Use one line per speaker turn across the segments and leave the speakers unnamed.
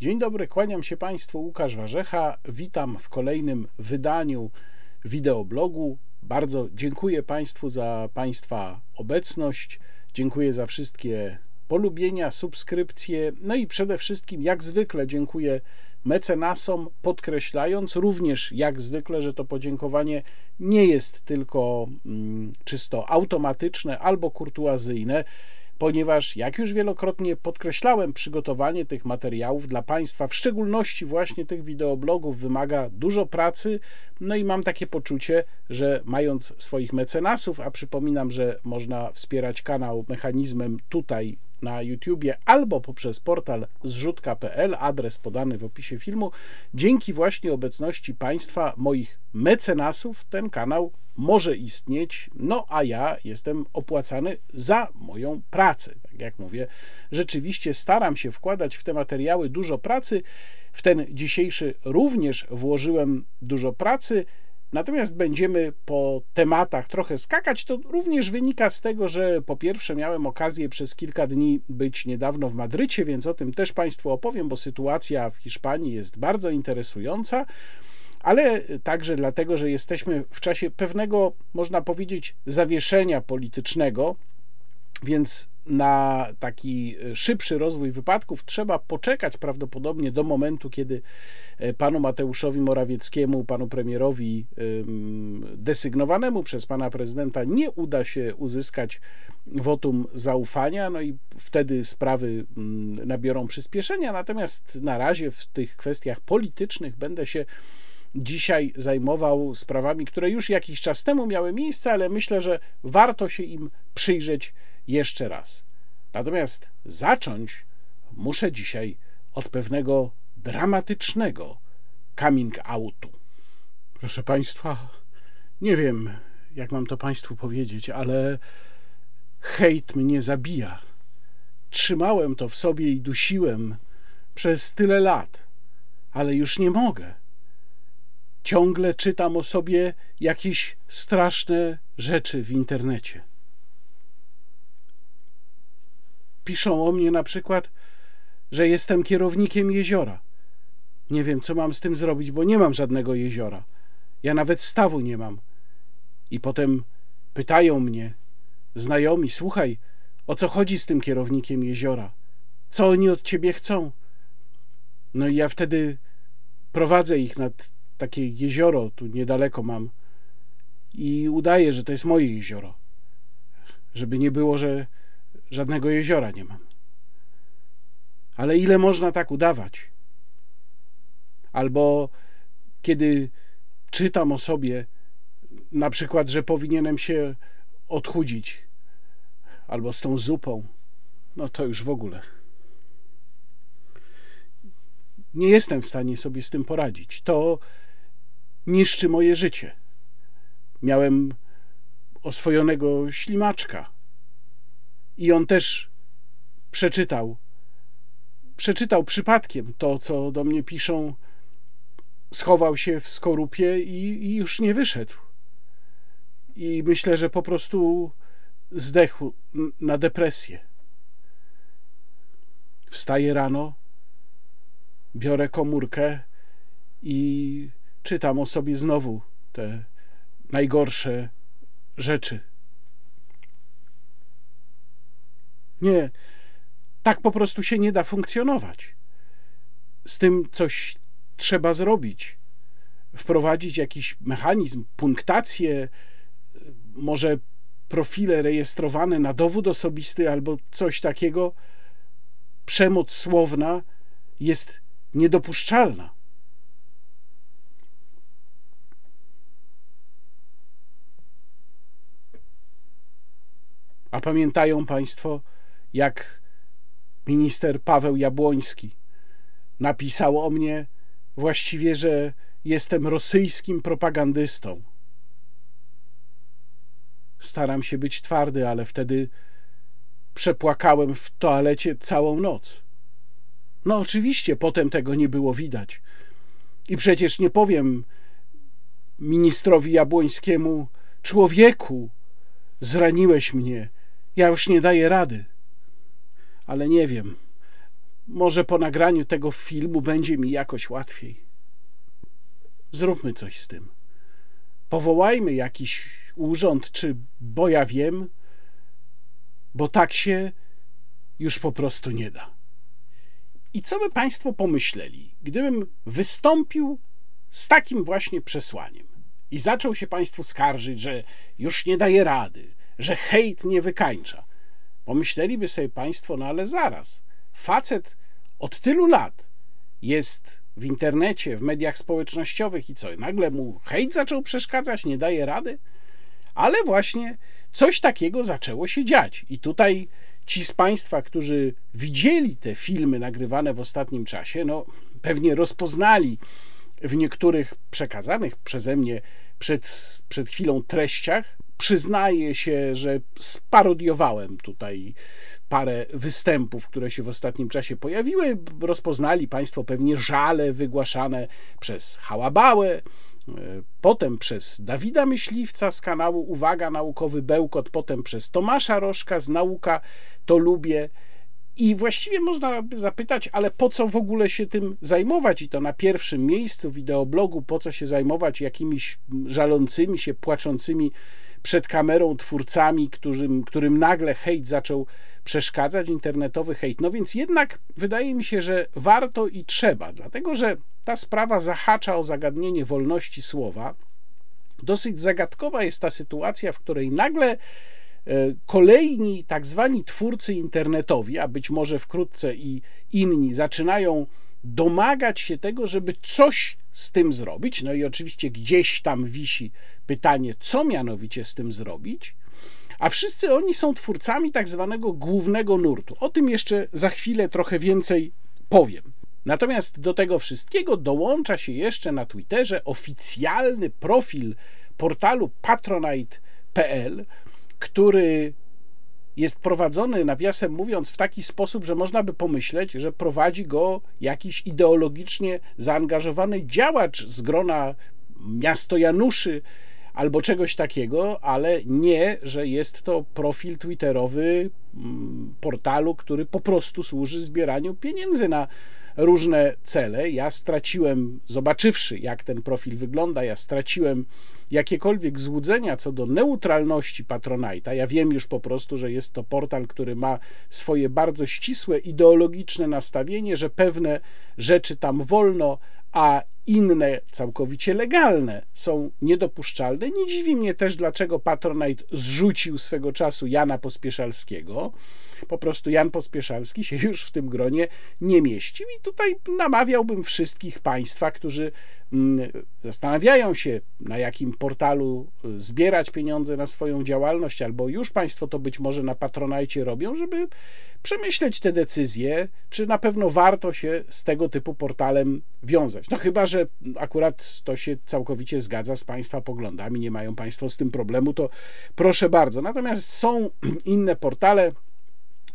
Dzień dobry, kłaniam się Państwu, Łukasz Warzecha. Witam w kolejnym wydaniu wideoblogu. Bardzo dziękuję Państwu za Państwa obecność. Dziękuję za wszystkie polubienia, subskrypcje. No i przede wszystkim, jak zwykle, dziękuję mecenasom, podkreślając również, jak zwykle, że to podziękowanie nie jest tylko mm, czysto automatyczne albo kurtuazyjne ponieważ, jak już wielokrotnie podkreślałem, przygotowanie tych materiałów dla Państwa, w szczególności właśnie tych wideoblogów, wymaga dużo pracy. No i mam takie poczucie, że mając swoich mecenasów, a przypominam, że można wspierać kanał mechanizmem tutaj na YouTubie albo poprzez portal zrzutka.pl, adres podany w opisie filmu. Dzięki właśnie obecności Państwa, moich mecenasów, ten kanał może istnieć, no a ja jestem opłacany za moją pracę. Tak jak mówię, rzeczywiście staram się wkładać w te materiały dużo pracy. W ten dzisiejszy również włożyłem dużo pracy. Natomiast będziemy po tematach trochę skakać. To również wynika z tego, że po pierwsze miałem okazję przez kilka dni być niedawno w Madrycie, więc o tym też Państwu opowiem, bo sytuacja w Hiszpanii jest bardzo interesująca ale także dlatego, że jesteśmy w czasie pewnego, można powiedzieć, zawieszenia politycznego, więc na taki szybszy rozwój wypadków trzeba poczekać prawdopodobnie do momentu, kiedy e, panu Mateuszowi Morawieckiemu, panu premierowi desygnowanemu przez pana prezydenta nie uda się uzyskać wotum zaufania, no i wtedy sprawy nabiorą przyspieszenia. Natomiast na razie w tych kwestiach politycznych będę się dzisiaj zajmował sprawami, które już jakiś czas temu miały miejsce, ale myślę, że warto się im przyjrzeć jeszcze raz. Natomiast zacząć muszę dzisiaj od pewnego dramatycznego coming outu. Proszę Państwa, nie wiem, jak mam to Państwu powiedzieć, ale hejt mnie zabija. Trzymałem to w sobie i dusiłem przez tyle lat, ale już nie mogę. Ciągle czytam o sobie jakieś straszne rzeczy w internecie. Piszą o mnie na przykład, że jestem kierownikiem jeziora. Nie wiem, co mam z tym zrobić, bo nie mam żadnego jeziora. Ja nawet stawu nie mam. I potem pytają mnie znajomi: Słuchaj, o co chodzi z tym kierownikiem jeziora? Co oni od ciebie chcą? No i ja wtedy prowadzę ich nad takie jezioro tu niedaleko mam i udaję, że to jest moje jezioro. Żeby nie było, że żadnego jeziora nie mam. Ale ile można tak udawać? Albo kiedy czytam o sobie, na przykład, że powinienem się odchudzić, albo z tą zupą, no to już w ogóle. Nie jestem w stanie sobie z tym poradzić. To niszczy moje życie. Miałem oswojonego ślimaczka i on też przeczytał, przeczytał przypadkiem to, co do mnie piszą, schował się w skorupie i, i już nie wyszedł. I myślę, że po prostu zdechł na depresję. Wstaję rano, biorę komórkę i czytam o sobie znowu te najgorsze rzeczy. Nie, tak po prostu się nie da funkcjonować. Z tym coś trzeba zrobić. Wprowadzić jakiś mechanizm, punktację, może profile rejestrowane na dowód osobisty albo coś takiego. Przemoc słowna jest niedopuszczalna. A pamiętają Państwo, jak minister Paweł Jabłoński napisał o mnie właściwie, że jestem rosyjskim propagandystą. Staram się być twardy, ale wtedy przepłakałem w toalecie całą noc. No oczywiście, potem tego nie było widać. I przecież nie powiem ministrowi Jabłońskiemu, człowieku, zraniłeś mnie, ja już nie daję rady. Ale nie wiem. może po nagraniu tego filmu będzie mi jakoś łatwiej. Zróbmy coś z tym. Powołajmy jakiś urząd, czy bo ja wiem, bo tak się już po prostu nie da. I co by Państwo pomyśleli, gdybym wystąpił z takim właśnie przesłaniem i zaczął się Państwu skarżyć, że już nie daje rady, że hejt mnie wykańcza? Pomyśleliby sobie Państwo, no ale zaraz, facet od tylu lat jest w internecie, w mediach społecznościowych i co? Nagle mu hejt zaczął przeszkadzać, nie daje rady? Ale właśnie coś takiego zaczęło się dziać. I tutaj ci z Państwa, którzy widzieli te filmy nagrywane w ostatnim czasie, no pewnie rozpoznali w niektórych przekazanych przeze mnie przed, przed chwilą treściach. Przyznaję się, że sparodiowałem tutaj parę występów, które się w ostatnim czasie pojawiły. Rozpoznali Państwo pewnie żale wygłaszane przez Hałabałę, potem przez Dawida Myśliwca z kanału Uwaga Naukowy Bełkot, potem przez Tomasza Rożka z Nauka To Lubię. I właściwie można by zapytać, ale po co w ogóle się tym zajmować? I to na pierwszym miejscu wideoblogu, po co się zajmować jakimiś żalącymi się, płaczącymi przed kamerą twórcami, którym, którym nagle hejt zaczął przeszkadzać, internetowy hejt. No więc jednak wydaje mi się, że warto i trzeba, dlatego że ta sprawa zahacza o zagadnienie wolności słowa. Dosyć zagadkowa jest ta sytuacja, w której nagle e, kolejni tak zwani twórcy internetowi, a być może wkrótce i inni, zaczynają domagać się tego, żeby coś z tym zrobić. No i oczywiście gdzieś tam wisi pytanie, co mianowicie z tym zrobić. A wszyscy oni są twórcami tak zwanego głównego nurtu. O tym jeszcze za chwilę trochę więcej powiem. Natomiast do tego wszystkiego dołącza się jeszcze na Twitterze oficjalny profil portalu patronite.pl, który jest prowadzony, nawiasem mówiąc, w taki sposób, że można by pomyśleć, że prowadzi go jakiś ideologicznie zaangażowany działacz z grona miasto Januszy albo czegoś takiego, ale nie, że jest to profil twitterowy mm, portalu, który po prostu służy zbieraniu pieniędzy na różne cele. Ja straciłem, zobaczywszy jak ten profil wygląda, ja straciłem jakiekolwiek złudzenia co do neutralności Patronite'a. Ja wiem już po prostu, że jest to portal, który ma swoje bardzo ścisłe ideologiczne nastawienie, że pewne rzeczy tam wolno, a inne, całkowicie legalne, są niedopuszczalne. Nie dziwi mnie też, dlaczego Patronite zrzucił swego czasu Jana Pospieszalskiego. Po prostu Jan Pospieszalski się już w tym gronie nie mieścił i tutaj namawiałbym wszystkich Państwa, którzy mm, zastanawiają się, na jakim portalu y, zbierać pieniądze na swoją działalność, albo już Państwo to być może na Patronite robią, żeby przemyśleć te decyzje, czy na pewno warto się z tego typu portalem wiązać. No chyba, że akurat to się całkowicie zgadza z Państwa poglądami, nie mają Państwo z tym problemu, to proszę bardzo. Natomiast są inne portale,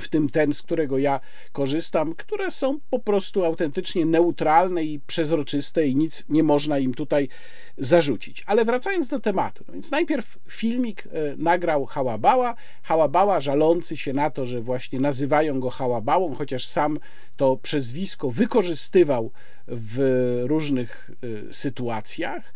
w tym ten, z którego ja korzystam, które są po prostu autentycznie neutralne i przezroczyste i nic nie można im tutaj zarzucić. Ale wracając do tematu, no więc najpierw filmik e, nagrał Hałabała, Hałabała żalący się na to, że właśnie nazywają go Hałabałą, chociaż sam to przezwisko wykorzystywał w różnych e, sytuacjach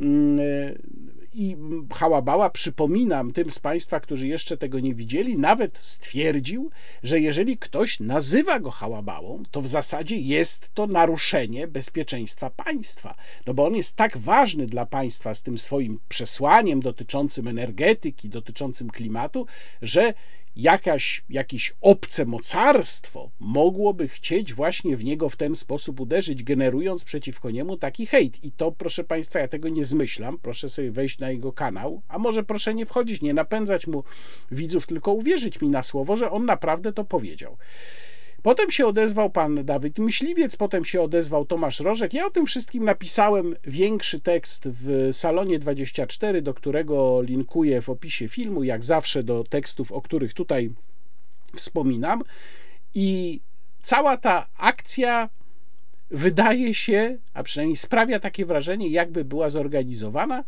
mm, e, i Hałabała, przypominam tym z Państwa, którzy jeszcze tego nie widzieli, nawet stwierdził, że jeżeli ktoś nazywa go Hałabałą, to w zasadzie jest to naruszenie bezpieczeństwa państwa. No bo on jest tak ważny dla państwa z tym swoim przesłaniem dotyczącym energetyki, dotyczącym klimatu, że jakaś, jakieś obce mocarstwo mogłoby chcieć właśnie w niego w ten sposób uderzyć, generując przeciwko niemu taki hejt. I to, proszę Państwa, ja tego nie zmyślam. Proszę sobie wejść na jego kanał, a może proszę nie wchodzić, nie napędzać mu widzów, tylko uwierzyć mi na słowo, że on naprawdę to powiedział. Potem się odezwał pan Dawid Myśliwiec, potem się odezwał Tomasz Rożek. Ja o tym wszystkim napisałem większy tekst w Salonie 24, do którego linkuję w opisie filmu, jak zawsze do tekstów, o których tutaj wspominam. I cała ta akcja wydaje się, a przynajmniej sprawia takie wrażenie, jakby była zorganizowana.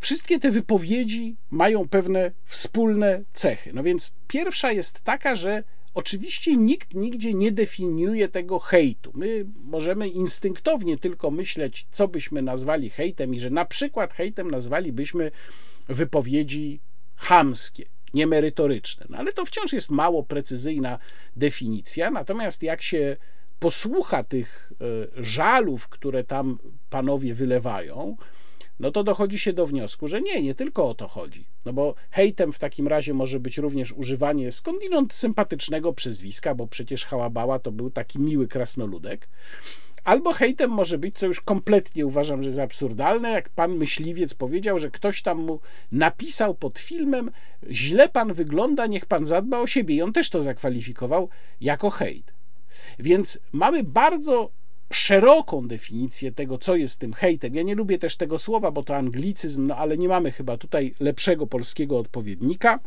Wszystkie te wypowiedzi mają pewne wspólne cechy. No więc pierwsza jest taka, że Oczywiście nikt nigdzie nie definiuje tego hejtu. My możemy instynktownie tylko myśleć, co byśmy nazwali hejtem, i że na przykład hejtem nazwalibyśmy wypowiedzi chamskie, niemerytoryczne. No ale to wciąż jest mało precyzyjna definicja. Natomiast jak się posłucha tych e, żalów, które tam panowie wylewają, no to dochodzi się do wniosku, że nie, nie tylko o to chodzi. No bo hejtem w takim razie może być również używanie skądinąd sympatycznego przezwiska, bo przecież Hałabała to był taki miły krasnoludek. Albo hejtem może być, co już kompletnie uważam, że jest absurdalne, jak pan myśliwiec powiedział, że ktoś tam mu napisał pod filmem, źle pan wygląda, niech pan zadba o siebie. I on też to zakwalifikował jako hejt. Więc mamy bardzo szeroką definicję tego, co jest tym hejtem. Ja nie lubię też tego słowa, bo to anglicyzm, no ale nie mamy chyba tutaj lepszego polskiego odpowiednika.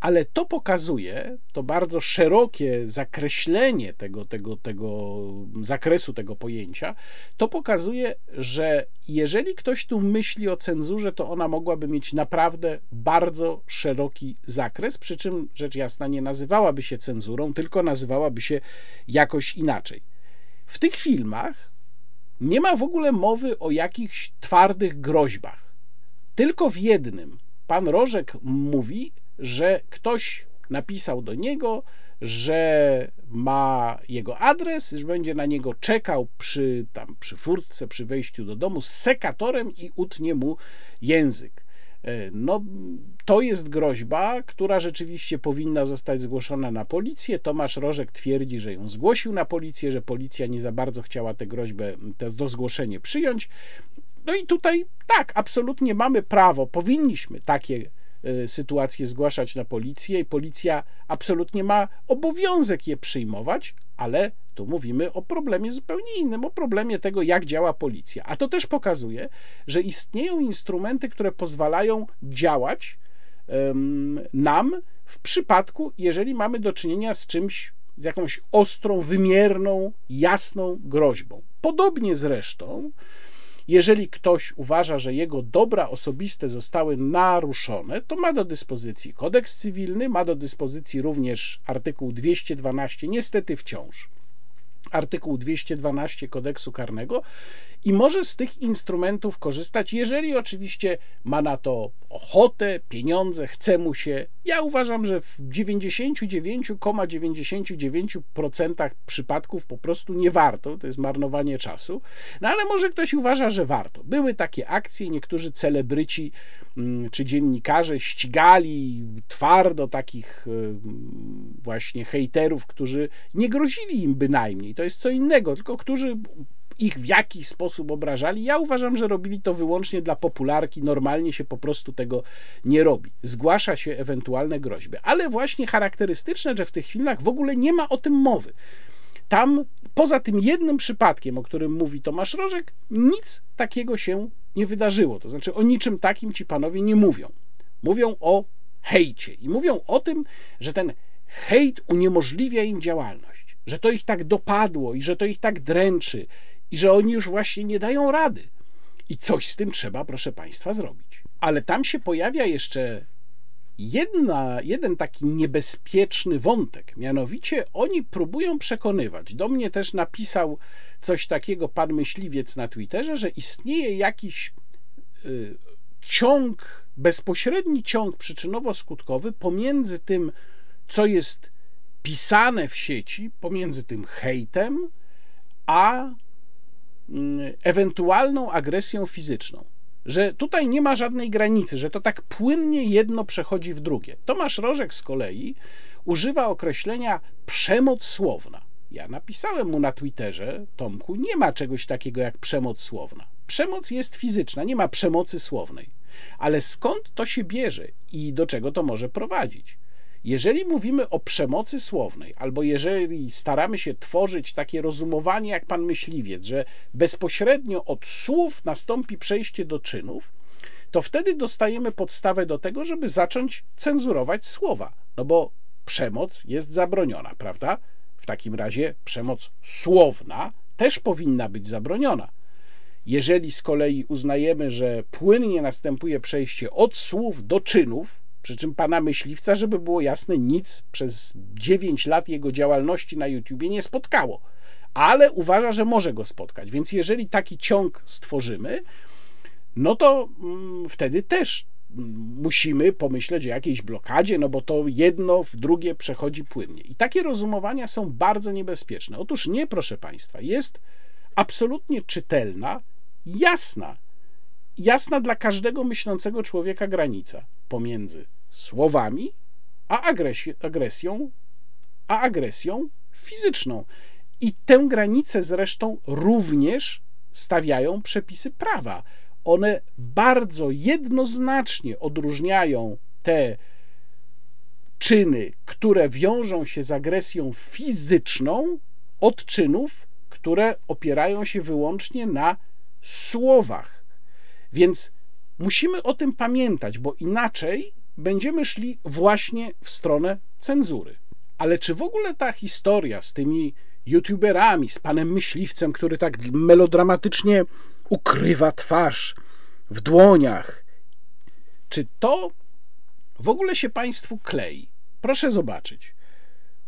Ale to pokazuje, to bardzo szerokie zakreślenie tego, tego, tego zakresu tego pojęcia, to pokazuje, że jeżeli ktoś tu myśli o cenzurze, to ona mogłaby mieć naprawdę bardzo szeroki zakres, przy czym rzecz jasna nie nazywałaby się cenzurą, tylko nazywałaby się jakoś inaczej. W tych filmach nie ma w ogóle mowy o jakichś twardych groźbach. Tylko w jednym pan Rożek mówi, że ktoś napisał do niego, że ma jego adres, że będzie na niego czekał przy, tam, przy furtce, przy wejściu do domu z sekatorem i utnie mu język. E, no, to jest groźba, która rzeczywiście powinna zostać zgłoszona na policję. Tomasz Rożek twierdzi, że ją zgłosił na policję, że policja nie za bardzo chciała tę groźbę, to zgłoszenie przyjąć. No i tutaj tak, absolutnie mamy prawo, powinniśmy takie sytuacje zgłaszać na policję i policja absolutnie ma obowiązek je przyjmować, ale tu mówimy o problemie zupełnie innym, o problemie tego, jak działa policja. A to też pokazuje, że istnieją instrumenty, które pozwalają działać um, nam w przypadku, jeżeli mamy do czynienia z czymś, z jakąś ostrą, wymierną, jasną groźbą. Podobnie zresztą jeżeli ktoś uważa, że jego dobra osobiste zostały naruszone, to ma do dyspozycji kodeks cywilny, ma do dyspozycji również artykuł 212, niestety wciąż artykuł 212 kodeksu karnego i może z tych instrumentów korzystać, jeżeli oczywiście ma na to ochotę, pieniądze, chce mu się. Ja uważam, że w 99,99% przypadków po prostu nie warto, to jest marnowanie czasu. No ale może ktoś uważa, że warto. Były takie akcje, niektórzy celebryci mm, czy dziennikarze ścigali twardo takich właśnie hejterów, którzy nie grozili im bynajmniej. To jest co innego, tylko którzy ich w jakiś sposób obrażali. Ja uważam, że robili to wyłącznie dla popularki. Normalnie się po prostu tego nie robi. Zgłasza się ewentualne groźby. Ale właśnie charakterystyczne, że w tych filmach w ogóle nie ma o tym mowy. Tam, poza tym jednym przypadkiem, o którym mówi Tomasz Rożek, nic takiego się nie wydarzyło. To znaczy, o niczym takim ci panowie nie mówią. Mówią o hejcie i mówią o tym, że ten hejt uniemożliwia im działalność, że to ich tak dopadło i że to ich tak dręczy i że oni już właśnie nie dają rady. I coś z tym trzeba, proszę Państwa, zrobić. Ale tam się pojawia jeszcze jedna, jeden taki niebezpieczny wątek. Mianowicie oni próbują przekonywać. Do mnie też napisał coś takiego pan myśliwiec na Twitterze, że istnieje jakiś y, ciąg, bezpośredni ciąg przyczynowo-skutkowy pomiędzy tym, co jest pisane w sieci, pomiędzy tym hejtem, a Mm, ewentualną agresją fizyczną. Że tutaj nie ma żadnej granicy, że to tak płynnie jedno przechodzi w drugie. Tomasz Rożek z kolei używa określenia przemoc słowna. Ja napisałem mu na Twitterze, Tomku, nie ma czegoś takiego jak przemoc słowna. Przemoc jest fizyczna, nie ma przemocy słownej. Ale skąd to się bierze i do czego to może prowadzić? Jeżeli mówimy o przemocy słownej, albo jeżeli staramy się tworzyć takie rozumowanie jak pan myśliwiec, że bezpośrednio od słów nastąpi przejście do czynów, to wtedy dostajemy podstawę do tego, żeby zacząć cenzurować słowa. No bo przemoc jest zabroniona, prawda? W takim razie przemoc słowna też powinna być zabroniona. Jeżeli z kolei uznajemy, że płynnie następuje przejście od słów do czynów, Przy czym pana myśliwca, żeby było jasne, nic przez 9 lat jego działalności na YouTubie nie spotkało. Ale uważa, że może go spotkać. Więc jeżeli taki ciąg stworzymy, no to mm, wtedy też musimy pomyśleć o jakiejś blokadzie, no bo to jedno w drugie przechodzi płynnie. I takie rozumowania są bardzo niebezpieczne. Otóż nie, proszę Państwa, jest absolutnie czytelna, jasna, jasna dla każdego myślącego człowieka granica pomiędzy słowami a agresji, agresją, a agresją fizyczną. I tę granicę zresztą również stawiają przepisy prawa one bardzo jednoznacznie odróżniają te czyny, które wiążą się z agresją fizyczną, od czynów, które opierają się wyłącznie na słowach. Więc musimy o tym pamiętać, bo inaczej będziemy szli właśnie w stronę cenzury. Ale czy w ogóle ta historia z tymi youtuberami, z panem myśliwcem, który tak melodramatycznie ukrywa twarz w dłoniach. Czy to w ogóle się Państwu klei? Proszę zobaczyć.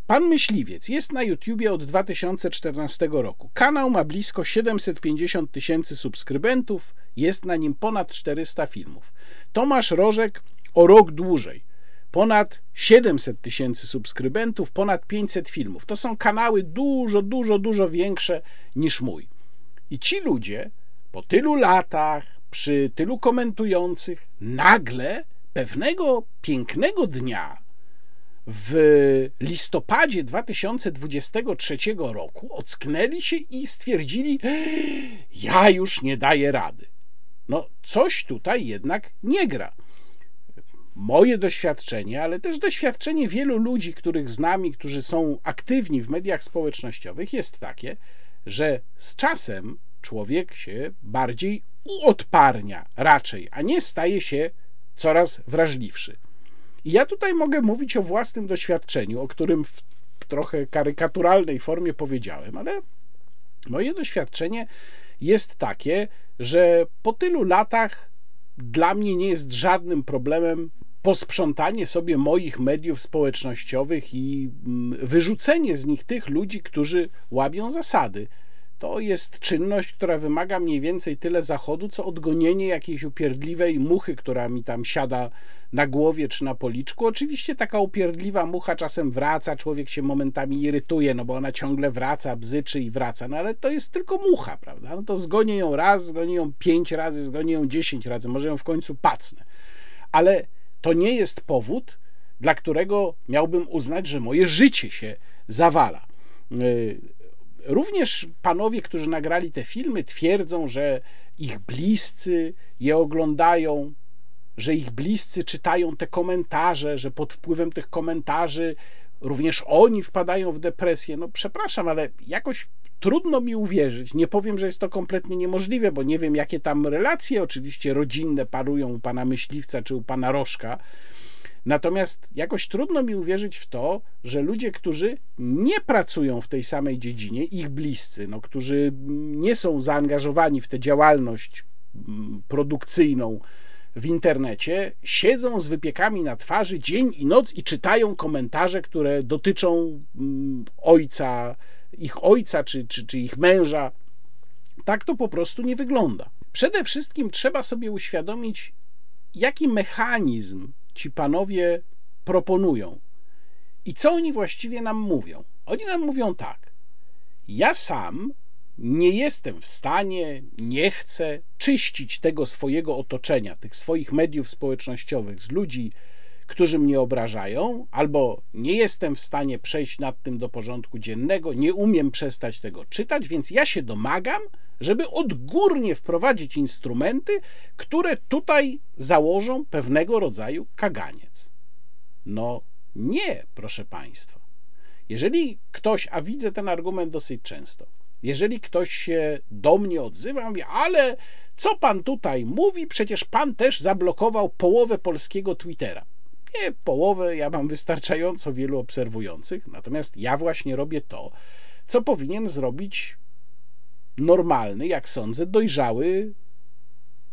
Pan Myśliwiec jest na YouTubie od 2014 roku. Kanał ma blisko 750 tysięcy subskrybentów, jest na nim ponad 400 filmów. Tomasz Rożek o rok dłużej. Ponad 700 tysięcy subskrybentów, ponad 500 filmów. To są kanały dużo, dużo, dużo większe niż mój. I ci ludzie po tylu latach, przy tylu komentujących, nagle pewnego pięknego dnia w listopadzie 2023 roku ocknęli się i stwierdzili: Ja już nie daję rady. No, coś tutaj jednak nie gra. Moje doświadczenie, ale też doświadczenie wielu ludzi, których znam i którzy są aktywni w mediach społecznościowych, jest takie, że z czasem człowiek się bardziej uodparnia raczej, a nie staje się coraz wrażliwszy. I ja tutaj mogę mówić o własnym doświadczeniu, o którym w trochę karykaturalnej formie powiedziałem, ale moje doświadczenie jest takie, że po tylu latach dla mnie nie jest żadnym problemem posprzątanie sobie moich mediów społecznościowych i mm, wyrzucenie z nich tych ludzi, którzy łabią zasady to jest czynność, która wymaga mniej więcej tyle zachodu, co odgonienie jakiejś upierdliwej muchy, która mi tam siada na głowie czy na policzku. Oczywiście taka upierdliwa mucha czasem wraca, człowiek się momentami irytuje, no bo ona ciągle wraca, bzyczy i wraca, no ale to jest tylko mucha, prawda? No to zgonię ją raz, zgonię ją pięć razy, zgonię ją dziesięć razy, może ją w końcu pacnę. Ale to nie jest powód, dla którego miałbym uznać, że moje życie się zawala. Y, Również panowie, którzy nagrali te filmy, twierdzą, że ich bliscy je oglądają, że ich bliscy czytają te komentarze, że pod wpływem tych komentarzy również oni wpadają w depresję. No przepraszam, ale jakoś trudno mi uwierzyć. Nie powiem, że jest to kompletnie niemożliwe, bo nie wiem, jakie tam relacje oczywiście rodzinne parują u pana myśliwca czy u pana Rożka Natomiast jakoś trudno mi uwierzyć w to, że ludzie, którzy nie pracują w tej samej dziedzinie, ich bliscy, no, którzy nie są zaangażowani w tę działalność mm, produkcyjną w internecie, siedzą z wypiekami na twarzy dzień i noc i czytają komentarze, które dotyczą mm, ojca, ich ojca czy, czy, czy ich męża. Tak to po prostu nie wygląda. Przede wszystkim trzeba sobie uświadomić, jaki mechanizm ci panowie proponują. I co oni właściwie nam mówią? Oni nam mówią tak. Ja sam nie jestem w stanie, nie chcę czyścić tego swojego otoczenia, tych swoich mediów społecznościowych z ludzi, którzy mnie obrażają, albo nie jestem w stanie przejść nad tym do porządku dziennego, nie umiem przestać tego czytać, więc ja się domagam, żeby odgórnie wprowadzić instrumenty, które tutaj założą pewnego rodzaju kaganiec. No nie, proszę Państwa. Jeżeli ktoś, a widzę ten argument dosyć często, jeżeli ktoś się do mnie odzywa, mówi, ale co pan tutaj mówi? Przecież pan też zablokował połowę polskiego Twittera. Nie połowę, ja mam wystarczająco wielu obserwujących, natomiast ja właśnie robię to, co powinien zrobić normalny, jak sądzę, dojrzały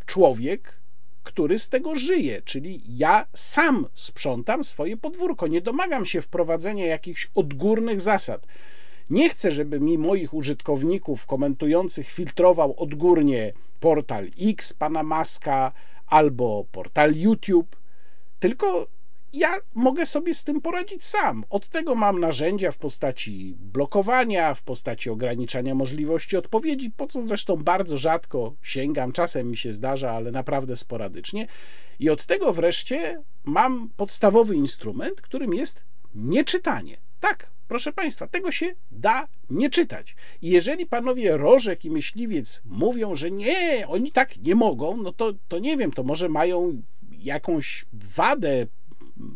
człowiek który z tego żyje, czyli ja sam sprzątam swoje podwórko. Nie domagam się wprowadzenia jakichś odgórnych zasad. Nie chcę, żeby mi moich użytkowników komentujących filtrował odgórnie portal X pana Maska albo portal YouTube, tylko ja mogę sobie z tym poradzić sam. Od tego mam narzędzia w postaci blokowania, w postaci ograniczania możliwości odpowiedzi, po co zresztą bardzo rzadko sięgam, czasem mi się zdarza, ale naprawdę sporadycznie. I od tego wreszcie mam podstawowy instrument, którym jest nieczytanie. Tak, proszę Państwa, tego się da nie czytać. I jeżeli panowie Rożek i Myśliwiec mówią, że nie, oni tak nie mogą, no to, to nie wiem, to może mają jakąś wadę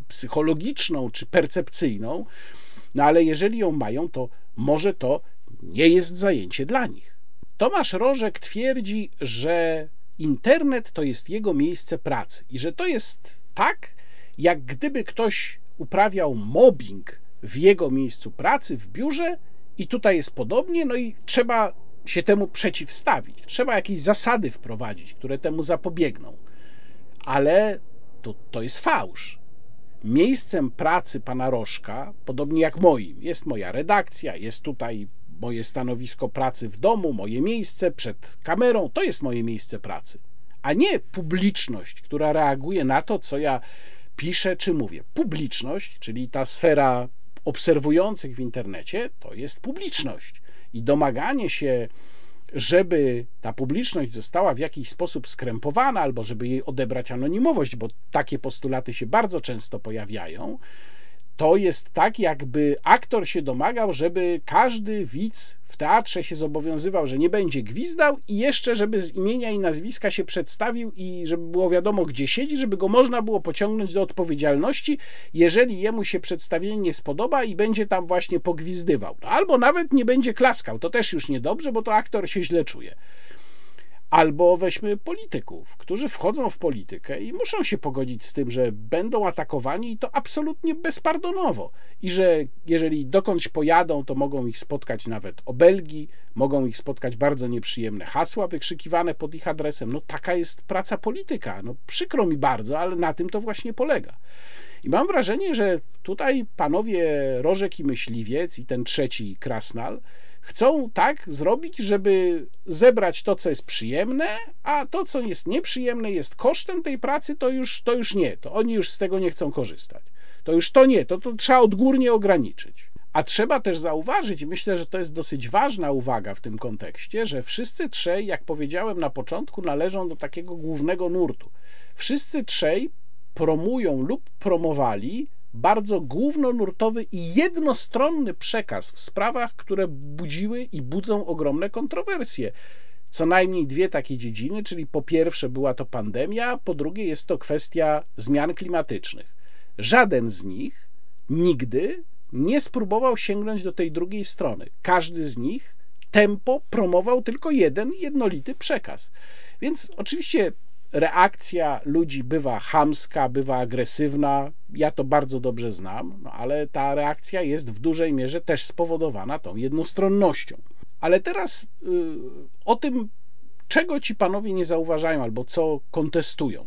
psychologiczną czy percepcyjną, no ale jeżeli ją mają, to może to nie jest zajęcie dla nich. Tomasz Rożek twierdzi, że internet to jest jego miejsce pracy i że to jest tak, jak gdyby ktoś uprawiał mobbing w jego miejscu pracy, w biurze, i tutaj jest podobnie, no i trzeba się temu przeciwstawić. Trzeba jakieś zasady wprowadzić, które temu zapobiegną. Ale to, to jest fałsz. Miejscem pracy pana Rożka, podobnie jak moim, jest moja redakcja, jest tutaj moje stanowisko pracy w domu, moje miejsce przed kamerą, to jest moje miejsce pracy, a nie publiczność, która reaguje na to, co ja piszę czy mówię. Publiczność, czyli ta sfera obserwujących w internecie, to jest publiczność. I domaganie się żeby ta publiczność została w jakiś sposób skrępowana, albo żeby jej odebrać anonimowość, bo takie postulaty się bardzo często pojawiają, to jest tak, jakby aktor się domagał, żeby każdy widz w teatrze się zobowiązywał, że nie będzie gwizdał i jeszcze, żeby z imienia i nazwiska się przedstawił i żeby było wiadomo, gdzie siedzi, żeby go można było pociągnąć do odpowiedzialności, jeżeli jemu się przedstawienie nie spodoba i będzie tam właśnie pogwizdywał. Albo nawet nie będzie klaskał, to też już niedobrze, bo to aktor się źle czuje. Albo weźmy polityków, którzy wchodzą w politykę i muszą się pogodzić z tym, że będą atakowani i to absolutnie bezpardonowo. I że jeżeli dokądś pojadą, to mogą ich spotkać nawet obelgi, mogą ich spotkać bardzo nieprzyjemne hasła wykrzykiwane pod ich adresem. No taka jest praca polityka. No przykro mi bardzo, ale na tym to właśnie polega. I mam wrażenie, że tutaj panowie Rożek i Myśliwiec i ten trzeci Krasnal Chcą tak zrobić, żeby zebrać to, co jest przyjemne, a to, co jest nieprzyjemne, jest kosztem tej pracy, to już, to już nie. To oni już z tego nie chcą korzystać. To już to nie, to, to trzeba odgórnie ograniczyć. A trzeba też zauważyć, i myślę, że to jest dosyć ważna uwaga w tym kontekście, że wszyscy trzej, jak powiedziałem na początku, należą do takiego głównego nurtu. Wszyscy trzej promują lub promowali bardzo głównonurtowy i jednostronny przekaz w sprawach, które budziły i budzą ogromne kontrowersje. Co najmniej dwie takie dziedziny, czyli po pierwsze była to pandemia, po drugie jest to kwestia zmian klimatycznych. Żaden z nich nigdy nie spróbował sięgnąć do tej drugiej strony. Każdy z nich tempo promował tylko jeden jednolity przekaz. Więc oczywiście reakcja ludzi bywa chamska, bywa agresywna. Ja to bardzo dobrze znam, no ale ta reakcja jest w dużej mierze też spowodowana tą jednostronnością. Ale teraz y, o tym, czego ci panowie nie zauważają albo co kontestują.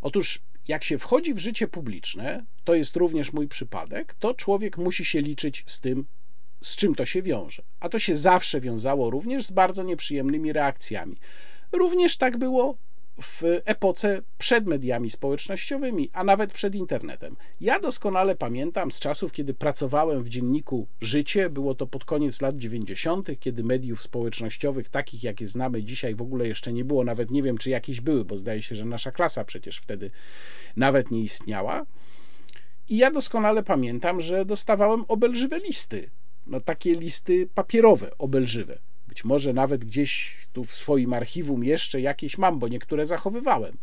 Otóż, jak się wchodzi w życie publiczne, to jest również mój przypadek, to człowiek musi się liczyć z tym, z czym to się wiąże. A to się zawsze wiązało również z bardzo nieprzyjemnymi reakcjami. Również tak było w epoce przed mediami społecznościowymi, a nawet przed internetem. Ja doskonale pamiętam z czasów, kiedy pracowałem w dzienniku Życie, było to pod koniec lat 90., kiedy mediów społecznościowych, takich jakie znamy dzisiaj, w ogóle jeszcze nie było, nawet nie wiem, czy jakieś były, bo zdaje się, że nasza klasa przecież wtedy nawet nie istniała. I ja doskonale pamiętam, że dostawałem obelżywe listy. No takie listy papierowe, obelżywe być może nawet gdzieś tu w swoim archiwum jeszcze jakieś mam, bo niektóre zachowywałem.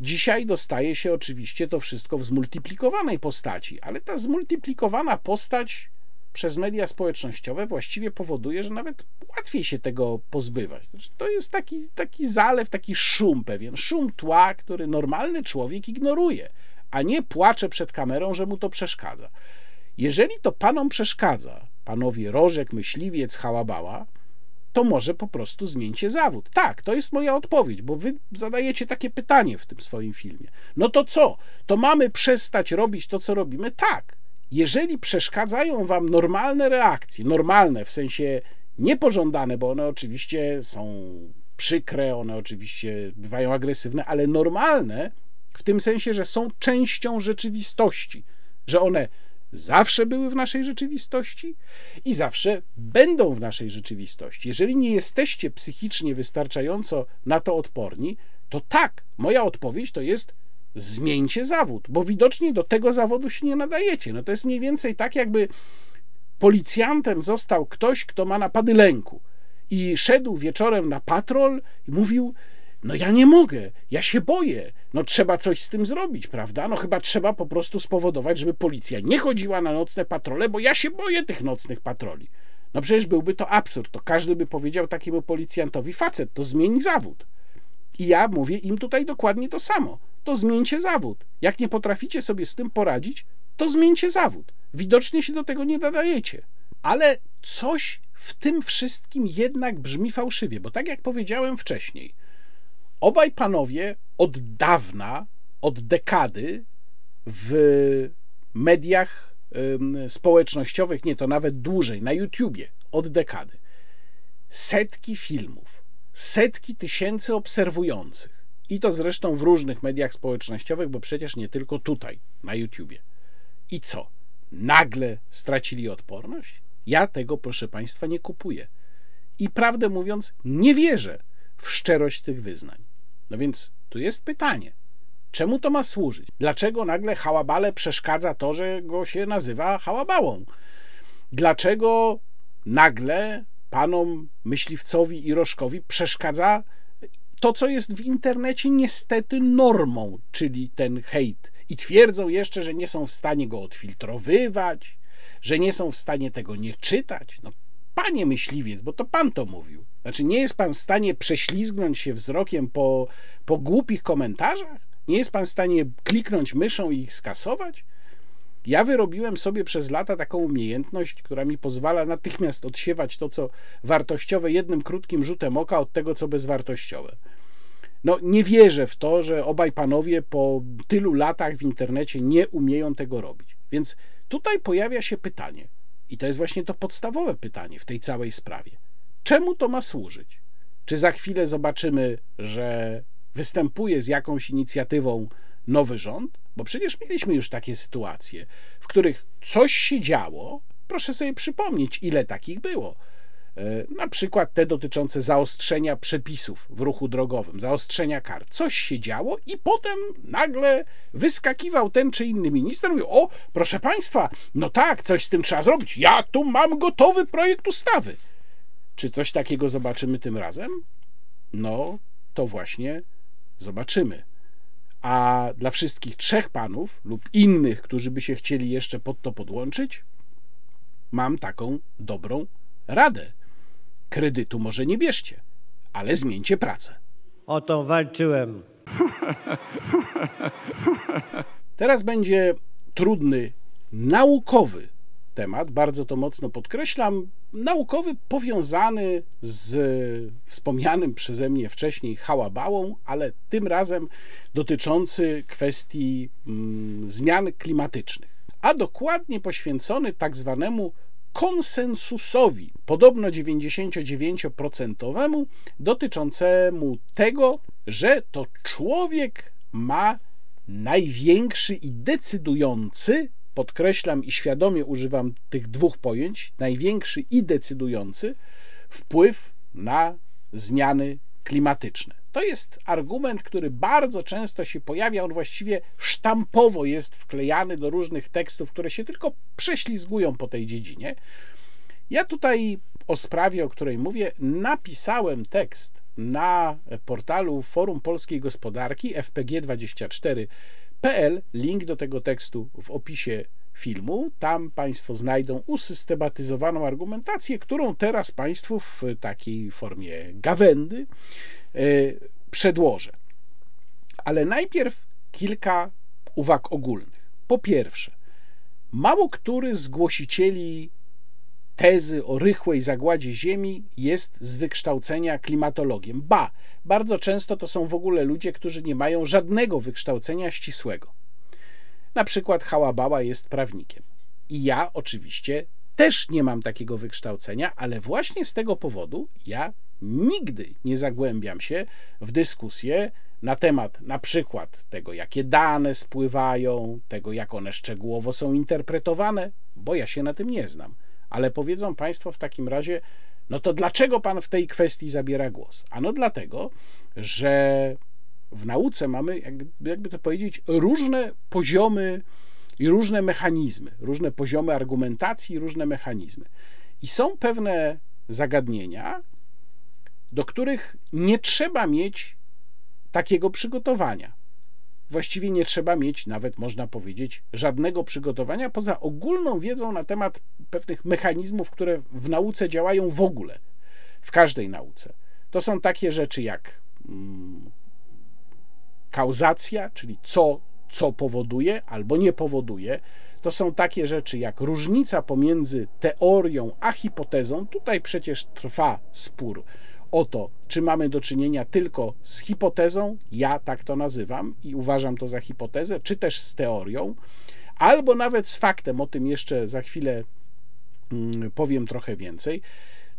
Dzisiaj dostaje się oczywiście to wszystko w zmultiplikowanej postaci, ale ta zmultiplikowana postać przez media społecznościowe właściwie powoduje, że nawet łatwiej się tego pozbywać. Znaczy, to jest taki, taki zalew, taki szum pewien, szum tła, który normalny człowiek ignoruje, a nie płacze przed kamerą, że mu to przeszkadza. Jeżeli to panom przeszkadza, panowie Rożek, Myśliwiec, Hałabała, to może po prostu zmieńcie zawód. Tak, to jest moja odpowiedź, bo wy zadajecie takie pytanie w tym swoim filmie. No to co? To mamy przestać robić to, co robimy? Tak. Jeżeli przeszkadzają wam normalne reakcje, normalne w sensie niepożądane, bo one oczywiście są przykre, one oczywiście bywają agresywne, ale normalne w tym sensie, że są częścią rzeczywistości, że one zawsze były w naszej rzeczywistości i zawsze będą w naszej rzeczywistości. Jeżeli nie jesteście psychicznie wystarczająco na to odporni, to tak, moja odpowiedź to jest zmieńcie zawód, bo widocznie do tego zawodu się nie nadajecie. No to jest mniej więcej tak, jakby policjantem został ktoś, kto ma napady lęku i szedł wieczorem na patrol i mówił: no ja nie mogę, ja się boję. No trzeba coś z tym zrobić, prawda? No chyba trzeba po prostu spowodować, żeby policja nie chodziła na nocne patrole, bo ja się boję tych nocnych patroli. No przecież byłby to absurd. To każdy by powiedział takiemu policjantowi: facet, to zmień zawód. I ja mówię im tutaj dokładnie to samo. To zmieńcie zawód. Jak nie potraficie sobie z tym poradzić, to zmieńcie zawód. Widocznie się do tego nie nadajecie. Ale coś w tym wszystkim jednak brzmi fałszywie, bo tak jak powiedziałem wcześniej, Obaj panowie od dawna, od dekady w mediach społecznościowych, nie to nawet dłużej, na YouTubie, od dekady, setki filmów, setki tysięcy obserwujących. I to zresztą w różnych mediach społecznościowych, bo przecież nie tylko tutaj, na YouTubie. I co? Nagle stracili odporność? Ja tego, proszę Państwa, nie kupuję. I prawdę mówiąc, nie wierzę w szczerość tych wyznań. No więc tu jest pytanie. Czemu to ma służyć? Dlaczego nagle hałabale przeszkadza to, że go się nazywa hałabałą? Dlaczego nagle panom myśliwcowi i rożkowi przeszkadza to, co jest w internecie niestety normą, czyli ten hejt? I twierdzą jeszcze, że nie są w stanie go odfiltrowywać, że nie są w stanie tego nie czytać. No, panie myśliwiec, bo to pan to mówił. Znaczy, nie jest pan w stanie prześlizgnąć się wzrokiem po, po głupich komentarzach? Nie jest pan w stanie kliknąć myszą i ich skasować? Ja wyrobiłem sobie przez lata taką umiejętność, która mi pozwala natychmiast odsiewać to, co wartościowe, jednym krótkim rzutem oka od tego, co bezwartościowe. No, nie wierzę w to, że obaj panowie po tylu latach w internecie nie umieją tego robić. Więc tutaj pojawia się pytanie, i to jest właśnie to podstawowe pytanie w tej całej sprawie. Czemu to ma służyć? Czy za chwilę zobaczymy, że występuje z jakąś inicjatywą nowy rząd? Bo przecież mieliśmy już takie sytuacje, w których coś się działo. Proszę sobie przypomnieć, ile takich było. E, na przykład te dotyczące zaostrzenia przepisów w ruchu drogowym, zaostrzenia kar. Coś się działo i potem nagle wyskakiwał ten czy inny minister mówił: O, proszę państwa, no tak, coś z tym trzeba zrobić. Ja tu mam gotowy projekt ustawy. Czy coś takiego zobaczymy tym razem? No, to właśnie zobaczymy. A dla wszystkich trzech panów lub innych, którzy by się chcieli jeszcze pod to podłączyć, mam taką dobrą radę. Kredytu może nie bierzcie, ale zmieńcie pracę.
O to walczyłem.
Teraz będzie trudny, naukowy temat, bardzo to mocno podkreślam, naukowy powiązany z wspomnianym przeze mnie wcześniej hałabałą, ale tym razem dotyczący kwestii mm, zmian klimatycznych, a dokładnie poświęcony tak zwanemu konsensusowi, podobno 99% dotyczącemu tego, że to człowiek ma największy i decydujący podkreślam i świadomie używam tych dwóch pojęć, największy i decydujący wpływ na zmiany klimatyczne. To jest argument, który bardzo często się pojawia, on właściwie sztampowo jest wklejany do różnych tekstów, które się tylko prześlizgują po tej dziedzinie. Ja tutaj o sprawie, o której mówię, napisałem tekst na portalu Forum Polskiej Gospodarki fpg24 pl. Link do tego tekstu w opisie filmu. Tam Państwo znajdą usystematyzowaną argumentację, którą teraz Państwu w takiej formie gawędy e, przedłożę. Ale najpierw kilka uwag ogólnych. Po pierwsze, mało który z głosicieli tezy o rychłej zagładzie Ziemi jest z wykształcenia klimatologiem. Ba, bardzo często to są w ogóle ludzie, którzy nie mają żadnego wykształcenia ścisłego. Na przykład Hałabała jest prawnikiem. I ja oczywiście też nie mam takiego wykształcenia, ale właśnie z tego powodu ja nigdy nie zagłębiam się w dyskusję na temat na przykład tego, jakie dane spływają, tego, jak one szczegółowo są interpretowane, bo ja się na tym nie znam. Ale powiedzą Państwo w takim razie, no to dlaczego Pan w tej kwestii zabiera głos? Ano dlatego, że w nauce mamy, jakby to powiedzieć, różne poziomy i różne mechanizmy, różne poziomy argumentacji, różne mechanizmy. I są pewne zagadnienia, do których nie trzeba mieć takiego przygotowania. Właściwie nie trzeba mieć, nawet można powiedzieć, żadnego przygotowania poza ogólną wiedzą na temat pewnych mechanizmów, które w nauce działają w ogóle, w każdej nauce. To są takie rzeczy jak mm, kauzacja, czyli co, co powoduje albo nie powoduje. To są takie rzeczy jak różnica pomiędzy teorią a hipotezą. Tutaj przecież trwa spór o to, czy mamy do czynienia tylko z hipotezą, ja tak to nazywam i uważam to za hipotezę, czy też z teorią, albo nawet z faktem, o tym jeszcze za chwilę mm, powiem trochę więcej.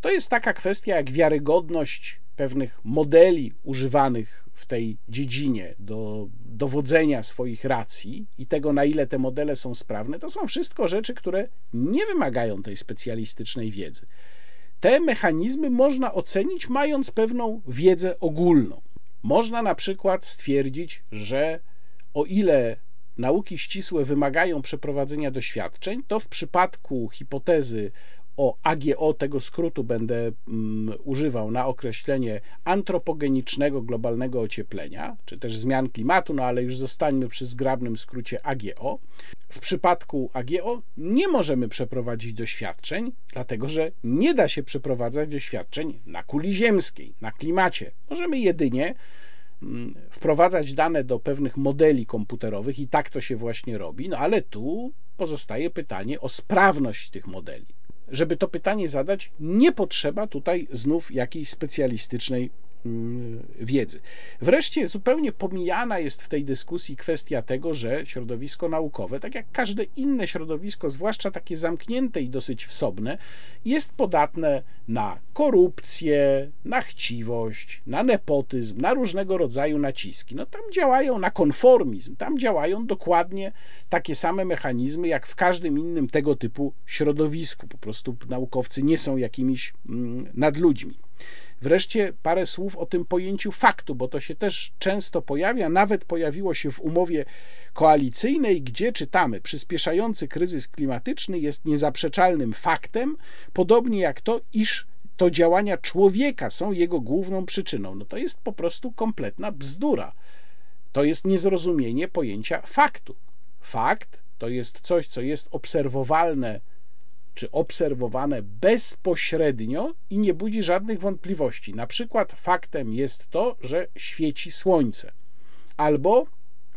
To jest taka kwestia jak wiarygodność pewnych modeli używanych w tej dziedzinie do dowodzenia swoich racji i tego, na ile te modele są sprawne, to są wszystko rzeczy, które nie wymagają tej specjalistycznej wiedzy. Te mechanizmy można ocenić mając pewną wiedzę ogólną. Można na przykład stwierdzić, że o ile nauki ścisłe wymagają przeprowadzenia doświadczeń, to w przypadku hipotezy o AGO, tego skrótu będę um, używał na określenie antropogenicznego globalnego ocieplenia, czy też zmian klimatu, no ale już zostańmy przy zgrabnym skrócie AGO. W przypadku AGO nie możemy przeprowadzić doświadczeń, dlatego że nie da się przeprowadzać doświadczeń na kuli ziemskiej, na klimacie. Możemy jedynie mm, wprowadzać dane do pewnych modeli komputerowych i tak to się właśnie robi, no ale tu pozostaje pytanie o sprawność tych modeli żeby to pytanie zadać, nie potrzeba tutaj znów jakiejś specjalistycznej wiedzy. Wreszcie zupełnie pomijana jest w tej dyskusji kwestia tego, że środowisko naukowe, tak jak każde inne środowisko, zwłaszcza takie zamknięte i dosyć wsobne, jest podatne na korupcję, na chciwość, na nepotyzm, na różnego rodzaju naciski. No tam działają na konformizm, tam działają dokładnie takie same mechanizmy jak w każdym innym tego typu środowisku. Po prostu naukowcy nie są jakimiś mm, nadludźmi. Wreszcie parę słów o tym pojęciu faktu, bo to się też często pojawia, nawet pojawiło się w umowie koalicyjnej, gdzie czytamy: Przyspieszający kryzys klimatyczny jest niezaprzeczalnym faktem, podobnie jak to, iż to działania człowieka są jego główną przyczyną. No to jest po prostu kompletna bzdura. To jest niezrozumienie pojęcia faktu. Fakt to jest coś, co jest obserwowalne czy obserwowane bezpośrednio i nie budzi żadnych wątpliwości. Na przykład faktem jest to, że świeci słońce, albo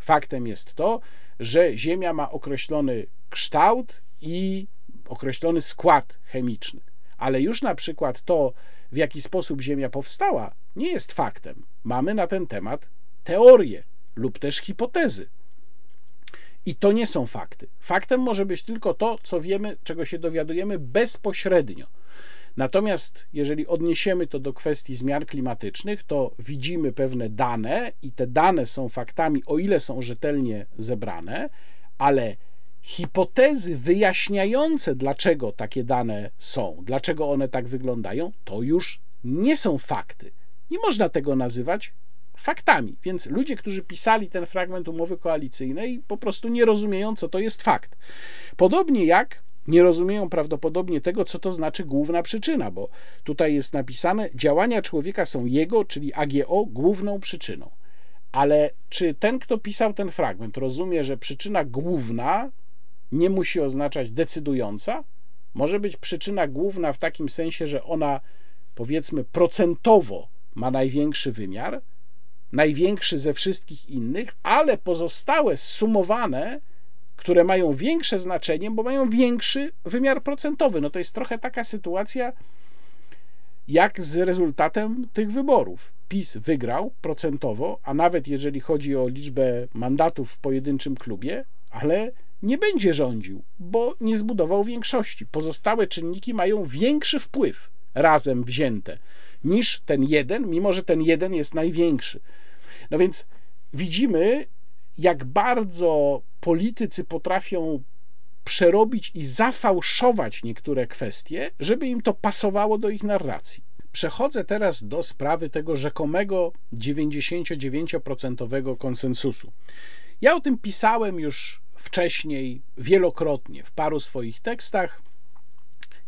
faktem jest to, że Ziemia ma określony kształt i określony skład chemiczny. Ale już na przykład to, w jaki sposób Ziemia powstała, nie jest faktem. Mamy na ten temat teorie lub też hipotezy. I to nie są fakty. Faktem może być tylko to, co wiemy, czego się dowiadujemy bezpośrednio. Natomiast jeżeli odniesiemy to do kwestii zmian klimatycznych, to widzimy pewne dane i te dane są faktami, o ile są rzetelnie zebrane, ale hipotezy wyjaśniające, dlaczego takie dane są, dlaczego one tak wyglądają, to już nie są fakty. Nie można tego nazywać faktami. Więc ludzie, którzy pisali ten fragment umowy koalicyjnej, po prostu nie rozumieją, co to jest fakt. Podobnie jak nie rozumieją prawdopodobnie tego, co to znaczy główna przyczyna, bo tutaj jest napisane: działania człowieka są jego, czyli AGO, główną przyczyną. Ale czy ten, kto pisał ten fragment, rozumie, że przyczyna główna nie musi oznaczać decydująca? Może być przyczyna główna w takim sensie, że ona powiedzmy procentowo ma największy wymiar, największy ze wszystkich innych, ale pozostałe sumowane, które mają większe znaczenie, bo mają większy wymiar procentowy. No to jest trochę taka sytuacja jak z rezultatem tych wyborów. PiS wygrał procentowo, a nawet jeżeli chodzi o liczbę mandatów w pojedynczym klubie, ale nie będzie rządził, bo nie zbudował większości. Pozostałe czynniki mają większy wpływ razem wzięte niż ten jeden, mimo że ten jeden jest największy. No więc widzimy, jak bardzo politycy potrafią przerobić i zafałszować niektóre kwestie, żeby im to pasowało do ich narracji. Przechodzę teraz do sprawy tego rzekomego 99% konsensusu. Ja o tym pisałem już wcześniej wielokrotnie w paru swoich tekstach.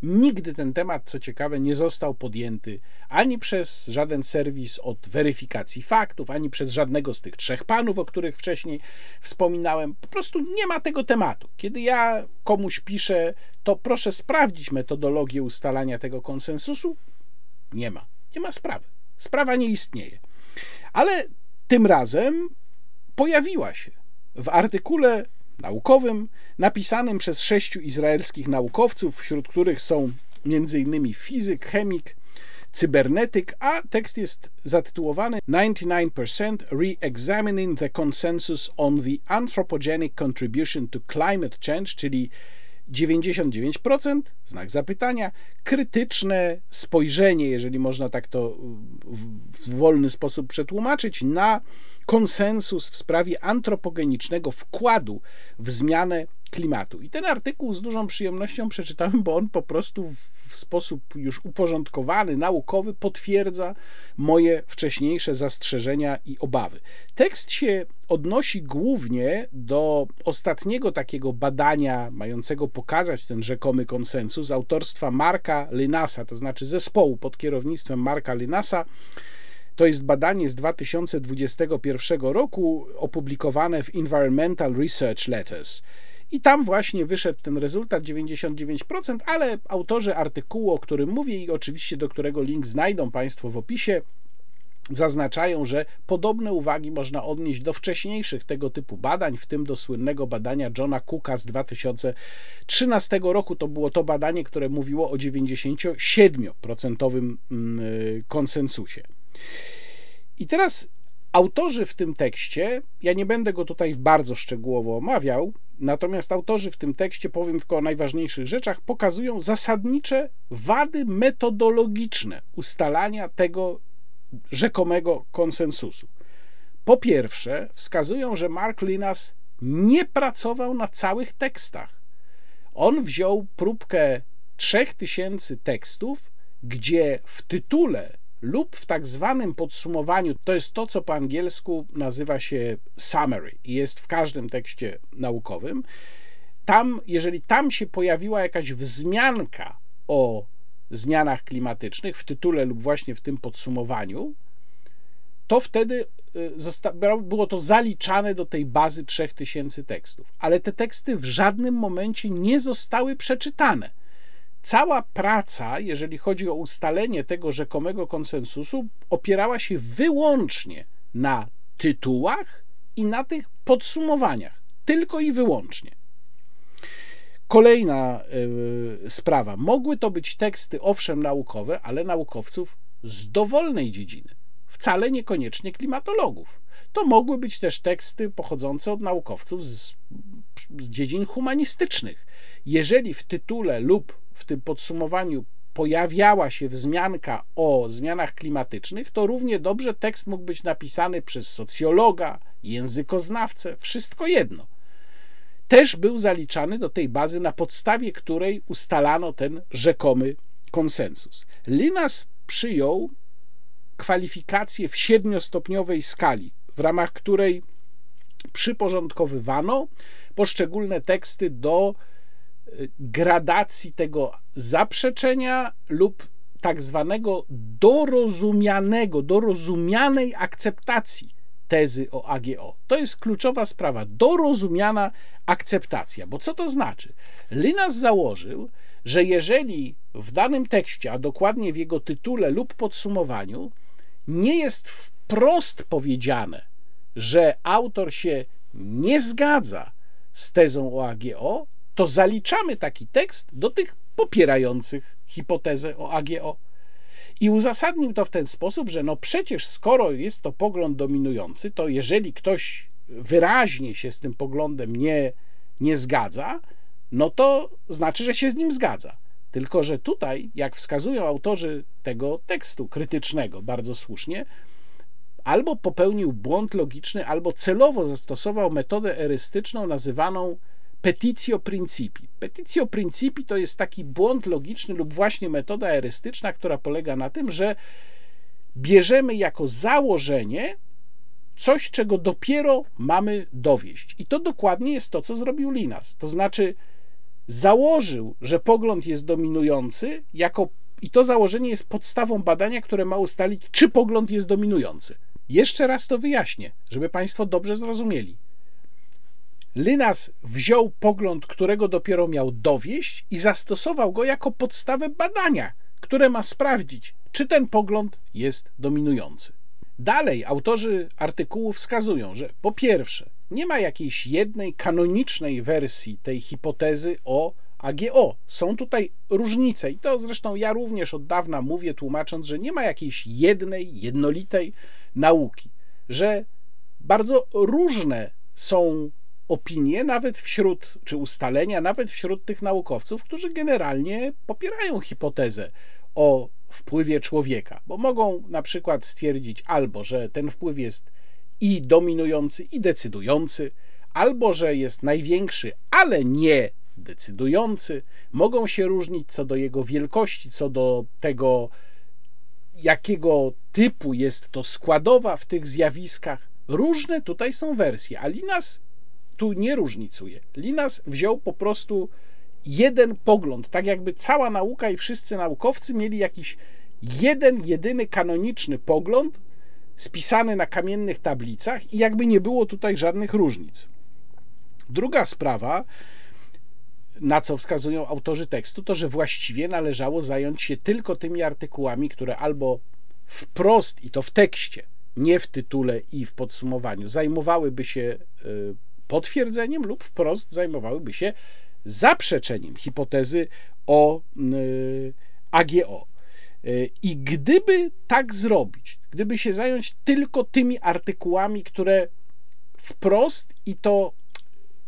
Nigdy ten temat, co ciekawe, nie został podjęty ani przez żaden serwis od weryfikacji faktów, ani przez żadnego z tych trzech panów, o których wcześniej wspominałem. Po prostu nie ma tego tematu. Kiedy ja komuś piszę, to proszę sprawdzić metodologię ustalania tego konsensusu. Nie ma. Nie ma sprawy. Sprawa nie istnieje. Ale tym razem pojawiła się w artykule naukowym napisanym przez sześciu izraelskich naukowców, wśród których są m.in. fizyk, chemik, cybernetyk, a tekst jest zatytułowany 99% Re-examining the Consensus on the Anthropogenic Contribution to Climate Change, czyli 99%, znak zapytania, krytyczne spojrzenie, jeżeli można tak to w wolny sposób przetłumaczyć, na konsensus w sprawie antropogenicznego wkładu w zmianę klimatu. I ten artykuł z dużą przyjemnością przeczytałem, bo on po prostu w sposób już uporządkowany, naukowy potwierdza moje wcześniejsze zastrzeżenia i obawy. Tekst się odnosi głównie do ostatniego takiego badania mającego pokazać ten rzekomy konsensus autorstwa Marka Lynasa, to znaczy zespołu pod kierownictwem Marka Lynasa. To jest badanie z 2021 roku opublikowane w Environmental Research Letters. I tam właśnie wyszedł ten rezultat 99%, ale autorzy artykułu, o którym mówię i oczywiście do którego link znajdą Państwo w opisie, zaznaczają, że podobne uwagi można odnieść do wcześniejszych tego typu badań, w tym do słynnego badania Johna Cooka z 2013 roku. To było to badanie, które mówiło o 97% mm, konsensusie. I teraz autorzy w tym tekście, ja nie będę go tutaj bardzo szczegółowo omawiał, natomiast autorzy w tym tekście, powiem tylko o najważniejszych rzeczach, pokazują zasadnicze wady metodologiczne ustalania tego rzekomego konsensusu. Po pierwsze, wskazują, że Mark Linas nie pracował na całych tekstach. On wziął próbkę 3000 tekstów, gdzie w tytule lub w tak zwanym podsumowaniu, to jest to, co po angielsku nazywa się summary i jest w każdym tekście naukowym. Tam, jeżeli tam się pojawiła jakaś wzmianka o zmianach klimatycznych w tytule lub właśnie w tym podsumowaniu, to wtedy y, było to zaliczane do tej bazy 3000 tekstów. Ale te teksty w żadnym momencie nie zostały przeczytane. Cała praca, jeżeli chodzi o ustalenie tego rzekomego konsensusu, opierała się wyłącznie na tytułach i na tych podsumowaniach. Tylko i wyłącznie. Kolejna y, sprawa. Mogły to być teksty, owszem, naukowe, ale naukowców z dowolnej dziedziny, wcale niekoniecznie klimatologów. To mogły być też teksty pochodzące od naukowców z, z dziedzin humanistycznych. Jeżeli w tytule lub w tym podsumowaniu pojawiała się wzmianka o zmianach klimatycznych, to równie dobrze tekst mógł być napisany przez socjologa, językoznawcę, wszystko jedno też był zaliczany do tej bazy, na podstawie której ustalano ten rzekomy konsensus. Linas przyjął kwalifikację w siedmiostopniowej skali, w ramach której przyporządkowywano poszczególne teksty do gradacji tego zaprzeczenia lub tak zwanego dorozumianego, dorozumianej akceptacji tezy o AGO. To jest kluczowa sprawa, dorozumiana akceptacja. Bo co to znaczy? Linas założył, że jeżeli w danym tekście, a dokładnie w jego tytule lub podsumowaniu, nie jest wprost powiedziane, że autor się nie zgadza z tezą o AGO, to zaliczamy taki tekst do tych popierających hipotezę o AGO. I uzasadnił to w ten sposób, że no przecież skoro jest to pogląd dominujący, to jeżeli ktoś wyraźnie się z tym poglądem nie, nie zgadza, no to znaczy, że się z nim zgadza. Tylko, że tutaj, jak wskazują autorzy tego tekstu krytycznego, bardzo słusznie, albo popełnił błąd logiczny, albo celowo zastosował metodę erystyczną nazywaną petitio principi. Petitio principi to jest taki błąd logiczny lub właśnie metoda erystyczna, która polega na tym, że bierzemy jako założenie coś, czego dopiero mamy dowieść. I to dokładnie jest to, co zrobił Linas. To znaczy, założył, że pogląd jest dominujący, jako, i to założenie jest podstawą badania, które ma ustalić, czy pogląd jest dominujący. Jeszcze raz to wyjaśnię, żeby Państwo dobrze zrozumieli. Linas wziął pogląd, którego dopiero miał dowieść i zastosował go jako podstawę badania, które ma sprawdzić, czy ten pogląd jest dominujący. Dalej autorzy artykułu wskazują, że po pierwsze, nie ma jakiejś jednej kanonicznej wersji tej hipotezy o AGO. Są tutaj różnice i to zresztą ja również od dawna mówię, tłumacząc, że nie ma jakiejś jednej, jednolitej nauki, że bardzo różne są opinie, nawet wśród, czy ustalenia, nawet wśród tych naukowców, którzy generalnie popierają hipotezę o wpływie człowieka, bo mogą na przykład stwierdzić albo, że ten wpływ jest i dominujący, i decydujący, albo że jest największy, ale nie decydujący, mogą się różnić co do jego wielkości, co do tego, jakiego typu jest to składowa w tych zjawiskach. Różne tutaj są wersje, a tu nie różnicuje. Linas wziął po prostu jeden pogląd, tak jakby cała nauka i wszyscy naukowcy mieli jakiś jeden, jedyny kanoniczny pogląd, spisany na kamiennych tablicach i jakby nie było tutaj żadnych różnic. Druga sprawa, na co wskazują autorzy tekstu, to że właściwie należało zająć się tylko tymi artykułami, które albo wprost i to w tekście, nie w tytule i w podsumowaniu, zajmowałyby się y, potwierdzeniem lub wprost zajmowałyby się zaprzeczeniem hipotezy o y, AGO. Y, I gdyby tak zrobić, gdyby się zająć tylko tymi artykułami, które wprost i to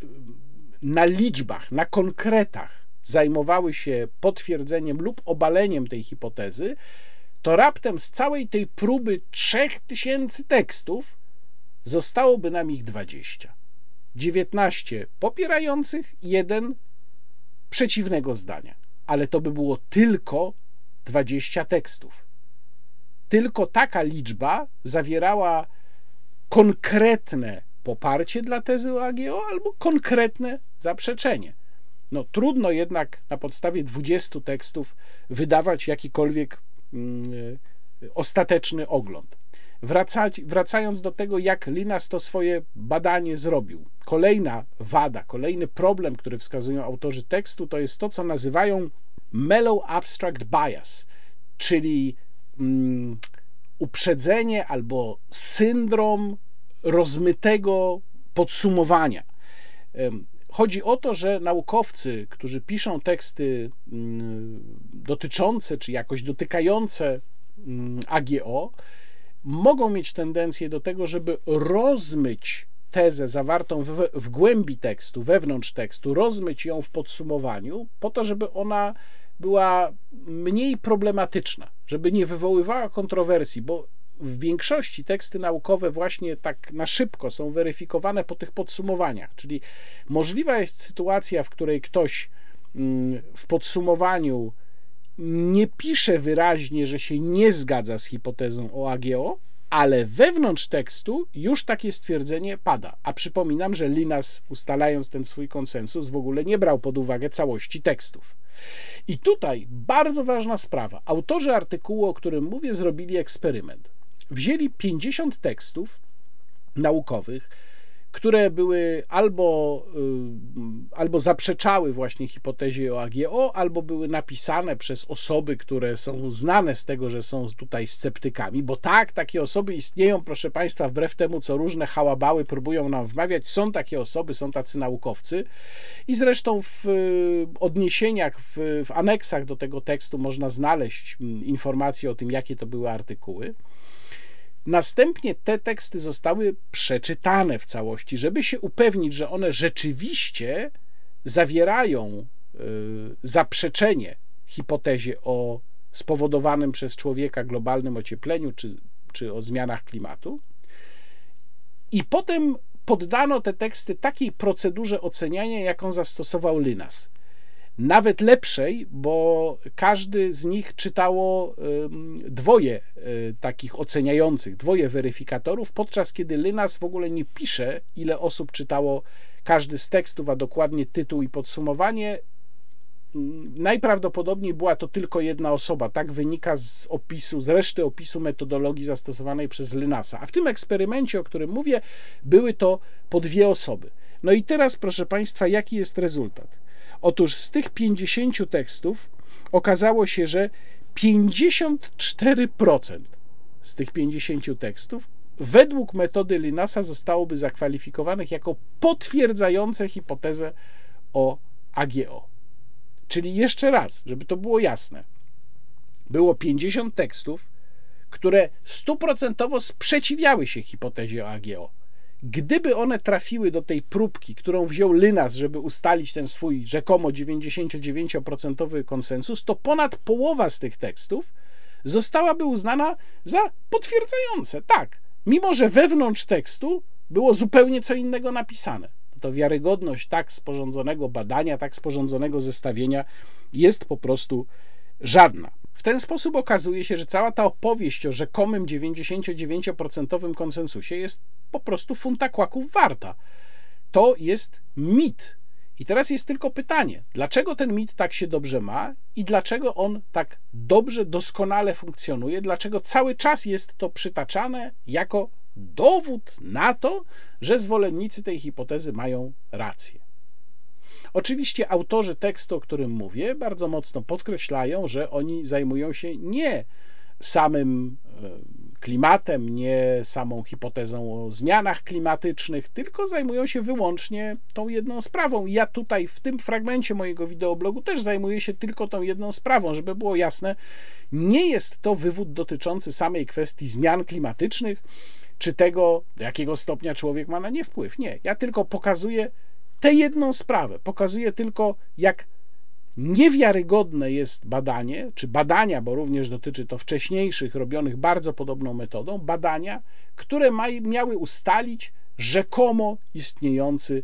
y, na liczbach, na konkretach zajmowały się potwierdzeniem lub obaleniem tej hipotezy, to raptem z całej tej próby 3000 tekstów zostałoby nam ich 20. 19 popierających, jeden przeciwnego zdania. Ale to by było tylko 20 tekstów. Tylko taka liczba zawierała konkretne poparcie dla tezy o AGO albo konkretne zaprzeczenie. No, trudno jednak na podstawie 20 tekstów wydawać jakikolwiek mm, ostateczny ogląd. Wracać, wracając do tego, jak Linas to swoje badanie zrobił. Kolejna wada, kolejny problem, który wskazują autorzy tekstu, to jest to, co nazywają mellow abstract bias, czyli um, uprzedzenie albo syndrom rozmytego podsumowania. Chodzi o to, że naukowcy, którzy piszą teksty mm, dotyczące czy jakoś dotykające mm, AGO, mogą mieć tendencję do tego, żeby rozmyć tezę zawartą w, w głębi tekstu, wewnątrz tekstu, rozmyć ją w podsumowaniu, po to, żeby ona była mniej problematyczna, żeby nie wywoływała kontrowersji, bo w większości teksty naukowe właśnie tak na szybko są weryfikowane po tych podsumowaniach, czyli możliwa jest sytuacja, w której ktoś mm, w podsumowaniu nie pisze wyraźnie, że się nie zgadza z hipotezą o AGO, ale wewnątrz tekstu już takie stwierdzenie pada. A przypominam, że Linas, ustalając ten swój konsensus, w ogóle nie brał pod uwagę całości tekstów. I tutaj bardzo ważna sprawa. Autorzy artykułu, o którym mówię, zrobili eksperyment. Wzięli 50 tekstów naukowych, które były albo, y, albo zaprzeczały właśnie hipotezie o AGO, albo były napisane przez osoby, które są znane z tego, że są tutaj sceptykami, bo tak, takie osoby istnieją, proszę Państwa, wbrew temu, co różne hałabały próbują nam wmawiać, są takie osoby, są tacy naukowcy i zresztą w y, odniesieniach, w, w aneksach do tego tekstu można znaleźć mm, informacje o tym, jakie to były artykuły. Następnie te teksty zostały przeczytane w całości, żeby się upewnić, że one rzeczywiście zawierają y, zaprzeczenie hipotezie o spowodowanym przez człowieka globalnym ociepleniu czy, czy o zmianach klimatu. I potem poddano te teksty takiej procedurze oceniania, jaką zastosował Linas nawet lepszej, bo każdy z nich czytało dwoje y, takich oceniających, dwoje weryfikatorów, podczas kiedy Lynas w ogóle nie pisze, ile osób czytało każdy z tekstów, a dokładnie tytuł i podsumowanie. Najprawdopodobniej była to tylko jedna osoba. Tak wynika z opisu, z reszty opisu metodologii zastosowanej przez Lynasa. A w tym eksperymencie, o którym mówię, były to po dwie osoby. No i teraz, proszę Państwa, jaki jest rezultat? Otóż z tych 50 tekstów okazało się, że 54% z tych 50 tekstów według metody Linasa zostałoby zakwalifikowanych jako potwierdzające hipotezę o AGO. Czyli jeszcze raz, żeby to było jasne, było 50 tekstów, które stuprocentowo sprzeciwiały się hipotezie o AGO. Gdyby one trafiły do tej próbki, którą wziął Lynas, żeby ustalić ten swój rzekomo 99% konsensus, to ponad połowa z tych tekstów zostałaby uznana za potwierdzające. Tak, mimo że wewnątrz tekstu było zupełnie co innego napisane. To wiarygodność tak sporządzonego badania, tak sporządzonego zestawienia jest po prostu żadna. W ten sposób okazuje się, że cała ta opowieść o rzekomym 99% konsensusie jest po prostu funta kłaków warta. To jest mit. I teraz jest tylko pytanie, dlaczego ten mit tak się dobrze ma i dlaczego on tak dobrze, doskonale funkcjonuje, dlaczego cały czas jest to przytaczane jako dowód na to, że zwolennicy tej hipotezy mają rację. Oczywiście autorzy tekstu, o którym mówię, bardzo mocno podkreślają, że oni zajmują się nie samym e, klimatem, nie samą hipotezą o zmianach klimatycznych, tylko zajmują się wyłącznie tą jedną sprawą. Ja tutaj w tym fragmencie mojego wideoblogu też zajmuję się tylko tą jedną sprawą, żeby było jasne, nie jest to wywód dotyczący samej kwestii zmian klimatycznych, czy tego, do jakiego stopnia człowiek ma na nie wpływ. Nie, ja tylko pokazuję tę jedną sprawę. Pokazuje tylko, jak niewiarygodne jest badanie, czy badania, bo również dotyczy to wcześniejszych, robionych bardzo podobną metodą, badania, które ma, miały ustalić rzekomo istniejący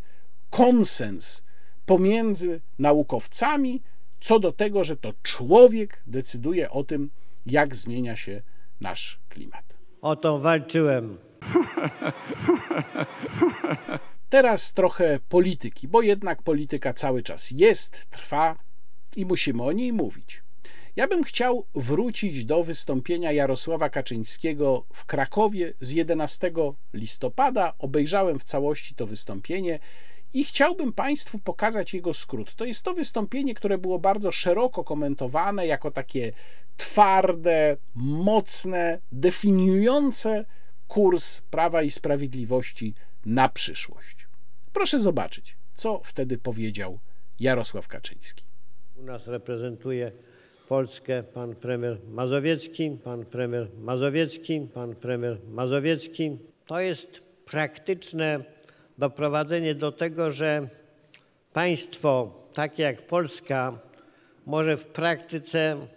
konsens pomiędzy naukowcami co do tego, że to człowiek decyduje o tym, jak zmienia się nasz klimat.
O to walczyłem.
Teraz trochę polityki, bo jednak polityka cały czas jest, trwa i musimy o niej mówić. Ja bym chciał wrócić do wystąpienia Jarosława Kaczyńskiego w Krakowie z 11 listopada. Obejrzałem w całości to wystąpienie i chciałbym Państwu pokazać jego skrót. To jest to wystąpienie, które było bardzo szeroko komentowane jako takie twarde, mocne, definiujące kurs Prawa i Sprawiedliwości na przyszłość. Proszę zobaczyć, co wtedy powiedział Jarosław Kaczyński.
U nas reprezentuje Polskę pan premier Mazowiecki, pan premier Mazowiecki, pan premier Mazowiecki. To jest praktyczne doprowadzenie do tego, że państwo takie jak Polska może w praktyce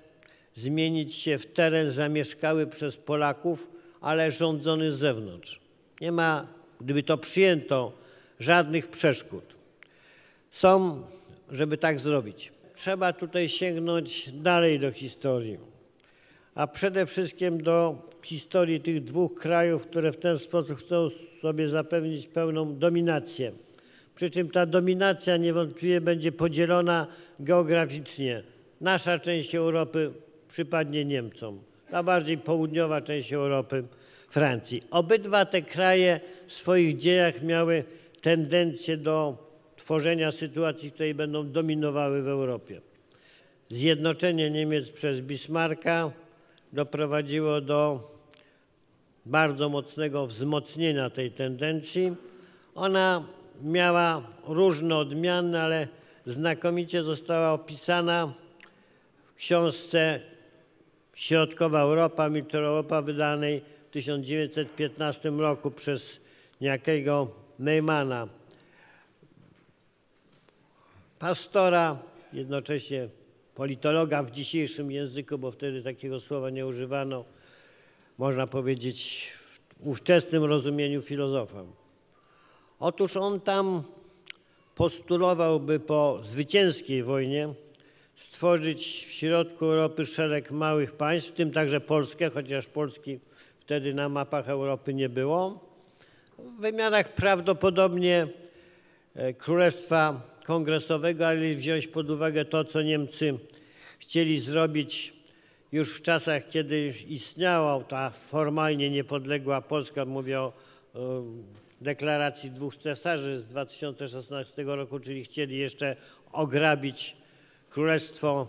zmienić się w teren zamieszkały przez Polaków, ale rządzony z zewnątrz. Nie ma, gdyby to przyjęto, żadnych przeszkód. Są, żeby tak zrobić. Trzeba tutaj sięgnąć dalej do historii, a przede wszystkim do historii tych dwóch krajów, które w ten sposób chcą sobie zapewnić pełną dominację. Przy czym ta dominacja niewątpliwie będzie podzielona geograficznie. Nasza część Europy przypadnie Niemcom, ta bardziej południowa część Europy Francji. Obydwa te kraje w swoich dziejach miały tendencje do tworzenia sytuacji, które będą dominowały w Europie. Zjednoczenie Niemiec przez Bismarcka doprowadziło do bardzo mocnego wzmocnienia tej tendencji. Ona miała różne odmiany, ale znakomicie została opisana w książce Środkowa Europa, Mitteleuropa wydanej w 1915 roku przez niejakiego Neymana. Pastora, jednocześnie politologa w dzisiejszym języku, bo wtedy takiego słowa nie używano, można powiedzieć w ówczesnym rozumieniu filozofa. Otóż on tam postulowałby po zwycięskiej wojnie stworzyć w środku Europy szereg małych państw, w tym także Polskę, chociaż Polski wtedy na mapach Europy nie było. W wymiarach prawdopodobnie e, Królestwa Kongresowego, ale wziąć pod uwagę to, co Niemcy chcieli zrobić już w czasach, kiedy istniała ta formalnie niepodległa Polska, mówię o deklaracji dwóch cesarzy z 2016 roku, czyli chcieli jeszcze ograbić Królestwo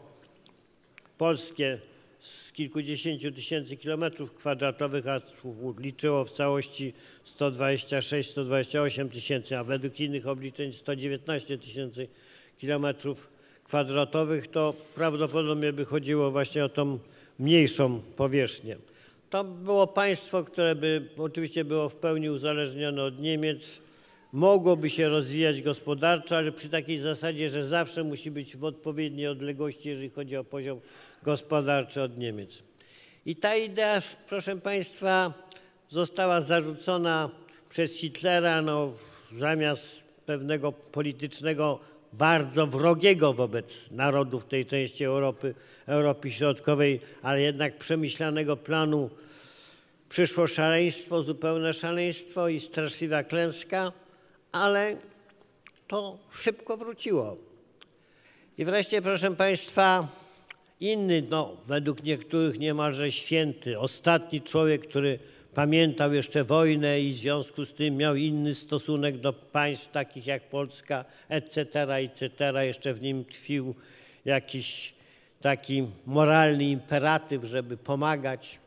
Polskie z kilkudziesięciu tysięcy kilometrów kwadratowych, a liczyło w całości 126-128 tysięcy, a według innych obliczeń 119 tysięcy kilometrów kwadratowych, to prawdopodobnie by chodziło właśnie o tą mniejszą powierzchnię. To było państwo, które by oczywiście było w pełni uzależnione od Niemiec, mogłoby się rozwijać gospodarczo, ale przy takiej zasadzie, że zawsze musi być w odpowiedniej odległości, jeżeli chodzi o poziom gospodarczy od Niemiec. I ta idea, proszę Państwa, została zarzucona przez Hitlera no, zamiast pewnego politycznego bardzo wrogiego wobec narodów tej części Europy, Europy Środkowej, ale jednak przemyślanego planu przyszło szaleństwo, zupełne szaleństwo i straszliwa klęska, ale to szybko wróciło. I wreszcie, proszę Państwa, inny, no, według niektórych niemalże święty, ostatni człowiek, który pamiętał jeszcze wojnę i w związku z tym miał inny stosunek do państw takich jak Polska, etc., etc. Jeszcze w nim tkwił jakiś taki moralny imperatyw, żeby pomagać.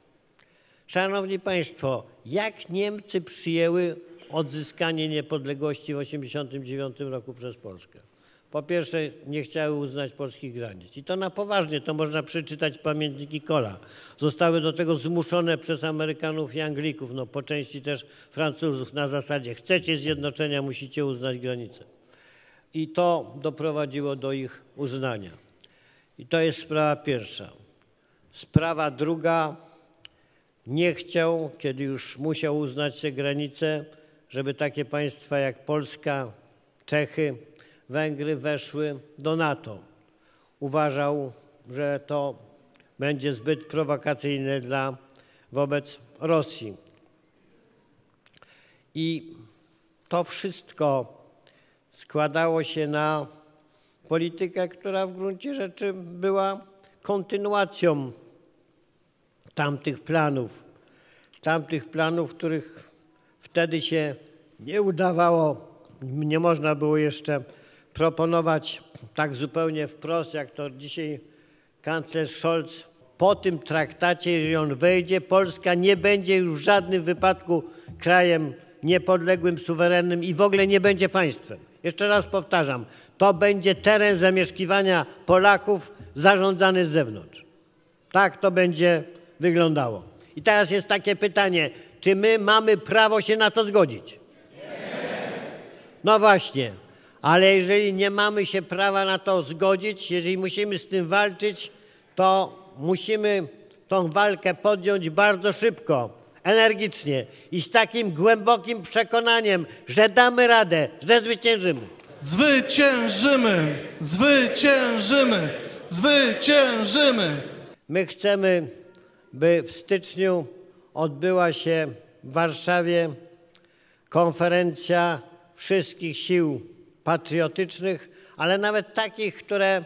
Szanowni Państwo, jak Niemcy przyjęły odzyskanie niepodległości w 1989 roku przez Polskę? Po pierwsze, nie chciały uznać polskich granic. I to na poważnie, to można przeczytać pamiętniki Kola. Zostały do tego zmuszone przez Amerykanów i Anglików, no po części też Francuzów na zasadzie chcecie zjednoczenia, musicie uznać granice. I to doprowadziło do ich uznania. I to jest sprawa pierwsza. Sprawa druga, nie chciał, kiedy już musiał uznać te granice, żeby takie państwa jak Polska, Czechy, Węgry weszły do NATO. Uważał, że to będzie zbyt prowokacyjne dla, wobec Rosji. I to wszystko składało się na politykę, która w gruncie rzeczy była kontynuacją tamtych planów, tamtych planów, których wtedy się nie udawało, nie można było jeszcze proponować tak zupełnie wprost, jak to dzisiaj kanclerz Scholz po tym traktacie, jeżeli on wejdzie, Polska nie będzie już w żadnym wypadku krajem niepodległym, suwerennym i w ogóle nie będzie państwem. Jeszcze raz powtarzam, to będzie teren zamieszkiwania Polaków zarządzany z zewnątrz. Tak to będzie wyglądało. I teraz jest takie pytanie, czy my mamy prawo się na to zgodzić? No właśnie, ale jeżeli nie mamy się prawa na to zgodzić, jeżeli musimy z tym walczyć, to musimy tą walkę podjąć bardzo szybko, energicznie i z takim głębokim przekonaniem, że damy radę, że zwyciężymy.
Zwyciężymy! Zwyciężymy! Zwyciężymy!
My chcemy, by w styczniu odbyła się w Warszawie konferencja wszystkich sił patriotycznych, ale nawet takich, które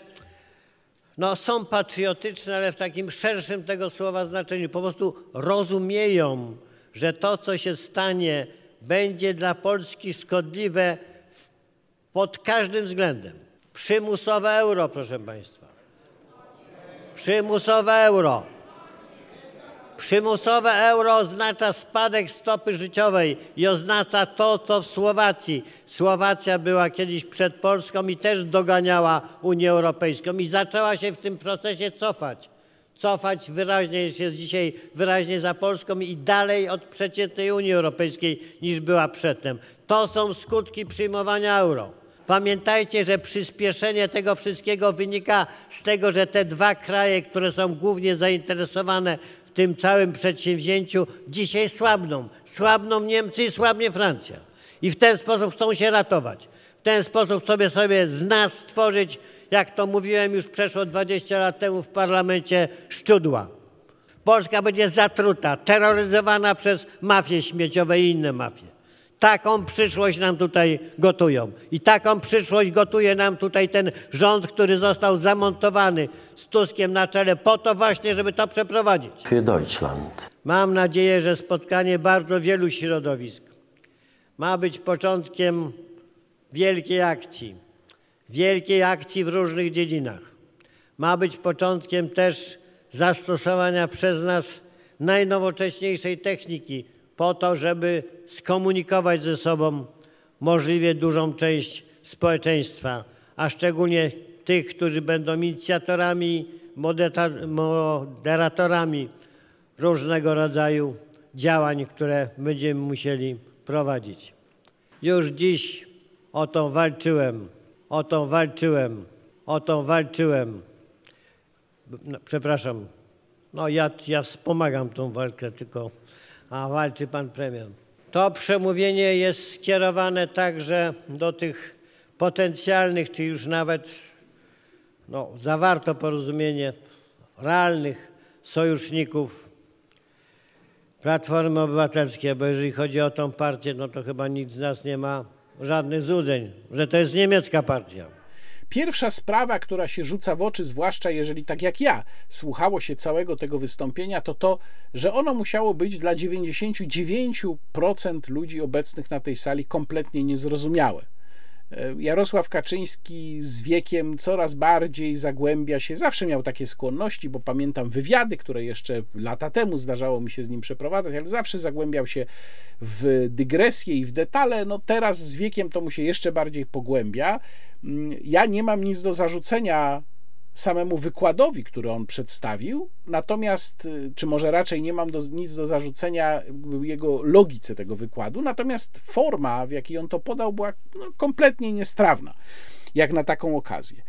no, są patriotyczne, ale w takim szerszym tego słowa znaczeniu. Po prostu rozumieją, że to, co się stanie będzie dla Polski szkodliwe pod każdym względem. Przymusowe euro, proszę Państwa. Przymusowe euro. Przymusowe euro oznacza spadek stopy życiowej i oznacza to, co w Słowacji. Słowacja była kiedyś przed Polską i też doganiała Unię Europejską i zaczęła się w tym procesie cofać. Cofać wyraźnie jest dzisiaj wyraźnie za Polską i dalej od przeciętnej Unii Europejskiej niż była przedtem. To są skutki przyjmowania euro. Pamiętajcie, że przyspieszenie tego wszystkiego wynika z tego, że te dwa kraje, które są głównie zainteresowane tym całym przedsięwzięciu, dzisiaj słabną. Słabną Niemcy i słabnie Francja. I w ten sposób chcą się ratować. W ten sposób sobie sobie z nas stworzyć, jak to mówiłem już przeszło 20 lat temu w parlamencie, szczudła. Polska będzie zatruta, terroryzowana przez mafie śmieciowe i inne mafie. Taką przyszłość nam tutaj gotują. I taką przyszłość gotuje nam tutaj ten rząd, który został zamontowany z Tuskiem na czele po to właśnie, żeby to przeprowadzić.
Für Deutschland.
Mam nadzieję, że spotkanie bardzo wielu środowisk ma być początkiem wielkiej akcji. Wielkiej akcji w różnych dziedzinach. Ma być początkiem też zastosowania przez nas najnowocześniejszej techniki po to, żeby skomunikować ze sobą możliwie dużą część społeczeństwa, a szczególnie tych, którzy będą inicjatorami, moderatorami różnego rodzaju działań, które będziemy musieli prowadzić. Już dziś o to walczyłem, o to walczyłem, o to walczyłem. No, przepraszam, no ja, ja wspomagam tą walkę, tylko a walczy pan premier. To przemówienie jest skierowane także do tych potencjalnych, czy już nawet no, zawarto porozumienie realnych sojuszników Platformy Obywatelskiej, bo jeżeli chodzi o tą partię, no to chyba nikt z nas nie ma żadnych złudzeń, że to jest niemiecka partia.
Pierwsza sprawa, która się rzuca w oczy, zwłaszcza jeżeli tak jak ja słuchało się całego tego wystąpienia, to to, że ono musiało być dla 99% ludzi obecnych na tej sali kompletnie niezrozumiałe. E, Jarosław Kaczyński z wiekiem coraz bardziej zagłębia się, zawsze miał takie skłonności, bo pamiętam wywiady, które jeszcze lata temu zdarzało mi się z nim przeprowadzać, ale zawsze zagłębiał się w dygresję i w detale. No teraz z wiekiem to mu się jeszcze bardziej pogłębia. Mm, ja nie mam nic do zarzucenia samemu wykładowi, który on przedstawił, natomiast, y, czy może raczej nie mam do, nic do zarzucenia jego logice tego wykładu, natomiast forma, w jakiej on to podał, była no, kompletnie niestrawna, jak na taką okazję.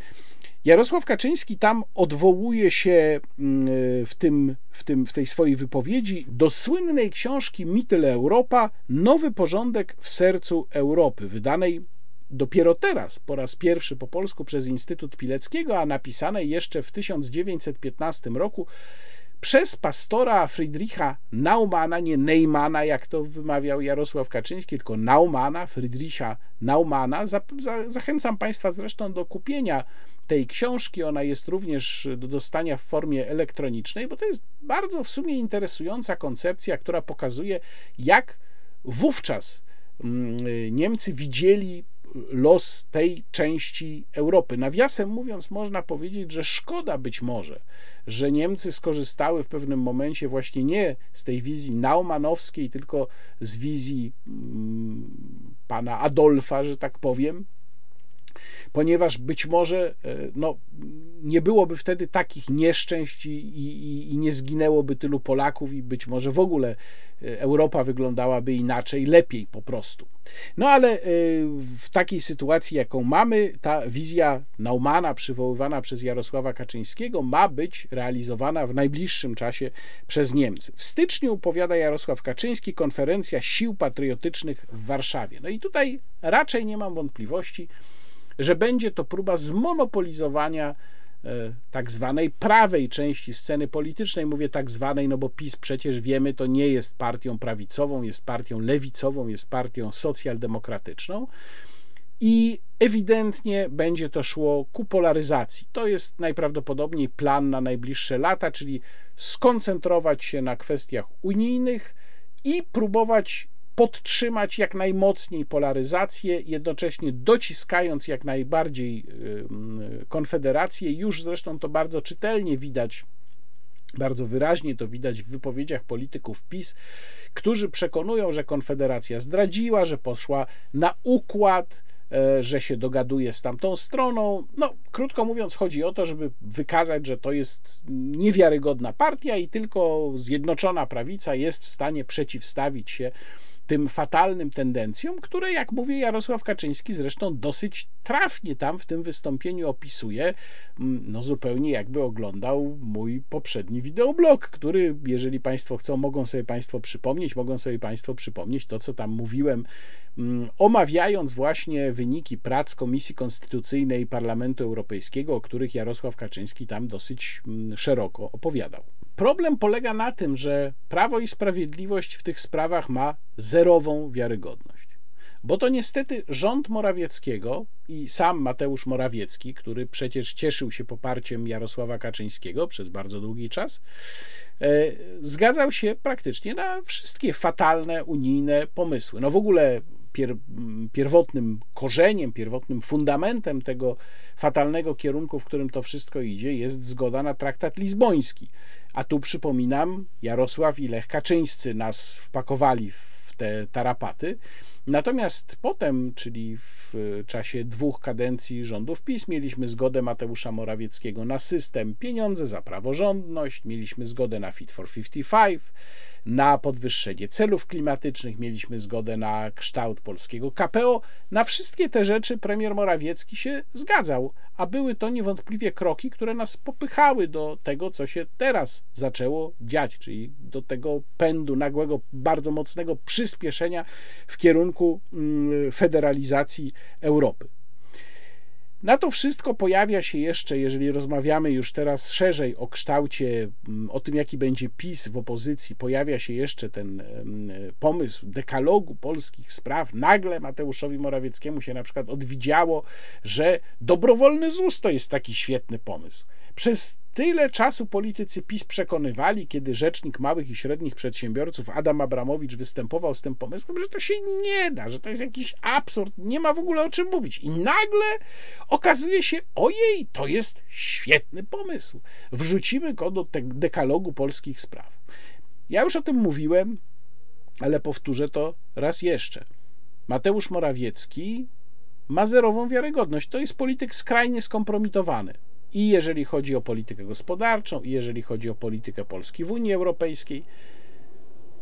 Jarosław Kaczyński tam odwołuje się mm, w, tym, w, tym, w tej swojej wypowiedzi do słynnej książki Mittel Europa Nowy porządek w sercu Europy, wydanej dopiero teraz, po raz pierwszy po polsku przez Instytut Pileckiego, a napisane jeszcze w 1915 roku przez pastora Friedricha Naumana, nie Neymana, jak to wymawiał Jarosław Kaczyński, tylko Naumana, Friedricha Naumana. Zachęcam Państwa zresztą do kupienia tej książki. Ona jest również do dostania w formie elektronicznej, bo to jest bardzo w sumie interesująca koncepcja, która pokazuje, jak wówczas mm, Niemcy widzieli los tej części Europy. Nawiasem mówiąc, można powiedzieć, że szkoda być może, że Niemcy skorzystały w pewnym momencie właśnie nie z tej wizji naumanowskiej, tylko z wizji mm, pana Adolfa, że tak powiem, ponieważ być może e, no, nie byłoby wtedy takich nieszczęść i, i, i, nie zginęłoby tylu Polaków, i być może w ogóle e, Europa wyglądałaby inaczej, lepiej po prostu. No ale e, w takiej sytuacji, jaką mamy, ta wizja Naumana, przywoływana przez Jarosława Kaczyńskiego, ma być realizowana w najbliższym czasie przez Niemcy. W styczniu, powiada Jarosław Kaczyński, konferencja sił patriotycznych w Warszawie. No i tutaj raczej nie mam wątpliwości, że będzie to próba zmonopolizowania e, tak zwanej prawej części sceny politycznej. Mówię tak zwanej, no bo PiS przecież wiemy, to nie jest partią prawicową, jest partią lewicową, jest partią socjaldemokratyczną. I ewidentnie będzie to szło ku polaryzacji. To jest najprawdopodobniej plan na najbliższe lata, czyli skoncentrować się na kwestiach unijnych i próbować podtrzymać jak najmocniej polaryzację, jednocześnie dociskając jak najbardziej Konfederację. Już zresztą to bardzo czytelnie widać bardzo wyraźnie to widać w wypowiedziach polityków PiS, którzy przekonują, że Konfederacja zdradziła, że poszła na układ, e, że się dogaduje z tamtą stroną. No, krótko mówiąc, chodzi o to, żeby wykazać, że to jest niewiarygodna partia i tylko zjednoczona prawica jest w stanie przeciwstawić się tym fatalnym tendencjom, które, jak mówię, Jarosław Kaczyński zresztą dosyć trafnie tam w tym wystąpieniu opisuje, mm, no zupełnie jakby oglądał mój poprzedni wideoblog, który, jeżeli Państwo chcą, mogą sobie Państwo przypomnieć, mogą sobie Państwo przypomnieć to, co tam mówiłem, omawiając właśnie wyniki prac Komisji Konstytucyjnej Parlamentu Europejskiego, o których Jarosław Kaczyński tam dosyć mm, szeroko opowiadał. Problem polega na tym, że Prawo i Sprawiedliwość w tych sprawach ma zerową wiarygodność. Bo to niestety rząd Morawieckiego i sam Mateusz Morawiecki, który przecież cieszył się poparciem Jarosława Kaczyńskiego przez bardzo długi czas, e, zgadzał się praktycznie na wszystkie fatalne unijne pomysły. No w ogóle pier, pierwotnym korzeniem, pierwotnym fundamentem tego fatalnego kierunku, w którym to wszystko idzie, jest zgoda na traktat lizboński. A tu przypominam, Jarosław i Lech Kaczyńscy nas wpakowali w te tarapaty. Natomiast potem, czyli w czasie dwóch kadencji rządów PiS, mieliśmy zgodę Mateusza Morawieckiego na system pieniądze za praworządność, mieliśmy zgodę na Fit for 55, na podwyższenie celów klimatycznych, mieliśmy zgodę na kształt polskiego KPO. Na wszystkie te rzeczy premier Morawiecki się zgadzał, a były to niewątpliwie kroki, które nas popychały do tego, co się teraz zaczęło dziać, czyli do tego pędu nagłego, bardzo mocnego przyspieszenia w kierunku mm, federalizacji Europy. Na to wszystko pojawia się jeszcze, jeżeli rozmawiamy już teraz szerzej o kształcie, mm, o tym, jaki będzie PiS w opozycji, pojawia się jeszcze ten pomysł dekalogu polskich spraw. Nagle Mateuszowi Morawieckiemu się na przykład odwidziało, że dobrowolny ZUS to jest taki świetny pomysł. Przez tyle czasu politycy PiS przekonywali, kiedy rzecznik małych i średnich przedsiębiorców Adam Abramowicz występował z tym pomysłem, że to się nie da, że to jest jakiś absurd, nie ma w ogóle o czym mówić. I nagle okazuje się, ojej, to jest świetny pomysł. Wrzucimy go do dekalogu polskich spraw. Ja już o tym mówiłem, ale powtórzę to raz jeszcze. Mateusz Morawiecki ma zerową wiarygodność. To jest polityk skrajnie skompromitowany i jeżeli chodzi o politykę gospodarczą, i jeżeli chodzi o politykę Polski w Unii Europejskiej.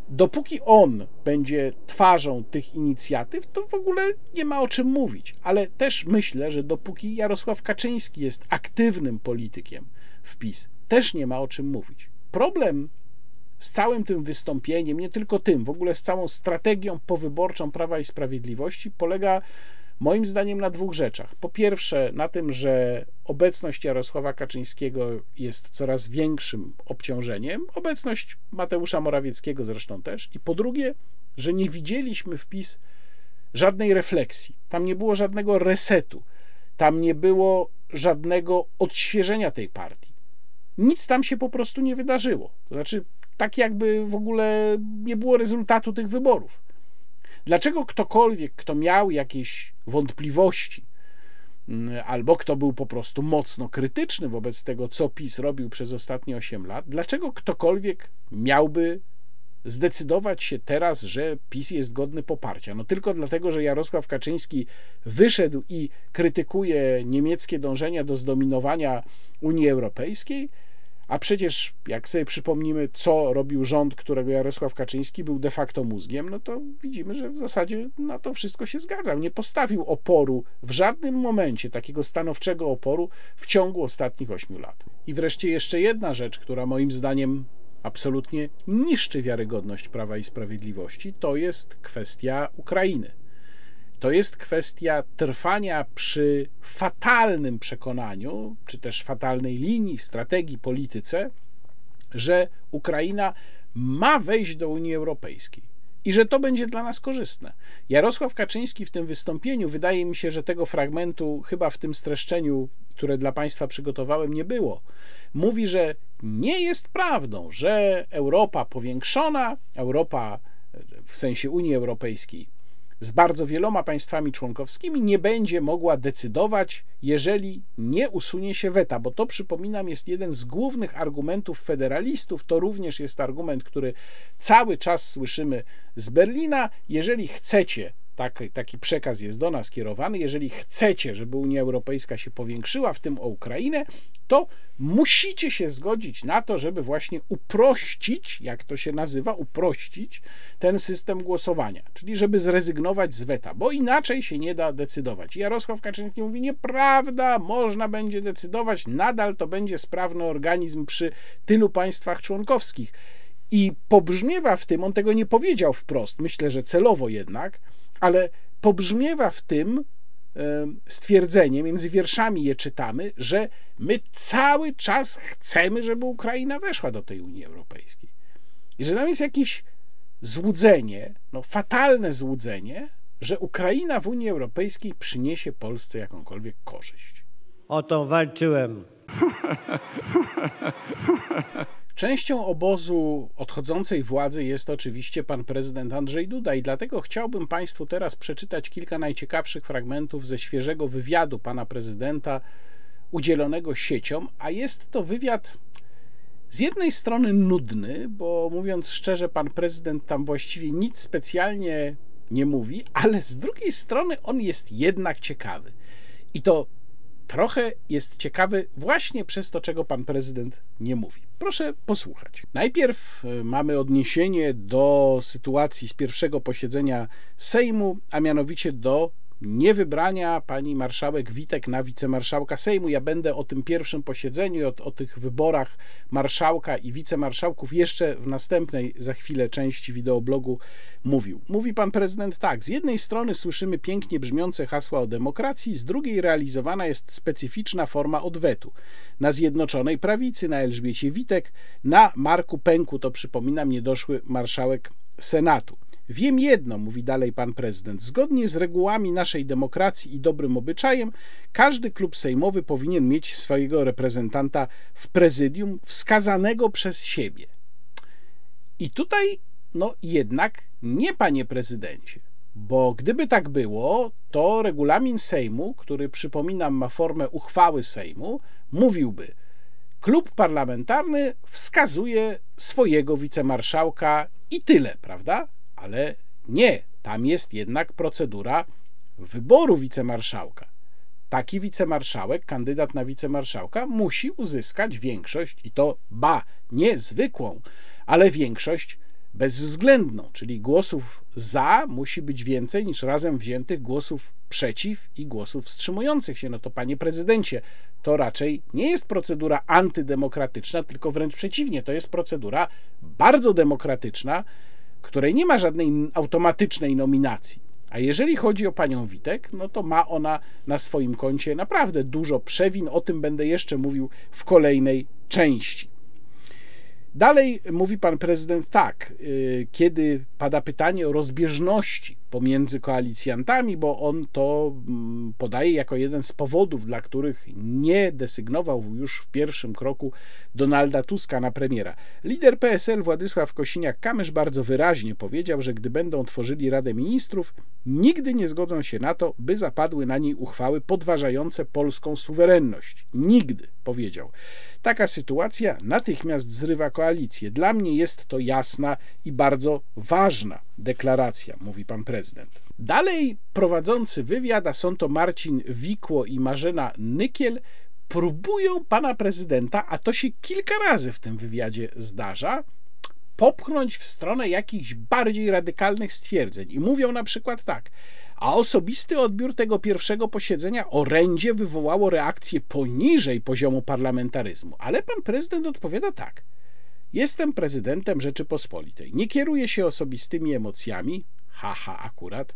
Dopóki on będzie twarzą tych inicjatyw, to w ogóle nie ma o czym mówić. Ale też myślę, że dopóki Jarosław Kaczyński jest aktywnym politykiem w PiS, też nie ma o czym mówić. Problem z całym tym wystąpieniem, nie tylko tym, w ogóle z całą strategią powyborczą Prawa i Sprawiedliwości polega Moim zdaniem na dwóch rzeczach. Po pierwsze, na tym, że obecność Jarosława Kaczyńskiego jest coraz większym obciążeniem, obecność Mateusza Morawieckiego zresztą też. I po drugie, że nie widzieliśmy wpis żadnej refleksji. Tam nie było żadnego resetu. Tam nie było żadnego odświeżenia tej partii. Nic tam się po prostu nie wydarzyło. To znaczy, tak jakby w ogóle nie było rezultatu tych wyborów. Dlaczego ktokolwiek, kto miał jakieś wątpliwości, mm, albo kto był po prostu mocno krytyczny wobec tego, co PiS robił przez ostatnie 8 lat, dlaczego ktokolwiek miałby zdecydować się teraz, że PiS jest godny poparcia? No tylko dlatego, że Jarosław Kaczyński wyszedł i krytykuje niemieckie dążenia do zdominowania Unii Europejskiej? A przecież, jak sobie przypomnimy, co robił rząd, którego Jarosław Kaczyński był de facto mózgiem, no to widzimy, że w zasadzie na to wszystko się zgadzał. Nie postawił oporu w żadnym momencie, takiego stanowczego oporu w ciągu ostatnich ośmiu lat. I wreszcie jeszcze jedna rzecz, która moim zdaniem absolutnie niszczy wiarygodność Prawa i Sprawiedliwości, to jest kwestia Ukrainy. To jest kwestia trwania przy fatalnym przekonaniu, czy też fatalnej linii, strategii, polityce, że Ukraina ma wejść do Unii Europejskiej i że to będzie dla nas korzystne. Jarosław Kaczyński w tym wystąpieniu, wydaje mi się, że tego fragmentu chyba w tym streszczeniu, które dla Państwa przygotowałem, nie było. Mówi, że nie jest prawdą, że Europa powiększona, Europa w sensie Unii Europejskiej, z bardzo wieloma państwami członkowskimi nie będzie mogła decydować, jeżeli nie usunie się weta, bo to przypominam jest jeden z głównych argumentów federalistów. To również jest argument, który cały czas słyszymy z Berlina. Jeżeli chcecie taki, taki przekaz jest do nas kierowany. Jeżeli chcecie, żeby Unia Europejska się powiększyła, w tym o Ukrainę, to musicie się zgodzić na to, żeby właśnie uprościć, jak to się nazywa, uprościć ten system głosowania, czyli żeby zrezygnować z weta, bo inaczej się nie da decydować. Jarosław Kaczyński mówi: Nieprawda, można będzie decydować, nadal to będzie sprawny organizm przy tylu państwach członkowskich. I pobrzmiewa w tym, on tego nie powiedział wprost, myślę, że celowo jednak, ale pobrzmiewa w tym stwierdzenie, między wierszami je czytamy, że my cały czas chcemy, żeby Ukraina weszła do tej Unii Europejskiej. I że tam jest jakieś złudzenie, no fatalne złudzenie, że Ukraina w Unii Europejskiej przyniesie Polsce jakąkolwiek korzyść.
O to walczyłem.
Częścią obozu odchodzącej władzy jest oczywiście pan prezydent Andrzej Duda i dlatego chciałbym Państwu teraz przeczytać kilka najciekawszych fragmentów ze świeżego wywiadu pana prezydenta udzielonego siecią, a jest to wywiad z jednej strony nudny, bo mówiąc szczerze, pan prezydent tam właściwie nic specjalnie nie mówi, ale z drugiej strony on jest jednak ciekawy. I to trochę jest ciekawy właśnie przez to, czego pan prezydent nie mówi. Proszę posłuchać. Najpierw e, mamy odniesienie do sytuacji z pierwszego posiedzenia Sejmu, a mianowicie do niewybrania pani marszałek Witek na wicemarszałka Sejmu. Ja będę o tym pierwszym posiedzeniu, o, o, tych wyborach marszałka i wicemarszałków jeszcze w następnej za chwilę części wideoblogu mówił. Mówi pan prezydent tak, z jednej strony słyszymy pięknie brzmiące hasła o demokracji, z drugiej realizowana jest specyficzna forma odwetu. Na Zjednoczonej Prawicy, na Elżbiecie Witek, na Marku Pęku, to przypominam, niedoszły marszałek Senatu. Wiem jedno, mówi dalej pan prezydent. Zgodnie z regułami naszej demokracji i dobrym obyczajem, każdy klub sejmowy powinien mieć swojego reprezentanta w prezydium wskazanego przez siebie. I tutaj, no jednak nie, panie prezydencie, bo gdyby tak było, to regulamin Sejmu, który przypominam ma formę uchwały Sejmu, mówiłby: Klub parlamentarny wskazuje swojego wicemarszałka i tyle, prawda? Ale nie, tam jest jednak procedura wyboru wicemarszałka. Taki wicemarszałek, kandydat na wicemarszałka musi uzyskać większość i to ba, nie zwykłą, ale większość bezwzględną, czyli głosów za musi być więcej niż razem wziętych głosów przeciw i głosów wstrzymujących się. No to panie prezydencie, to raczej nie jest procedura antydemokratyczna, tylko wręcz przeciwnie, to jest procedura bardzo demokratyczna, której nie ma żadnej automatycznej nominacji. A jeżeli chodzi o panią Witek, no to ma ona na swoim koncie naprawdę dużo przewin. O tym będę jeszcze mówił w kolejnej części. Dalej mówi pan prezydent tak, y, kiedy pada pytanie o rozbieżności pomiędzy koalicjantami, bo on to mm, podaje jako jeden z powodów, dla których nie desygnował już w pierwszym kroku Donalda Tuska na premiera. Lider PSL Władysław Kosiniak-Kamysz bardzo wyraźnie powiedział, że gdy będą tworzyli Radę Ministrów, nigdy nie zgodzą się na to, by zapadły na niej uchwały podważające polską suwerenność. Nigdy, powiedział. Taka sytuacja natychmiast zrywa koalicję. Dla mnie jest to jasna i bardzo ważna deklaracja, mówi pan prezydent. Dalej prowadzący wywiad, a są to Marcin Wikło i Marzena Nykiel, próbują pana prezydenta, a to się kilka razy w tym wywiadzie zdarza, popchnąć w stronę jakichś bardziej radykalnych stwierdzeń. I mówią na przykład tak. A osobisty odbiór tego pierwszego posiedzenia orędzie wywołało reakcję poniżej poziomu parlamentaryzmu. Ale pan prezydent odpowiada tak. Jestem prezydentem Rzeczypospolitej. Nie kieruję się osobistymi emocjami, haha, akurat.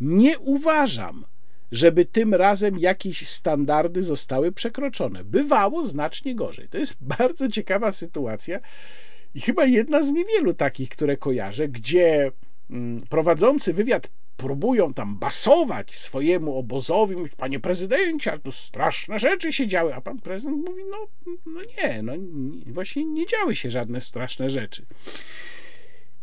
Nie uważam, żeby tym razem jakieś standardy zostały przekroczone. Bywało znacznie gorzej. To jest bardzo ciekawa sytuacja i chyba jedna z niewielu takich, które kojarzę, gdzie mm, prowadzący wywiad próbują tam basować swojemu obozowi, mówić, panie prezydencie, ale tu straszne rzeczy się działy, a pan prezydent mówi, no, no nie, no właśnie nie działy się żadne straszne rzeczy.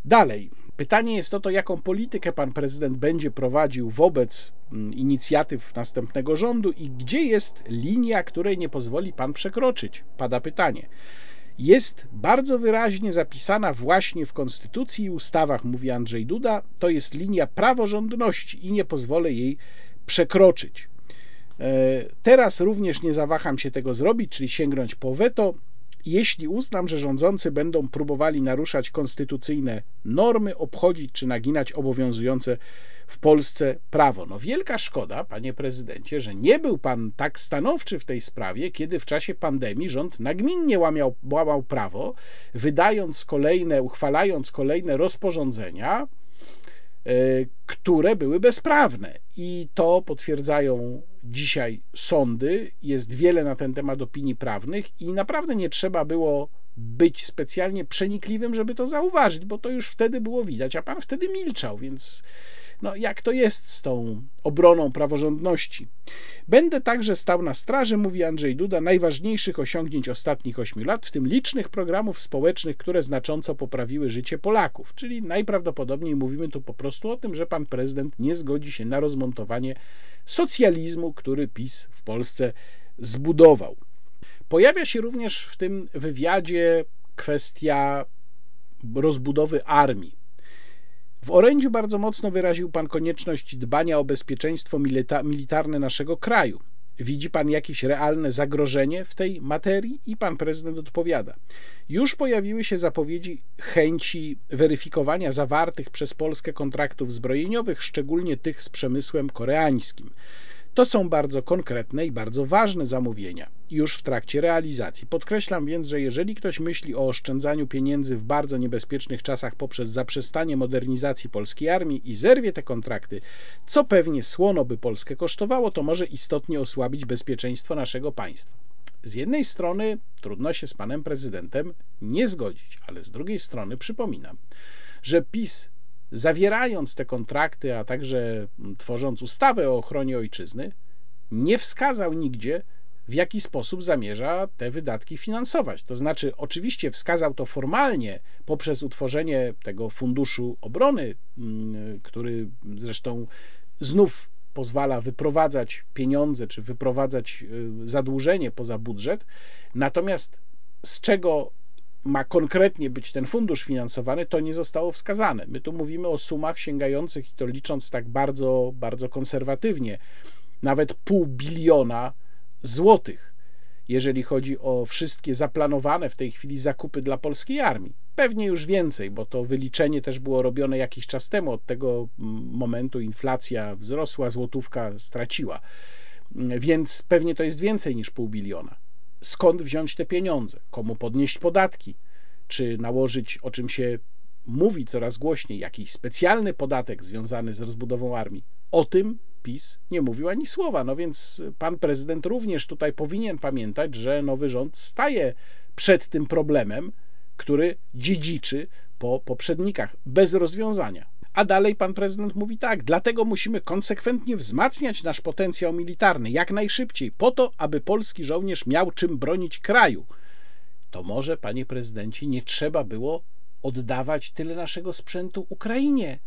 Dalej, Pytanie jest o to, jaką politykę pan prezydent będzie prowadził wobec mm, inicjatyw następnego rządu i gdzie jest linia, której nie pozwoli pan przekroczyć. Pada pytanie. Jest bardzo wyraźnie zapisana właśnie w Konstytucji i ustawach, mówi Andrzej Duda, to jest linia praworządności i nie pozwolę jej przekroczyć. E, teraz również nie zawaham się tego zrobić, czyli sięgnąć po weto, jeśli uznam, że rządzący będą próbowali naruszać konstytucyjne normy, obchodzić czy naginać obowiązujące w Polsce prawo. No wielka szkoda, panie prezydencie, że nie był pan tak stanowczy w tej sprawie, kiedy w czasie pandemii rząd nagminnie łamiał, łamał prawo, wydając kolejne, uchwalając kolejne rozporządzenia, e, które były bezprawne. I to potwierdzają dzisiaj sądy. Jest wiele na ten temat opinii prawnych, i naprawdę nie trzeba było być specjalnie przenikliwym, żeby to zauważyć, bo to już wtedy było widać, a pan wtedy milczał, więc no, jak to jest z tą obroną praworządności. Będę także stał na straży, mówi Andrzej Duda, najważniejszych osiągnięć ostatnich ośmiu lat, w tym licznych programów społecznych, które znacząco poprawiły życie Polaków. Czyli najprawdopodobniej mówimy tu po prostu o tym, że pan prezydent nie zgodzi się na rozmontowanie socjalizmu, który PiS w Polsce zbudował. Pojawia się również w tym wywiadzie kwestia rozbudowy armii. W orędziu bardzo mocno wyraził pan konieczność dbania o bezpieczeństwo militarne naszego kraju. Widzi pan jakieś realne zagrożenie w tej materii? I pan prezydent odpowiada. Już pojawiły się zapowiedzi chęci weryfikowania zawartych przez Polskę kontraktów zbrojeniowych, szczególnie tych z przemysłem koreańskim. To są bardzo konkretne i bardzo ważne zamówienia już w trakcie realizacji. Podkreślam więc, że jeżeli ktoś myśli o oszczędzaniu pieniędzy w bardzo niebezpiecznych czasach poprzez zaprzestanie modernizacji polskiej armii i zerwie te kontrakty, co pewnie słono by Polskę kosztowało, to może istotnie osłabić bezpieczeństwo naszego państwa. Z jednej strony trudno się z panem prezydentem nie zgodzić, ale z drugiej strony przypominam, że PiS zawierając te kontrakty, a także tworząc ustawę o ochronie ojczyzny, nie wskazał nigdzie, w jaki sposób zamierza te wydatki finansować. To znaczy, oczywiście wskazał to formalnie poprzez utworzenie tego funduszu obrony, mm, który zresztą znów pozwala wyprowadzać pieniądze czy wyprowadzać y, zadłużenie poza budżet. Natomiast z czego ma konkretnie być ten fundusz finansowany, to nie zostało wskazane. My tu mówimy o sumach sięgających, i to licząc tak bardzo, bardzo konserwatywnie, nawet pół biliona złotych, jeżeli chodzi o wszystkie zaplanowane w tej chwili zakupy dla polskiej armii. Pewnie już więcej, bo to wyliczenie też było robione jakiś czas temu. Od tego momentu inflacja wzrosła, złotówka straciła. Więc pewnie to jest więcej niż pół biliona skąd wziąć te pieniądze, komu podnieść podatki, czy nałożyć, o czym się mówi coraz głośniej, jakiś specjalny podatek związany z rozbudową armii. O tym PiS nie mówił ani słowa. No więc pan prezydent również tutaj powinien pamiętać, że nowy rząd staje przed tym problemem, który dziedziczy po poprzednikach, bez rozwiązania. A dalej pan prezydent mówi tak, dlatego musimy konsekwentnie wzmacniać nasz potencjał militarny jak najszybciej, po to, aby polski żołnierz miał czym bronić kraju. To może, panie prezydencie, nie trzeba było oddawać tyle naszego sprzętu Ukrainie.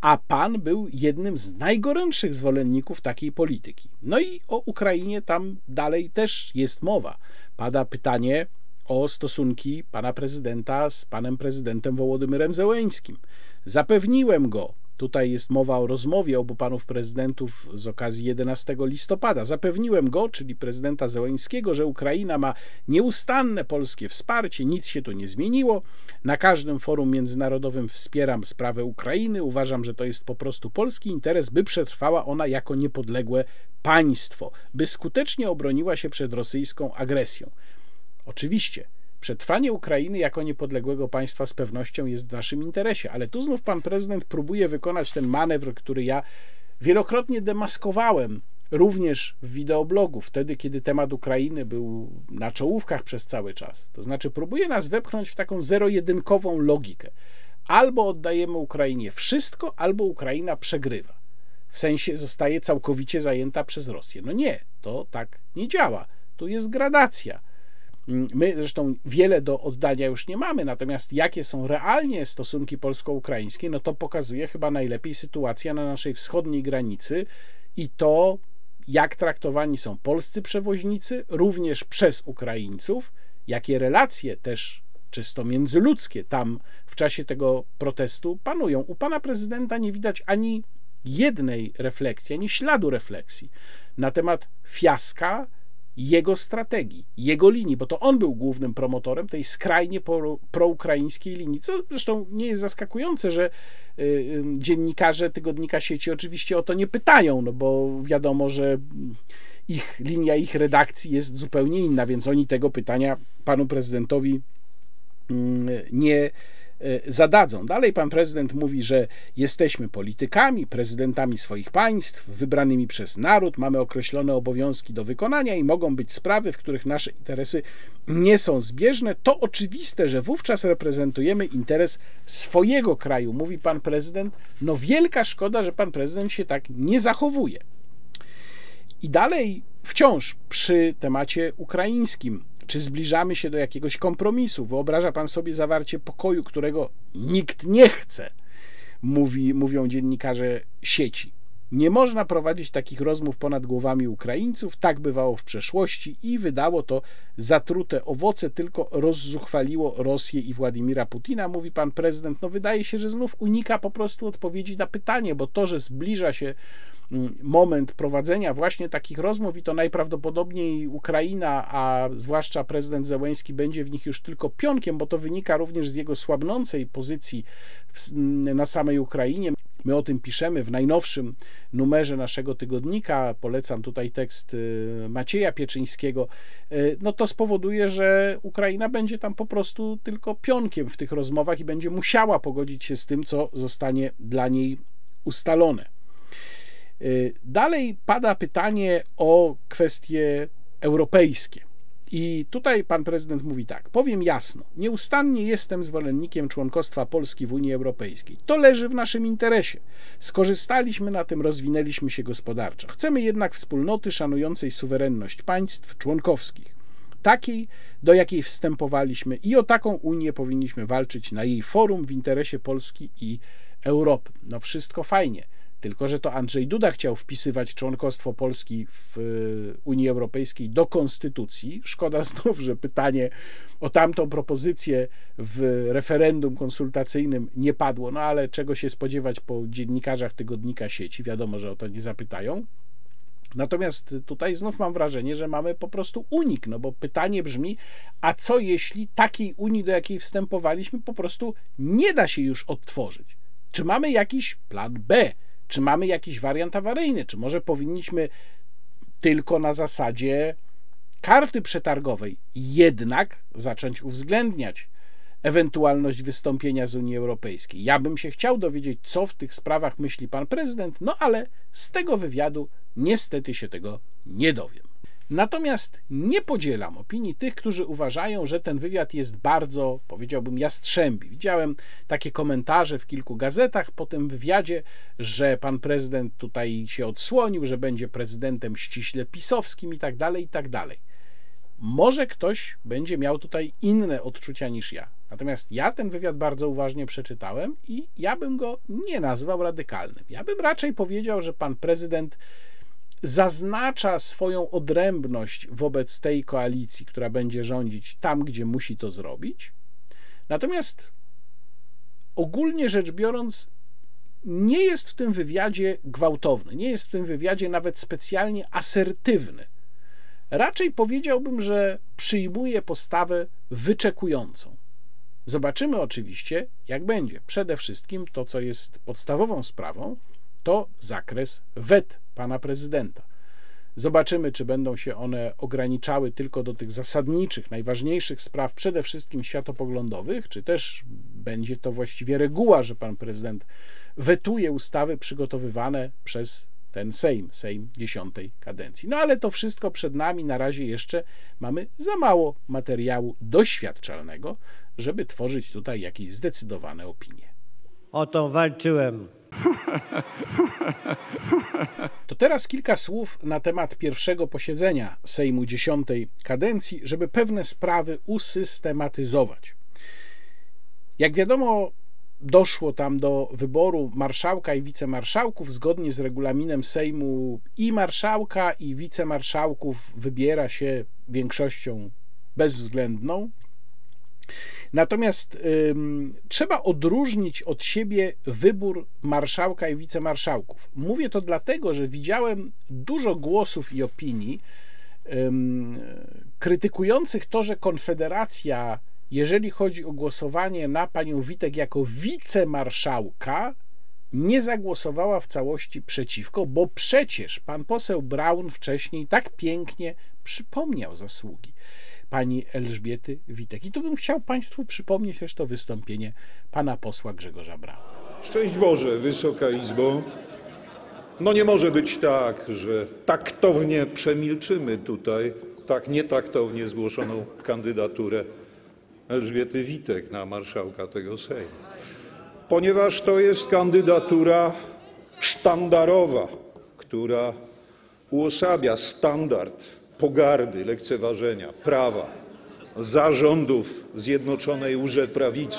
A pan był jednym z najgorętszych zwolenników takiej polityki. No i o Ukrainie tam dalej też jest mowa. Pada pytanie o stosunki pana prezydenta z panem prezydentem Wołodymyrem Zełeńskim. Zapewniłem go, tutaj jest mowa o rozmowie obu panów prezydentów z okazji 11 listopada. Zapewniłem go, czyli prezydenta Zełańskiego, że Ukraina ma nieustanne polskie wsparcie, nic się tu nie zmieniło. Na każdym forum międzynarodowym wspieram sprawę Ukrainy. Uważam, że to jest po prostu polski interes, by przetrwała ona jako niepodległe państwo, by skutecznie obroniła się przed rosyjską agresją. Oczywiście Przetrwanie Ukrainy jako niepodległego państwa z pewnością jest w naszym interesie, ale tu znów pan prezydent próbuje wykonać ten manewr, który ja wielokrotnie demaskowałem również w wideoblogu, wtedy kiedy temat Ukrainy był na czołówkach przez cały czas. To znaczy próbuje nas wepchnąć w taką zero-jedynkową logikę. Albo oddajemy Ukrainie wszystko, albo Ukraina przegrywa. W sensie zostaje całkowicie zajęta przez Rosję. No nie, to tak nie działa. Tu jest gradacja my zresztą wiele do oddania już nie mamy, natomiast jakie są realnie stosunki polsko-ukraińskie, no to pokazuje chyba najlepiej sytuacja na naszej wschodniej granicy i to, jak traktowani są polscy przewoźnicy, również przez Ukraińców, jakie relacje też czysto międzyludzkie tam w czasie tego protestu panują. U pana prezydenta nie widać ani jednej refleksji, ani śladu refleksji na temat fiaska jego strategii, jego linii, bo to on był głównym promotorem tej skrajnie proukraińskiej linii, co zresztą nie jest zaskakujące, że y, dziennikarze tygodnika sieci oczywiście o to nie pytają, no bo wiadomo, że ich linia, ich redakcji jest zupełnie inna, więc oni tego pytania panu prezydentowi mm, nie zadadzą. Dalej pan prezydent mówi, że jesteśmy politykami, prezydentami swoich państw, wybranymi przez naród, mamy określone obowiązki do wykonania i mogą być sprawy, w których nasze interesy nie są zbieżne. To oczywiste, że wówczas reprezentujemy interes swojego kraju, mówi pan prezydent. No wielka szkoda, że pan prezydent się tak nie zachowuje. I dalej wciąż przy temacie ukraińskim czy zbliżamy się do jakiegoś kompromisu? Wyobraża pan sobie zawarcie pokoju, którego nikt nie chce, mówi, mówią dziennikarze sieci. Nie można prowadzić takich rozmów ponad głowami Ukraińców, tak bywało w przeszłości i wydało to zatrute owoce, tylko rozzuchwaliło Rosję i Władimira Putina, mówi pan prezydent. No wydaje się, że znów unika po prostu odpowiedzi na pytanie, bo to, że zbliża się moment prowadzenia właśnie takich rozmów i to najprawdopodobniej Ukraina, a zwłaszcza prezydent Zełęński będzie w nich już tylko pionkiem, bo to wynika również z jego słabnącej pozycji w, na samej Ukrainie. My o tym piszemy w najnowszym numerze naszego tygodnika. Polecam tutaj tekst y, Macieja Pieczyńskiego. Y, no to spowoduje, że Ukraina będzie tam po prostu tylko pionkiem w tych rozmowach i będzie musiała pogodzić się z tym, co zostanie dla niej ustalone. Y, dalej pada pytanie o kwestie europejskie. I tutaj pan prezydent mówi tak: Powiem jasno, nieustannie jestem zwolennikiem członkostwa Polski w Unii Europejskiej. To leży w naszym interesie. Skorzystaliśmy na tym, rozwinęliśmy się gospodarczo. Chcemy jednak wspólnoty szanującej suwerenność państw członkowskich. Takiej, do jakiej wstępowaliśmy, i o taką Unię powinniśmy walczyć na jej forum w interesie Polski i Europy. No, wszystko fajnie tylko, że to Andrzej Duda chciał wpisywać członkostwo Polski w y, Unii Europejskiej do konstytucji. Szkoda znów, że pytanie o tamtą propozycję w referendum konsultacyjnym nie padło, no ale czego się spodziewać po dziennikarzach tygodnika sieci? Wiadomo, że o to nie zapytają. Natomiast tutaj znów mam wrażenie, że mamy po prostu unik, no bo pytanie brzmi, a co jeśli takiej Unii, do jakiej wstępowaliśmy, po prostu nie da się już odtworzyć? Czy mamy jakiś plan B? Czy mamy jakiś wariant awaryjny? Czy może powinniśmy tylko na zasadzie karty przetargowej jednak zacząć uwzględniać ewentualność wystąpienia z Unii Europejskiej. Ja bym się chciał dowiedzieć, co w tych sprawach myśli pan prezydent, no ale z tego wywiadu niestety się tego nie dowiem. Natomiast nie podzielam opinii tych, którzy uważają, że ten wywiad jest bardzo, powiedziałbym, jastrzębi. Widziałem takie komentarze w kilku gazetach po tym wywiadzie, że pan prezydent tutaj się odsłonił, że będzie prezydentem ściśle pisowskim i tak dalej, i tak dalej. Może ktoś będzie miał tutaj inne odczucia niż ja. Natomiast ja ten wywiad bardzo uważnie przeczytałem i ja bym go nie nazwał radykalnym. Ja bym raczej powiedział, że pan prezydent zaznacza swoją odrębność wobec tej koalicji, która będzie rządzić tam, gdzie musi to zrobić. Natomiast ogólnie rzecz biorąc, nie jest w tym wywiadzie gwałtowny, nie jest w tym wywiadzie nawet specjalnie asertywny. Raczej powiedziałbym, że przyjmuje postawę wyczekującą. Zobaczymy oczywiście, jak będzie. Przede wszystkim to, co jest podstawową sprawą, to zakres wet pana prezydenta. Zobaczymy, czy będą się one ograniczały tylko do tych zasadniczych, najważniejszych spraw, przede wszystkim światopoglądowych, czy też będzie to właściwie reguła, że pan prezydent wetuje ustawy przygotowywane przez ten Sejm, Sejm dziesiątej kadencji. No ale to wszystko przed nami, na razie jeszcze mamy za mało materiału doświadczalnego, żeby tworzyć tutaj jakieś zdecydowane opinie.
O to walczyłem
To teraz kilka słów na temat pierwszego posiedzenia Sejmu dziesiątej kadencji, żeby pewne sprawy usystematyzować. Jak wiadomo, doszło tam do wyboru marszałka i wicemarszałków. Zgodnie z regulaminem Sejmu i marszałka, i wicemarszałków wybiera się większością bezwzględną. Natomiast ym, trzeba odróżnić od siebie wybór marszałka i wicemarszałków. Mówię to dlatego, że widziałem dużo głosów i opinii ym, krytykujących to, że Konfederacja, jeżeli chodzi o głosowanie na panią Witek jako wicemarszałka, nie zagłosowała w całości przeciwko, bo przecież pan poseł Braun wcześniej tak pięknie przypomniał zasługi pani Elżbiety Witek. I tu bym chciał Państwu przypomnieć też to wystąpienie pana posła Grzegorza Brauna.
Szczęść Boże, Wysoka Izbo. No nie może być tak, że taktownie przemilczymy tutaj tak nietaktownie zgłoszoną kandydaturę Elżbiety Witek na marszałka tego Sejmu, ponieważ to jest kandydatura sztandarowa, która uosabia standard pogardy, lekceważenia prawa, zarządów Zjednoczonej Łże-Prawicy.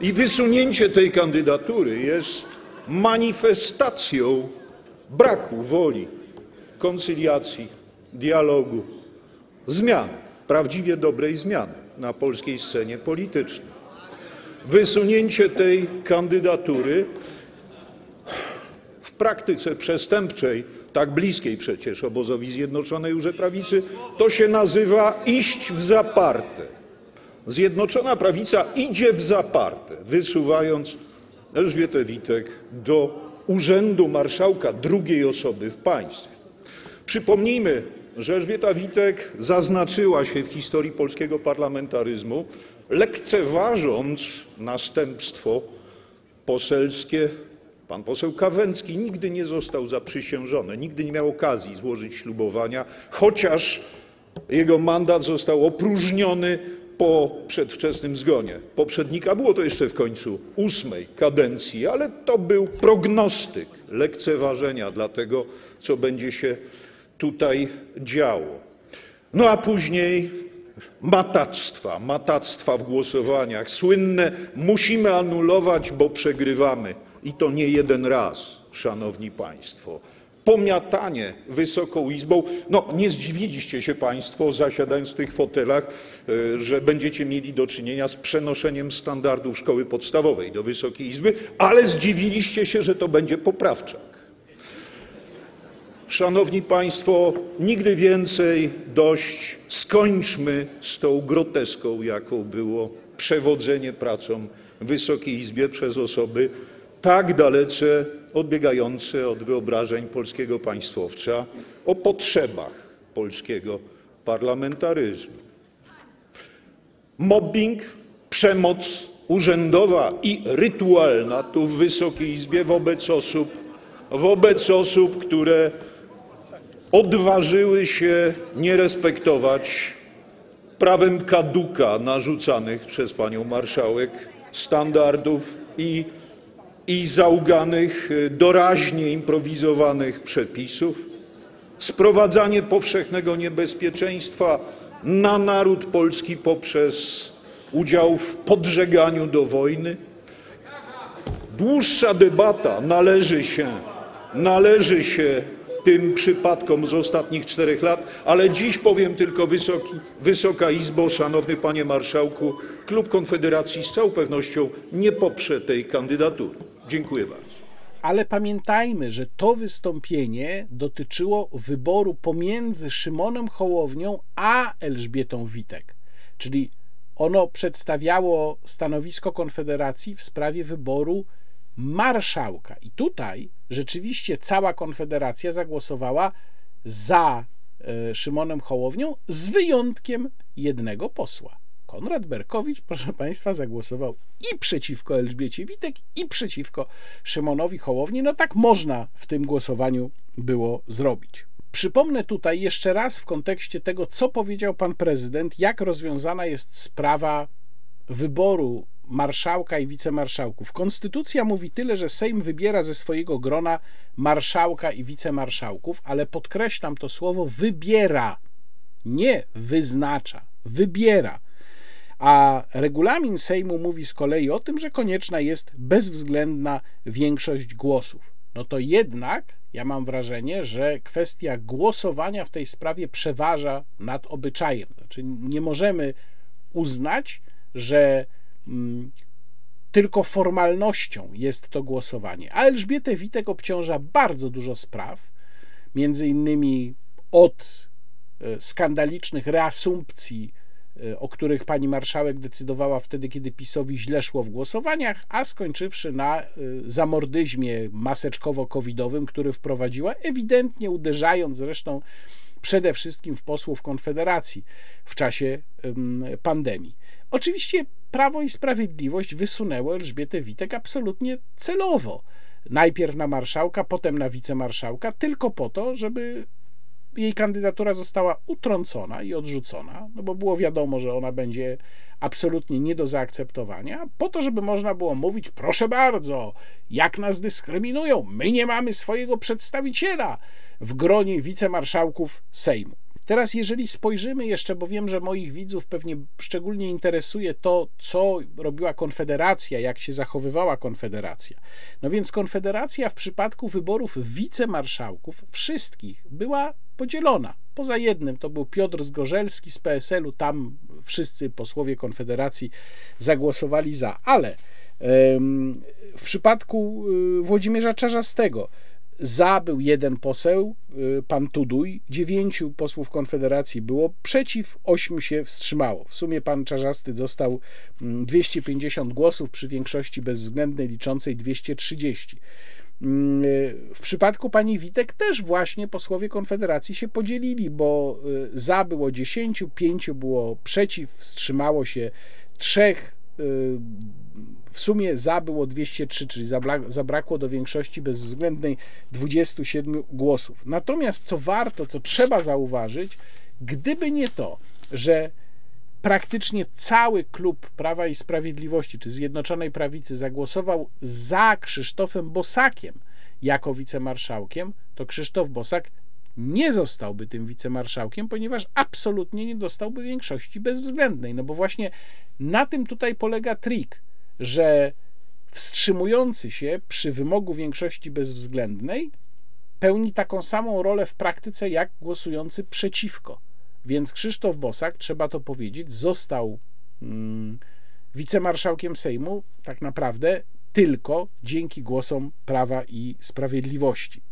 I wysunięcie tej kandydatury jest manifestacją braku woli koncyliacji, dialogu, zmian, prawdziwie dobrej zmiany na polskiej scenie politycznej. Wysunięcie tej kandydatury w praktyce przestępczej tak bliskiej przecież obozowi Zjednoczonej Prawicy, to się nazywa iść w zaparte. Zjednoczona Prawica idzie w zaparte, wysuwając Elżbietę Witek do urzędu marszałka drugiej osoby w państwie. Przypomnijmy, że Elżbieta Witek zaznaczyła się w historii polskiego parlamentaryzmu, lekceważąc następstwo poselskie Pan poseł Kawęcki nigdy nie został zaprzysiężony, nigdy nie miał okazji złożyć ślubowania, chociaż jego mandat został opróżniony po przedwczesnym zgonie poprzednika. Było to jeszcze w końcu ósmej kadencji, ale to był prognostyk lekceważenia dla tego, co będzie się tutaj działo. No a później matactwa, matactwa w głosowaniach, słynne musimy anulować, bo przegrywamy i to nie jeden raz, szanowni państwo. Pomiatanie Wysoką Izbą. No, nie zdziwiliście się państwo, zasiadając w tych fotelach, e, że będziecie mieli do czynienia z przenoszeniem standardów szkoły podstawowej do Wysokiej Izby, ale zdziwiliście się, że to będzie poprawczak. Szanowni Państwo, nigdy więcej dość. Skończmy z tą groteską, jaką było przewodzenie pracą Wysokiej Izbie przez osoby tak dalece odbiegające od wyobrażeń polskiego państwowca o potrzebach polskiego parlamentaryzmu. Mobbing, przemoc urzędowa i rytualna tu w Wysokiej Izbie wobec osób, wobec osób, które odważyły się nie respektować prawem kaduka narzucanych przez panią marszałek standardów i i zauganych, y, doraźnie improwizowanych przepisów, sprowadzanie powszechnego niebezpieczeństwa na naród polski poprzez udział w podżeganiu do wojny. Dłuższa debata należy się, należy się tym przypadkom z ostatnich czterech lat, ale dziś powiem tylko, Wysoka Izbo, szanowny panie marszałku, klub Konfederacji z całą pewnością nie poprze tej kandydatury. Dziękuję bardzo.
Ale pamiętajmy, że to wystąpienie dotyczyło wyboru pomiędzy Szymonem Hołownią a Elżbietą Witek. Czyli ono przedstawiało stanowisko Konfederacji w sprawie wyboru marszałka. I tutaj rzeczywiście cała Konfederacja zagłosowała za e, Szymonem Hołownią, z wyjątkiem jednego posła. Konrad Berkowicz, proszę Państwa, zagłosował i przeciwko Elżbiecie Witek, i przeciwko Szymonowi Hołowni. No tak można w tym głosowaniu było zrobić. Przypomnę tutaj jeszcze raz w kontekście tego, co powiedział pan prezydent, jak rozwiązana jest sprawa wyboru marszałka i wicemarszałków. Konstytucja mówi tyle, że Sejm wybiera ze swojego grona marszałka i wicemarszałków, ale podkreślam to słowo wybiera, nie wyznacza, wybiera. A regulamin Sejmu mówi z kolei o tym, że konieczna jest bezwzględna większość głosów. No to jednak ja mam wrażenie, że kwestia głosowania w tej sprawie przeważa nad obyczajem. Znaczy nie możemy uznać, że tylko formalnością jest to głosowanie. A Elżbietę Witek obciąża bardzo dużo spraw, między innymi od e, skandalicznych reasumpcji Y, o których pani marszałek decydowała wtedy, kiedy PiSowi źle szło w głosowaniach, a skończywszy na y, zamordyzmie maseczkowo-covidowym, który wprowadziła, ewidentnie uderzając zresztą przede wszystkim w posłów Konfederacji w czasie pandemii. Oczywiście Prawo i Sprawiedliwość wysunęło Elżbietę Witek absolutnie celowo. Najpierw na marszałka, potem na wicemarszałka, tylko po to, żeby jej kandydatura została utrącona i odrzucona, no bo było wiadomo, że ona będzie absolutnie nie do zaakceptowania, po to, żeby można było mówić, proszę bardzo, jak nas dyskryminują, my nie mamy swojego przedstawiciela w gronie wicemarszałków Sejmu. Teraz, jeżeli spojrzymy jeszcze, bo wiem, że moich widzów pewnie szczególnie interesuje to, co robiła Konfederacja, jak się zachowywała Konfederacja. No więc Konfederacja w przypadku wyborów wicemarszałków wszystkich była podzielona. Poza jednym to był Piotr Zgorzelski z PSL-u, tam wszyscy posłowie Konfederacji zagłosowali za, ale w przypadku y, Włodzimierza Czarzastego za był jeden poseł, y, pan Tuduj, dziewięciu posłów Konfederacji było przeciw, ośmiu się wstrzymało. W sumie pan Czarzasty dostał 250 mm, głosów przy większości bezwzględnej liczącej 230. Mm, y, w przypadku pani Witek też właśnie posłowie Konfederacji się podzielili, bo za było 10, 5 było przeciw, wstrzymało się trzech. Y, w sumie za było 203, czyli zabrakło do większości bezwzględnej 27 głosów. Natomiast co warto, co trzeba zauważyć, gdyby nie to, że praktycznie cały klub Prawa i Sprawiedliwości czy Zjednoczonej Prawicy zagłosował za Krzysztofem Bosakiem jako wicemarszałkiem, to Krzysztof Bosak nie zostałby tym wicemarszałkiem, ponieważ absolutnie nie dostałby większości bezwzględnej. No bo właśnie na tym tutaj polega trik, że wstrzymujący się przy wymogu większości bezwzględnej pełni taką samą rolę w praktyce jak głosujący przeciwko. Więc Krzysztof Bosak, trzeba to powiedzieć, został mm, wicemarszałkiem Sejmu tak naprawdę tylko dzięki głosom Prawa i Sprawiedliwości.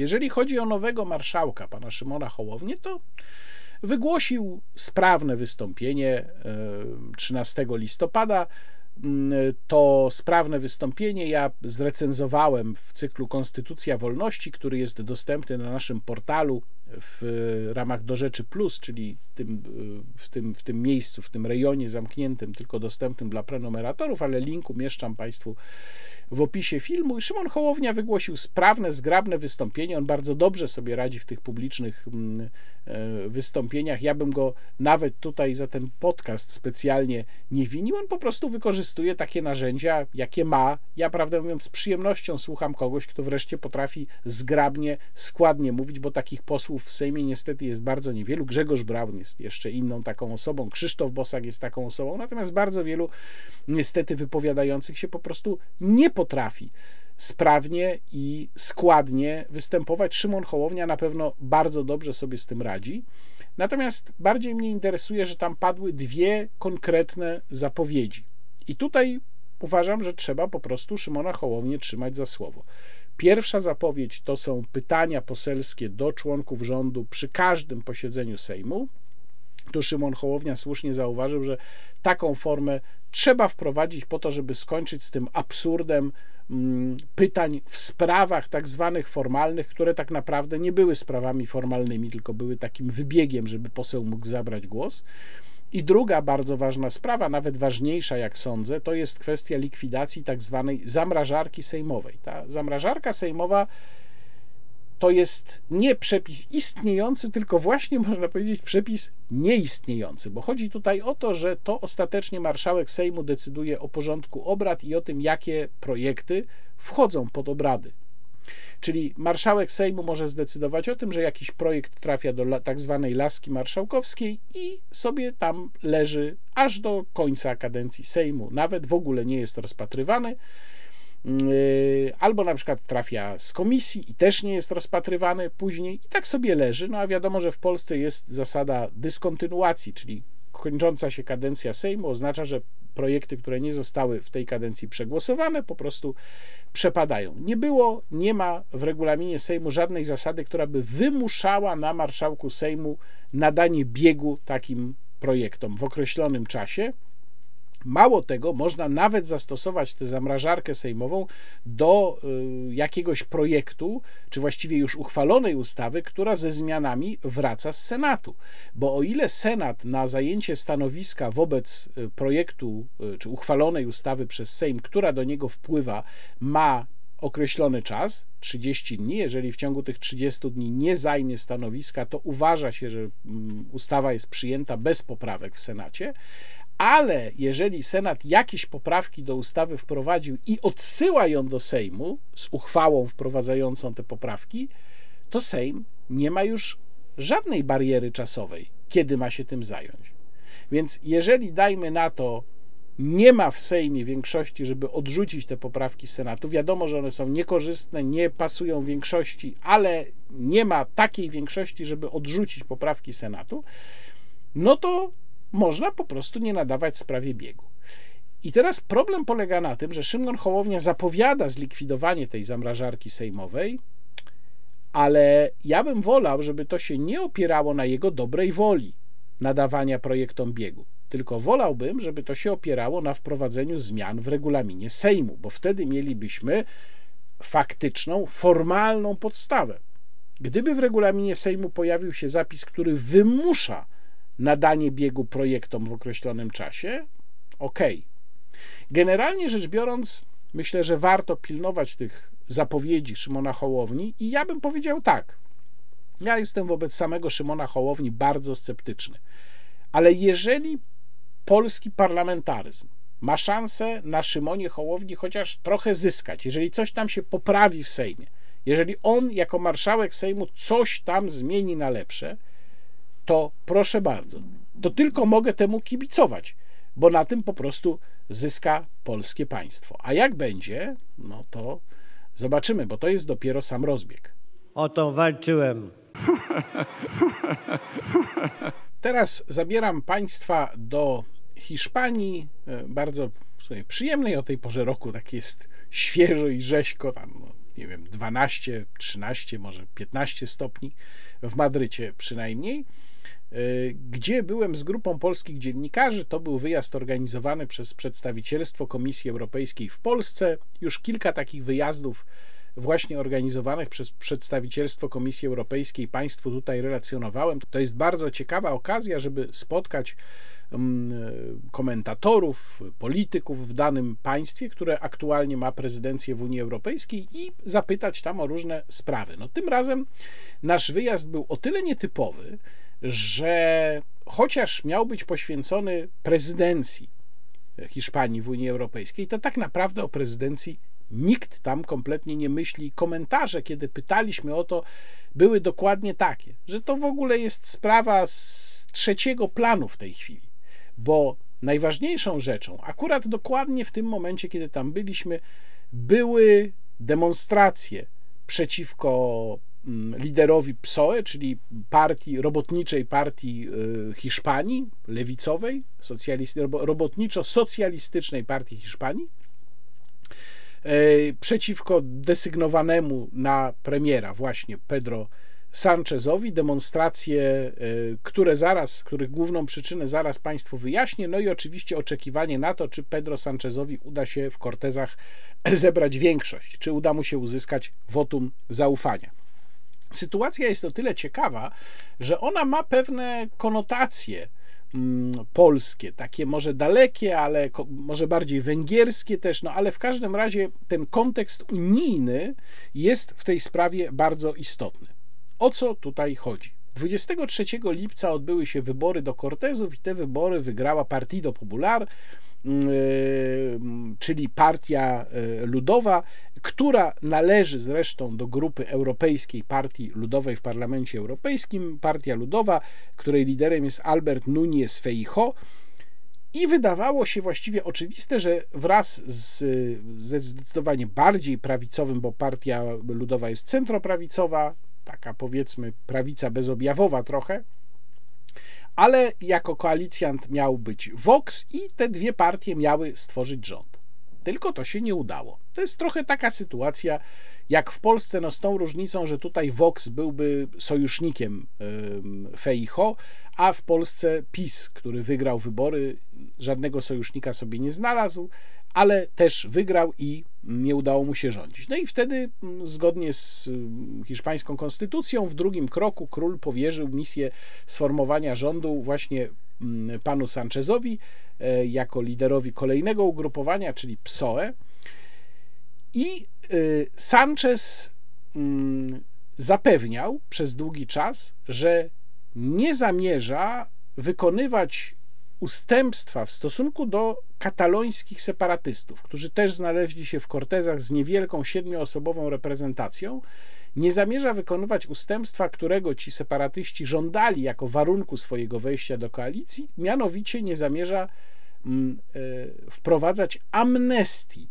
Jeżeli chodzi o nowego marszałka, pana Szymona Hołownię, to wygłosił sprawne wystąpienie 13 e, listopada. Mm, to sprawne wystąpienie ja zrecenzowałem w cyklu Konstytucja Wolności, który jest dostępny na naszym portalu w ramach Do Rzeczy Plus, czyli tym, w, tym, w tym miejscu, w tym rejonie zamkniętym, tylko dostępnym dla prenumeratorów, ale link umieszczam Państwu w opisie filmu. Szymon Hołownia wygłosił sprawne, zgrabne wystąpienie. On bardzo dobrze sobie radzi w tych publicznych mm, e, wystąpieniach. Ja bym go nawet tutaj za ten podcast specjalnie nie winił. On po prostu wykorzystuje takie narzędzia, jakie ma. Ja, prawdę mówiąc, z przyjemnością słucham kogoś, kto wreszcie potrafi zgrabnie, składnie mówić, bo takich posłów w Sejmie niestety jest bardzo niewielu. Grzegorz Braun jest jeszcze inną taką osobą, Krzysztof Bosak jest taką osobą, natomiast bardzo wielu niestety wypowiadających się po prostu nie potrafi sprawnie i składnie występować. Szymon Hołownia na pewno bardzo dobrze sobie z tym radzi. Natomiast bardziej mnie interesuje, że tam padły dwie konkretne zapowiedzi. I tutaj uważam, że trzeba po prostu Szymona Hołownię trzymać za słowo. Pierwsza zapowiedź to są pytania poselskie do członków rządu przy każdym posiedzeniu Sejmu. Tu Szymon Hołownia słusznie zauważył, że taką formę trzeba wprowadzić po to, żeby skończyć z tym absurdem mm, pytań w sprawach tak zwanych formalnych, które tak naprawdę nie były sprawami formalnymi, tylko były takim wybiegiem, żeby poseł mógł zabrać głos. I druga bardzo ważna sprawa, nawet ważniejsza jak sądzę, to jest kwestia likwidacji tak zwanej zamrażarki sejmowej. Ta zamrażarka sejmowa to jest nie przepis istniejący, tylko właśnie można powiedzieć przepis nieistniejący, bo chodzi tutaj o to, że to ostatecznie marszałek Sejmu decyduje o porządku obrad i o tym, jakie projekty wchodzą pod obrady. Czyli marszałek Sejmu może zdecydować o tym, że jakiś projekt trafia do tak zwanej laski marszałkowskiej i sobie tam leży aż do końca kadencji Sejmu. Nawet w ogóle nie jest rozpatrywany. Yy, albo na przykład trafia z komisji i też nie jest rozpatrywany później i tak sobie leży. No a wiadomo, że w Polsce jest zasada dyskontynuacji, czyli kończąca się kadencja Sejmu oznacza, że projekty, które nie zostały w tej kadencji przegłosowane, po prostu przepadają. Nie było, nie ma w regulaminie Sejmu żadnej zasady, która by wymuszała na marszałku Sejmu nadanie biegu takim projektom w określonym czasie. Mało tego, można nawet zastosować tę zamrażarkę sejmową do y, jakiegoś projektu, czy właściwie już uchwalonej ustawy, która ze zmianami wraca z Senatu. Bo o ile Senat na zajęcie stanowiska wobec y, projektu y, czy uchwalonej ustawy przez Sejm, która do niego wpływa, ma określony czas 30 dni. Jeżeli w ciągu tych 30 dni nie zajmie stanowiska, to uważa się, że mm, ustawa jest przyjęta bez poprawek w Senacie ale jeżeli Senat jakieś poprawki do ustawy wprowadził i odsyła ją do Sejmu z uchwałą wprowadzającą te poprawki, to Sejm nie ma już żadnej bariery czasowej, kiedy ma się tym zająć. Więc jeżeli dajmy na to, nie ma w Sejmie większości, żeby odrzucić te poprawki Senatu, wiadomo, że one są niekorzystne, nie pasują większości, ale nie ma takiej większości, żeby odrzucić poprawki Senatu, no to można po prostu nie nadawać sprawie biegu. I teraz problem polega na tym, że Szymon Hołownia zapowiada zlikwidowanie tej zamrażarki sejmowej, ale ja bym wolał, żeby to się nie opierało na jego dobrej woli nadawania projektom biegu, tylko wolałbym, żeby to się opierało na wprowadzeniu zmian w regulaminie Sejmu, bo wtedy mielibyśmy faktyczną, formalną podstawę. Gdyby w regulaminie Sejmu pojawił się zapis, który wymusza nadanie biegu projektom w określonym czasie, ok. Generalnie rzecz biorąc, myślę, że warto pilnować tych zapowiedzi Szymona Hołowni i ja bym powiedział tak. Ja jestem wobec samego Szymona Hołowni bardzo sceptyczny. Ale jeżeli polski parlamentaryzm ma szansę na Szymonie Hołowni chociaż trochę zyskać, jeżeli coś tam się poprawi w Sejmie, jeżeli on jako marszałek Sejmu coś tam zmieni na lepsze, to proszę bardzo, to tylko mogę temu kibicować, bo na tym po prostu zyska polskie państwo. A jak będzie, no to zobaczymy, bo to jest dopiero sam rozbieg.
O to walczyłem.
Teraz zabieram Państwa do Hiszpanii, e, bardzo przyjemnej o tej porze roku, tak jest świeżo i rzeźko, tam no, nie wiem, 12, 13, może 15 stopni w Madrycie przynajmniej. Y, gdzie byłem z grupą polskich dziennikarzy. To był wyjazd organizowany przez przedstawicielstwo Komisji Europejskiej w Polsce. Już kilka takich wyjazdów właśnie organizowanych przez przedstawicielstwo Komisji Europejskiej Państwu tutaj relacjonowałem. To jest bardzo ciekawa okazja, żeby spotkać mm, komentatorów, polityków w danym państwie, które aktualnie ma prezydencję w Unii Europejskiej i zapytać tam o różne sprawy. No, tym razem nasz wyjazd był o tyle nietypowy, że chociaż miał być poświęcony prezydencji Hiszpanii w Unii Europejskiej, to tak naprawdę o prezydencji nikt tam kompletnie nie myśli. Komentarze, kiedy pytaliśmy o to, były dokładnie takie, że to w ogóle jest sprawa z trzeciego planu w tej chwili, bo najważniejszą rzeczą, akurat dokładnie w tym momencie, kiedy tam byliśmy, były demonstracje przeciwko liderowi PSOE, czyli partii, robotniczej partii y, Hiszpanii, lewicowej, robotniczo-socjalistycznej partii Hiszpanii, e, przeciwko desygnowanemu na premiera właśnie Pedro Sanchezowi, demonstracje, e, które zaraz, których główną przyczynę zaraz Państwu wyjaśnię, no i oczywiście oczekiwanie na to, czy Pedro Sanchezowi uda się w Cortezach zebrać większość, czy uda mu się uzyskać wotum zaufania. Sytuacja jest o tyle ciekawa, że ona ma pewne konotacje mm, polskie, takie może dalekie, ale może bardziej węgierskie też, no ale w każdym razie ten kontekst unijny jest w tej sprawie bardzo istotny. O co tutaj chodzi? 23 lipca odbyły się wybory do Cortezów i te wybory wygrała Partido Popular, czyli Partia e, Ludowa, która należy zresztą do grupy Europejskiej Partii Ludowej w Parlamencie Europejskim. Partia Ludowa, której liderem jest Albert Núñez Feijo. I wydawało się właściwie oczywiste, że wraz z, ze zdecydowanie bardziej prawicowym, bo Partia Ludowa jest centroprawicowa, taka powiedzmy prawica bezobjawowa trochę, ale jako koalicjant miał być Vox i te dwie partie miały stworzyć rząd. Tylko to się nie udało. To jest trochę taka sytuacja jak w Polsce, no z tą różnicą, że tutaj Vox byłby sojusznikiem Feicho, a w Polsce PiS, który wygrał wybory, żadnego sojusznika sobie nie znalazł, ale też wygrał i nie udało mu się rządzić. No i wtedy, mm, zgodnie z mm, hiszpańską konstytucją, w drugim kroku król powierzył misję sformowania rządu właśnie mm, panu Sanchezowi e, jako liderowi kolejnego ugrupowania, czyli PSOE. I e, Sanchez zapewniał przez długi czas, że nie zamierza wykonywać ustępstwa w stosunku do katalońskich separatystów, którzy też znaleźli się w Cortezach z niewielką siedmioosobową reprezentacją, nie zamierza wykonywać ustępstwa, którego ci separatyści żądali jako warunku swojego wejścia do koalicji, mianowicie nie zamierza mm, e, wprowadzać amnestii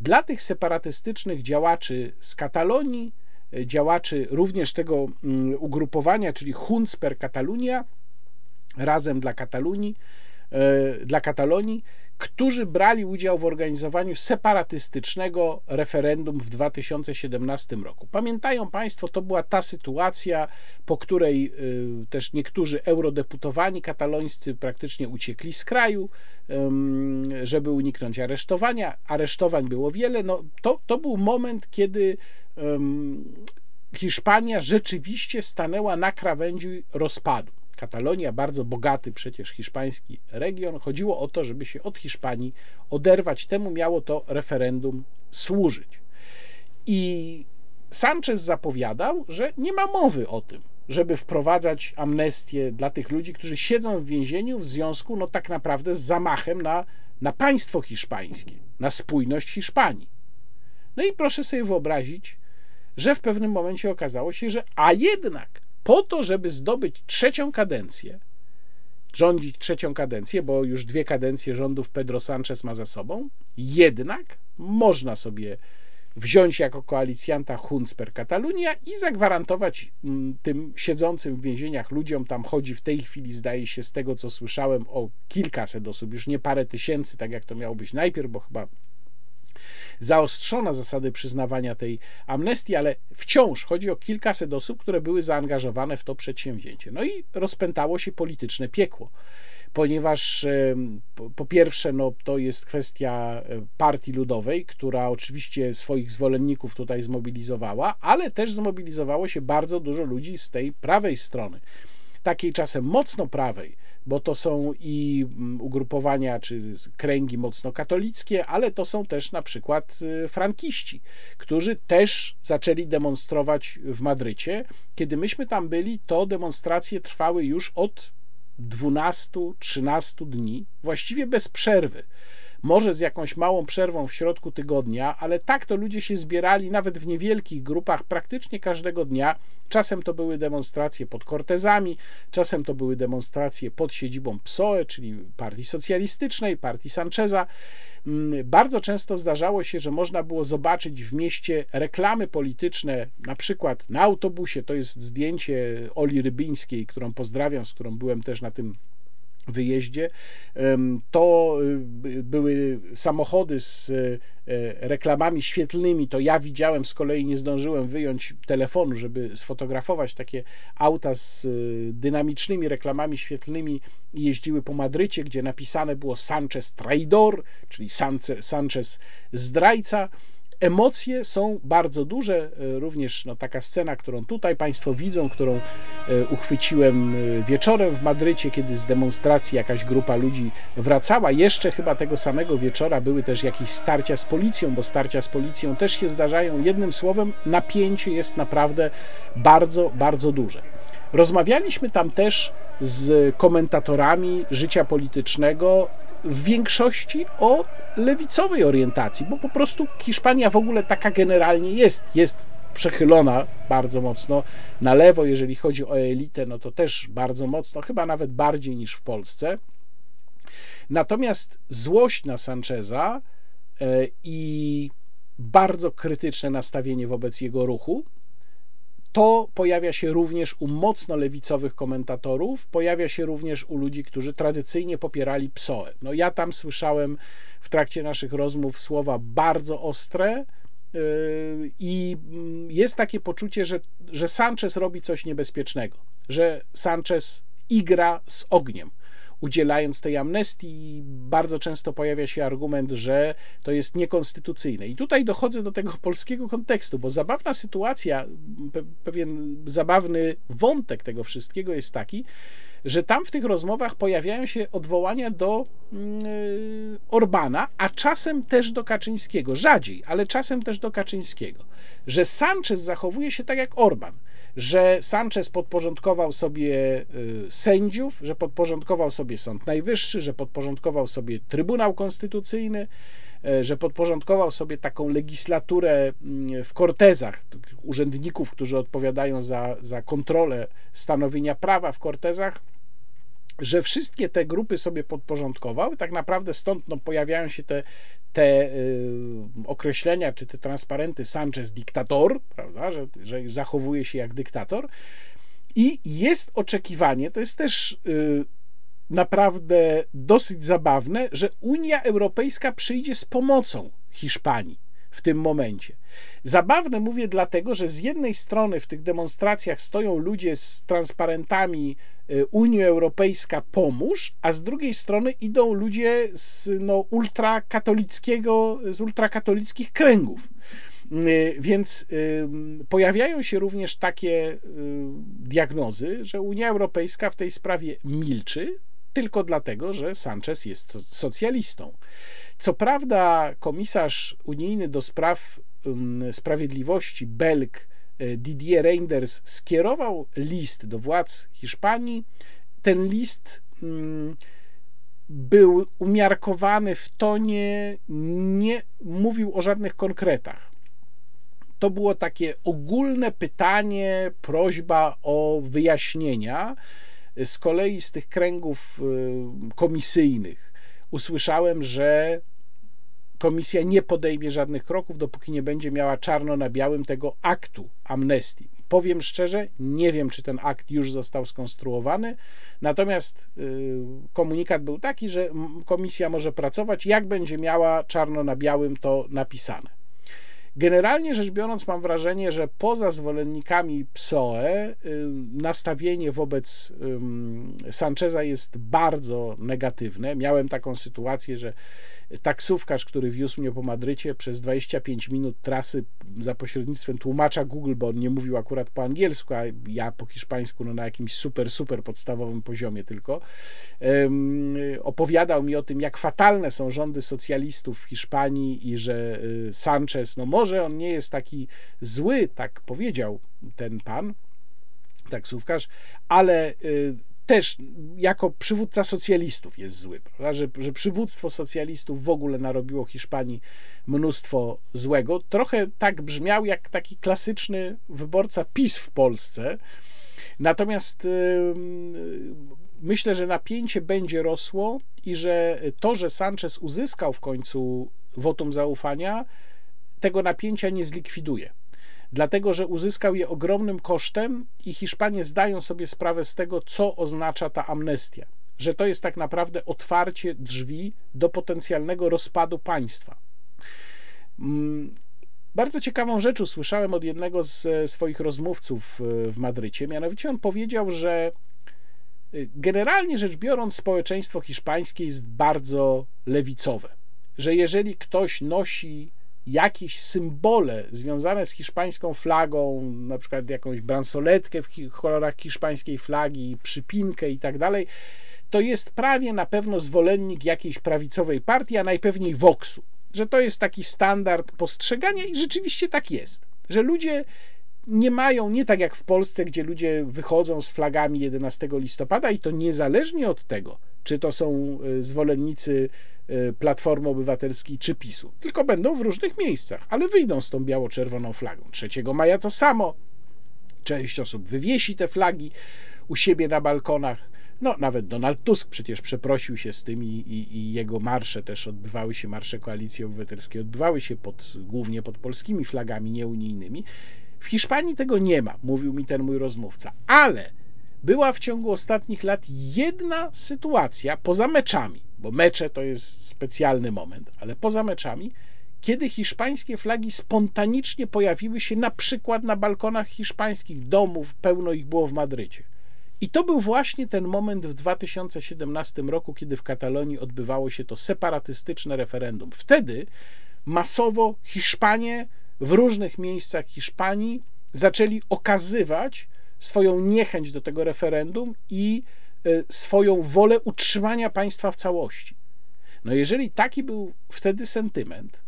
dla tych separatystycznych działaczy z Katalonii, e, działaczy również tego mm, ugrupowania, czyli Junts per Catalunya, razem dla Katalunii, dla Katalonii, którzy brali udział w organizowaniu separatystycznego referendum w 2017 roku. Pamiętają Państwo, to była ta sytuacja, po której e, też niektórzy eurodeputowani katalońscy praktycznie uciekli z kraju, żeby uniknąć aresztowania. Aresztowań było wiele. No, to, to był moment, kiedy Hiszpania rzeczywiście stanęła na krawędzi rozpadu. Katalonia, bardzo bogaty przecież hiszpański region. Chodziło o to, żeby się od Hiszpanii oderwać. Temu miało to referendum służyć. I Sanchez zapowiadał, że nie ma mowy o tym, żeby wprowadzać amnestię dla tych ludzi, którzy siedzą w więzieniu w związku, no tak naprawdę, z zamachem na, na państwo hiszpańskie, na spójność Hiszpanii. No i proszę sobie wyobrazić, że w pewnym momencie okazało się, że a jednak po to, żeby zdobyć trzecią kadencję, rządzić trzecią kadencję, bo już dwie kadencje rządów Pedro Sanchez ma za sobą, jednak można sobie wziąć jako koalicjanta Junts per Catalunya i zagwarantować mm, tym siedzącym w więzieniach ludziom, tam chodzi w tej chwili, zdaje się, z tego co słyszałem, o kilkaset osób, już nie parę tysięcy, tak jak to miało być najpierw, bo chyba zaostrzono zasady przyznawania tej amnestii, ale wciąż chodzi o kilkaset osób, które były zaangażowane w to przedsięwzięcie. No i rozpętało się polityczne piekło ponieważ po pierwsze no, to jest kwestia e, partii ludowej, która oczywiście swoich zwolenników tutaj zmobilizowała, ale też zmobilizowało się bardzo dużo ludzi z tej prawej strony, takiej czasem mocno prawej, bo to są i mm, ugrupowania czy kręgi mocno katolickie, ale to są też na przykład y, frankiści, którzy też zaczęli demonstrować w Madrycie. Kiedy myśmy tam byli, to demonstracje trwały już od 12-13 dni, właściwie bez przerwy może z jakąś małą przerwą w środku tygodnia, ale tak to ludzie się zbierali nawet w niewielkich grupach praktycznie każdego dnia. Czasem to były demonstracje pod Cortezami, czasem to były demonstracje pod siedzibą PSOE, czyli Partii Socjalistycznej, Partii Sancheza. Mm, bardzo często zdarzało się, że można było zobaczyć w mieście reklamy polityczne, na przykład na autobusie. To jest zdjęcie Oli Rybińskiej, którą pozdrawiam, z którą byłem też na tym wyjeździe, to y, były samochody z e, reklamami świetlnymi, to ja widziałem, z kolei nie zdążyłem wyjąć telefonu, żeby sfotografować takie auta z y, dynamicznymi reklamami świetlnymi. Jeździły po Madrycie, gdzie napisane było Sanchez traidor, czyli Sanchez zdrajca, emocje są bardzo duże. Również no, taka scena, którą tutaj Państwo widzą, którą uchwyciłem wieczorem w Madrycie, kiedy z demonstracji jakaś grupa ludzi wracała. Jeszcze chyba tego samego wieczora były też jakieś starcia z policją, bo starcia z policją też się zdarzają. Jednym słowem, napięcie jest naprawdę bardzo, bardzo duże. Rozmawialiśmy tam też z komentatorami życia politycznego, w większości o lewicowej orientacji, bo po prostu Hiszpania w ogóle taka generalnie jest. Jest przechylona bardzo mocno na lewo, jeżeli chodzi o elitę, no to też bardzo mocno, chyba nawet bardziej niż w Polsce. Natomiast złość na Sancheza e, i bardzo krytyczne nastawienie wobec jego ruchu to pojawia się również u mocno lewicowych komentatorów, pojawia się również u ludzi, którzy tradycyjnie popierali PSOE. No ja tam słyszałem w trakcie naszych rozmów słowa bardzo ostre, yy, i mm, jest takie poczucie, że, że Sanchez robi coś niebezpiecznego, że Sanchez igra z ogniem udzielając tej amnestii, bardzo często pojawia się argument, że to jest niekonstytucyjne. I tutaj dochodzę do tego polskiego kontekstu, bo zabawna sytuacja, pewien zabawny wątek tego wszystkiego jest taki, że tam w tych rozmowach pojawiają się odwołania do yy, Orbana, a czasem też do Kaczyńskiego. Rzadziej, ale czasem też do Kaczyńskiego. Że Sanchez zachowuje się tak jak Orban że Sanchez podporządkował sobie y, sędziów, że podporządkował sobie Sąd Najwyższy, że podporządkował sobie Trybunał Konstytucyjny, y, że podporządkował sobie taką legislaturę mm, w kortezach, urzędników, którzy odpowiadają za, za kontrolę stanowienia prawa w kortezach że wszystkie te grupy sobie podporządkowały, tak naprawdę stąd no, pojawiają się te, te y, określenia, czy te transparenty Sanchez dyktator, prawda, że, że zachowuje się jak dyktator. I jest oczekiwanie, to jest też y, naprawdę dosyć zabawne, że Unia Europejska przyjdzie z pomocą Hiszpanii w tym momencie. Zabawne mówię dlatego, że z jednej strony w tych demonstracjach stoją ludzie z transparentami y, Unia Europejska pomóż, a z drugiej strony idą ludzie z no, ultrakatolickiego, z ultrakatolickich kręgów. Y, więc y, pojawiają się również takie diagnozy, że Unia Europejska w tej sprawie milczy, tylko dlatego, że Sanchez jest socjalistą. Co prawda, komisarz unijny do spraw sprawiedliwości Belg Didier Reinders skierował list do władz Hiszpanii. Ten list um, był umiarkowany w tonie, nie mówił o żadnych konkretach. To było takie ogólne pytanie, prośba o wyjaśnienia. Z kolei z tych kręgów e, komisyjnych usłyszałem, że komisja nie podejmie żadnych kroków, dopóki nie będzie miała czarno na białym tego aktu amnestii. Powiem szczerze, nie wiem, czy ten akt już został skonstruowany, natomiast y, komunikat był taki, że komisja może pracować, jak będzie miała czarno na białym to napisane. Generalnie rzecz biorąc, mam wrażenie, że poza zwolennikami PSOE nastawienie wobec Sancheza jest bardzo negatywne. Miałem taką sytuację, że taksówkarz, który wiózł mnie po Madrycie przez 25 minut trasy za pośrednictwem tłumacza Google, bo on nie mówił akurat po angielsku, a ja po hiszpańsku no na jakimś super, super podstawowym poziomie tylko, opowiadał mi o tym, jak fatalne są rządy socjalistów w Hiszpanii i że y, Sanchez, no on nie jest taki zły, tak powiedział ten pan, taksówkarz, ale y, też jako przywódca socjalistów jest zły, prawda? Że, że przywództwo socjalistów w ogóle narobiło Hiszpanii mnóstwo złego. Trochę tak brzmiał jak taki klasyczny wyborca PiS w Polsce. Natomiast yy, myślę, że napięcie będzie rosło i że to, że Sanchez uzyskał w końcu wotum zaufania, tego napięcia nie zlikwiduje dlatego że uzyskał je ogromnym kosztem i Hiszpanie zdają sobie sprawę z tego, co oznacza ta amnestia. Że to jest tak naprawdę otwarcie drzwi do potencjalnego rozpadu państwa. Mm, bardzo ciekawą rzecz usłyszałem od jednego z swoich rozmówców w Madrycie. Mianowicie on powiedział, że y, generalnie rzecz biorąc, społeczeństwo hiszpańskie jest bardzo lewicowe. Że jeżeli ktoś nosi jakieś symbole związane z hiszpańską flagą, na przykład jakąś bransoletkę w kolorach hiszpańskiej flagi, przypinkę i tak dalej, to jest prawie na pewno zwolennik jakiejś prawicowej partii, a najpewniej Voxu. Że to jest taki standard postrzegania i rzeczywiście tak jest. Że ludzie nie mają, nie tak jak w Polsce, gdzie ludzie wychodzą z flagami 11 listopada i to niezależnie od tego, czy to są e, zwolennicy Platformy Obywatelskiej czy PiSu, tylko będą w różnych miejscach, ale wyjdą z tą biało-czerwoną flagą. 3 maja to samo. Część osób wywiesi te flagi u siebie na balkonach. No, nawet Donald Tusk przecież przeprosił się z tym i, i, jego marsze też odbywały się, marsze Koalicji Obywatelskiej odbywały się pod, głównie pod polskimi flagami nieunijnymi. W Hiszpanii tego nie ma, mówił mi ten mój rozmówca, ale była w ciągu ostatnich lat jedna sytuacja poza meczami, bo mecze to jest specjalny moment, ale poza meczami, kiedy hiszpańskie flagi spontanicznie pojawiły się na przykład na balkonach hiszpańskich domów, pełno ich było w Madrycie. I to był właśnie ten moment w 2017 roku, kiedy w Katalonii odbywało się to separatystyczne referendum. Wtedy masowo Hiszpanie w różnych miejscach Hiszpanii zaczęli okazywać swoją niechęć do tego referendum i swoją wolę utrzymania państwa w całości. No jeżeli taki był wtedy sentyment,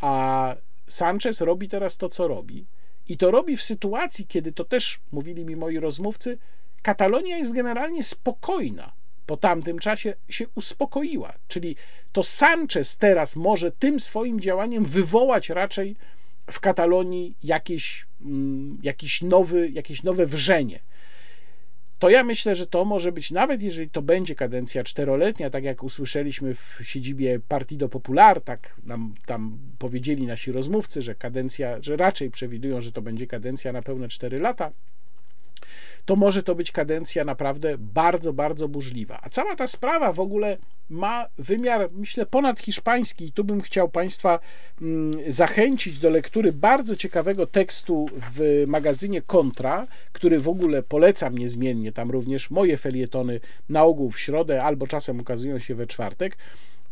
a Sanchez robi teraz to, co robi, i to robi w sytuacji, kiedy to też mówili mi moi rozmówcy, Katalonia jest generalnie spokojna. Po tamtym czasie się uspokoiła. Czyli to Sanchez teraz może tym swoim działaniem wywołać raczej w Katalonii jakieś, mm, jakiś nowy, jakieś nowe wrzenie. To ja myślę, że to może być, nawet jeżeli to będzie kadencja czteroletnia, tak jak usłyszeliśmy w siedzibie Partido Popular, tak nam tam powiedzieli nasi rozmówcy, że kadencja, że raczej przewidują, że to będzie kadencja na pełne cztery lata to może to być kadencja naprawdę bardzo, bardzo burzliwa. A cała ta sprawa w ogóle ma wymiar, myślę, ponad hiszpański. I tu bym chciał Państwa mm, zachęcić do lektury bardzo ciekawego tekstu w magazynie Kontra, który w ogóle polecam niezmiennie. Tam również moje felietony na ogół w środę albo czasem ukazują się we czwartek.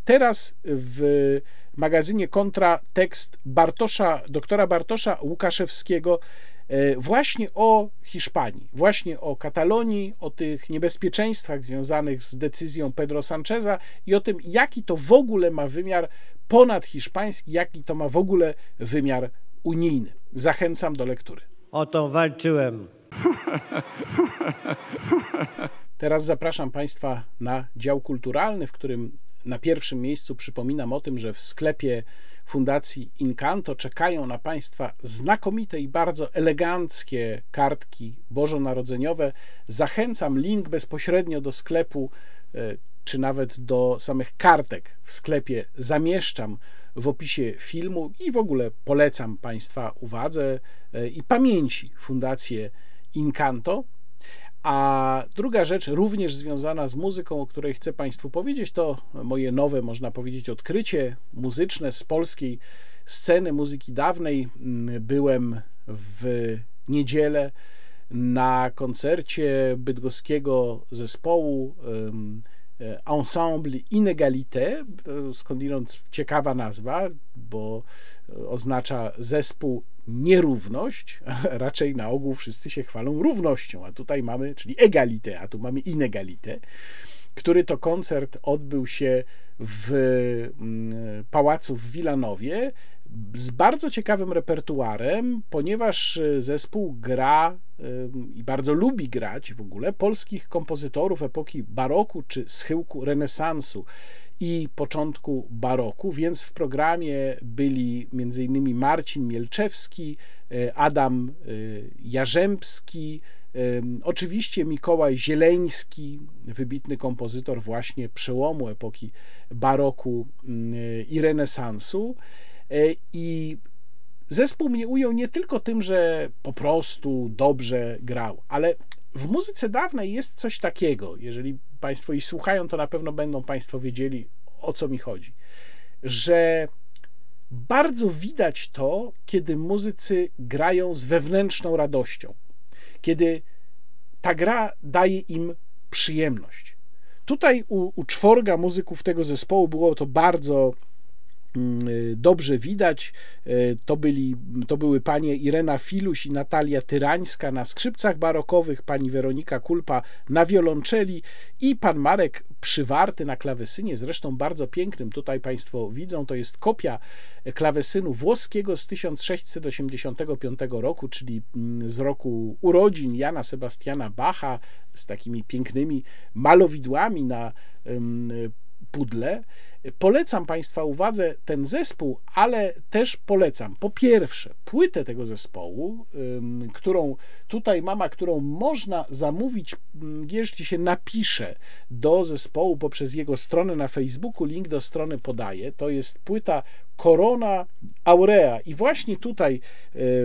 Teraz w magazynie Kontra tekst Bartosza, doktora Bartosza Łukaszewskiego właśnie o Hiszpanii, właśnie o Katalonii, o tych niebezpieczeństwach związanych z decyzją Pedro Sancheza i o tym, jaki to w ogóle ma wymiar ponadhiszpański, jaki to ma w ogóle wymiar unijny. Zachęcam do lektury.
O to walczyłem.
Teraz zapraszam Państwa na dział kulturalny, w którym na pierwszym miejscu przypominam o tym, że w sklepie Fundacji Incanto czekają na Państwa znakomite i bardzo eleganckie kartki bożonarodzeniowe. Zachęcam link bezpośrednio do sklepu, e, czy nawet do samych kartek w sklepie zamieszczam w opisie filmu i w ogóle polecam Państwa uwadze e, i pamięci Fundację Incanto. A druga rzecz, również związana z muzyką, o której chcę Państwu powiedzieć, to moje nowe, można powiedzieć, odkrycie muzyczne z polskiej sceny muzyki dawnej. Mm, byłem w niedzielę na koncercie bydgoskiego zespołu e, Ensemble Inégalité, skądinąd ciekawa nazwa, bo oznacza zespół nierówność, a raczej na ogół wszyscy się chwalą równością, a tutaj mamy, czyli egalité, a tu mamy inegalité, który to koncert odbył się w mm, pałacu w Wilanowie z bardzo ciekawym repertuarem, ponieważ zespół gra i bardzo lubi grać w ogóle polskich kompozytorów epoki baroku czy schyłku renesansu i początku baroku, więc w programie byli m.in. Marcin Mielczewski, e, Adam e, Jarzębski, e, oczywiście Mikołaj Zieleński, wybitny kompozytor właśnie przełomu epoki baroku mm, i renesansu. I zespół mnie ujął nie tylko tym, że po prostu dobrze grał, ale w muzyce dawnej jest coś takiego, jeżeli Państwo i słuchają, to na pewno będą Państwo wiedzieli, o co mi chodzi, że bardzo widać to, kiedy muzycy grają z wewnętrzną radością, kiedy ta gra daje im przyjemność. Tutaj u, u czworga muzyków tego zespołu było to bardzo dobrze widać. Y, to, byli, to były panie Irena Filuś i Natalia Tyrańska na skrzypcach barokowych, pani Weronika Kulpa na wiolonczeli i pan Marek Przywarty na klawesynie, zresztą bardzo pięknym. Tutaj Państwo widzą, to jest kopia klawesynu włoskiego z 1685 roku, czyli mm, z roku urodzin Jana Sebastiana Bacha, z takimi pięknymi malowidłami na pudle. Polecam Państwa uwadze ten zespół, ale też polecam po pierwsze płytę tego zespołu, którą tutaj mama, którą można zamówić, jeśli się napisze do zespołu poprzez jego stronę na Facebooku. Link do strony podaję. To jest płyta Corona Aurea. I właśnie tutaj e,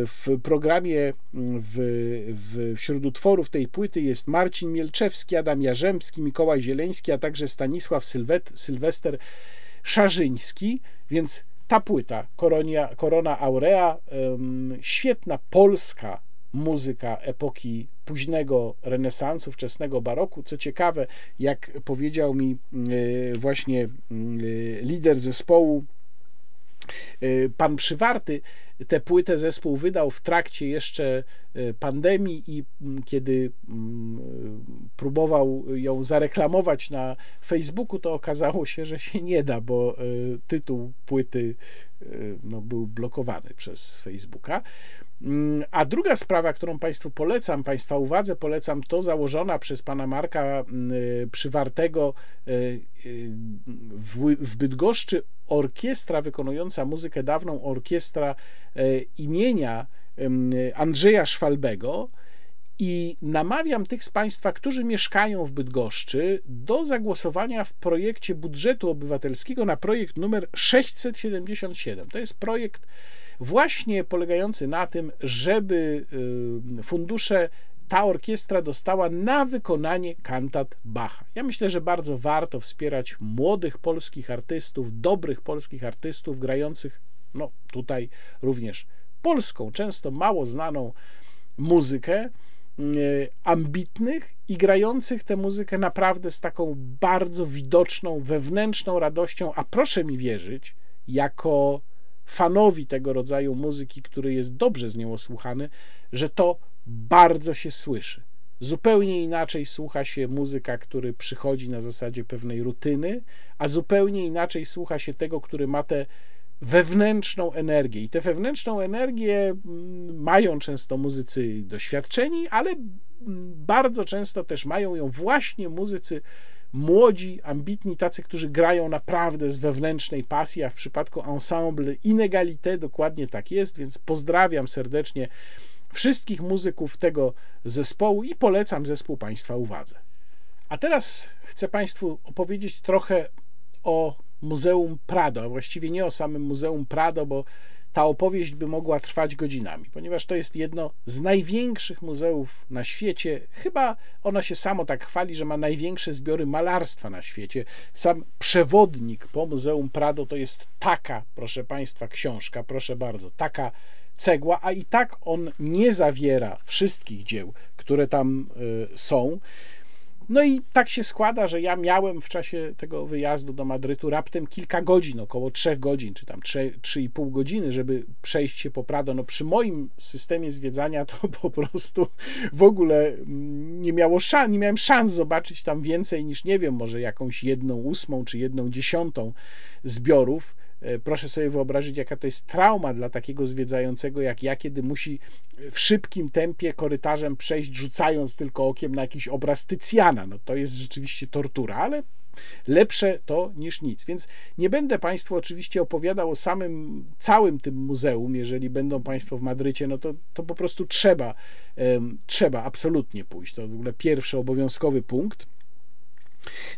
w programie w, w, wśród utworów tej płyty jest Marcin Mielczewski, Adam Jarzębski, Mikołaj Zieleński, a także Stanisław Sylwet, Sylwester Szarzyński, więc ta płyta Koronia, Korona Aurea, świetna polska muzyka epoki późnego renesansu, wczesnego baroku. Co ciekawe, jak powiedział mi e, właśnie e, lider zespołu pan Przywarty tę płytę zespół wydał w trakcie jeszcze y, pandemii i mm, kiedy mm, próbował ją zareklamować na Facebooku, to okazało się, że się nie da, bo y, tytuł płyty no, był blokowany przez Facebooka. Mm, a druga sprawa, którą Państwu polecam, Państwa uwadze polecam, to założona przez pana Marka mm, Przywartego y, y, w Bydgoszczy orkiestra wykonująca muzykę dawną, orkiestra y, imienia Andrzeja Szwalbego. I namawiam tych z Państwa, którzy mieszkają w Bydgoszczy, do zagłosowania w projekcie budżetu obywatelskiego na projekt numer 677. To jest projekt właśnie polegający na tym, żeby y, fundusze ta orkiestra dostała na wykonanie kantat Bacha. Ja myślę, że bardzo warto wspierać młodych polskich artystów, dobrych polskich artystów grających, no tutaj również polską, często mało znaną muzykę, y, ambitnych i grających tę muzykę naprawdę z taką bardzo widoczną, wewnętrzną radością, a proszę mi wierzyć, jako fanowi tego rodzaju muzyki, który jest dobrze z nią osłuchany, że to bardzo się słyszy. Zupełnie inaczej słucha się muzyka, który przychodzi na zasadzie pewnej rutyny, a zupełnie inaczej słucha się tego, który ma tę wewnętrzną energię. I tę wewnętrzną energię mm, mają często muzycy doświadczeni, ale mm, bardzo często też mają ją właśnie muzycy młodzi, ambitni, tacy, którzy grają naprawdę z wewnętrznej pasji, a w przypadku ensemble Inégalité dokładnie tak jest, więc pozdrawiam serdecznie wszystkich muzyków tego zespołu i polecam zespół Państwa uwadze. A teraz chcę Państwu opowiedzieć trochę o Muzeum Prado, właściwie nie o samym Muzeum Prado, bo ta opowieść by mogła trwać godzinami, ponieważ to jest jedno z największych muzeów na świecie. Chyba ono się samo tak chwali, że ma największe zbiory malarstwa na świecie. Sam przewodnik po Muzeum Prado to jest taka, proszę Państwa, książka, proszę bardzo, taka cegła, a i tak on nie zawiera wszystkich dzieł, które tam y, są. No i tak się składa, że ja miałem w czasie tego wyjazdu do Madrytu raptem kilka godzin, około 3 godzin, czy tam 3,5 godziny, żeby przejść się po Prado. No przy moim systemie zwiedzania to po prostu w ogóle mm, nie miało szans, nie miałem szans zobaczyć tam więcej niż, nie wiem, może jakąś jedną ósmą, czy jedną dziesiątą zbiorów. E, proszę sobie wyobrazić, jaka to jest trauma dla takiego zwiedzającego jak ja, kiedy musi w szybkim tempie korytarzem przejść, rzucając tylko okiem na jakiś obraz Tycjana. No to jest rzeczywiście tortura, ale lepsze to niż nic. Więc nie będę Państwu oczywiście opowiadał o samym, całym tym muzeum. Jeżeli będą Państwo w Madrycie, no to, to po prostu trzeba, um, trzeba absolutnie pójść. To w ogóle pierwszy obowiązkowy punkt.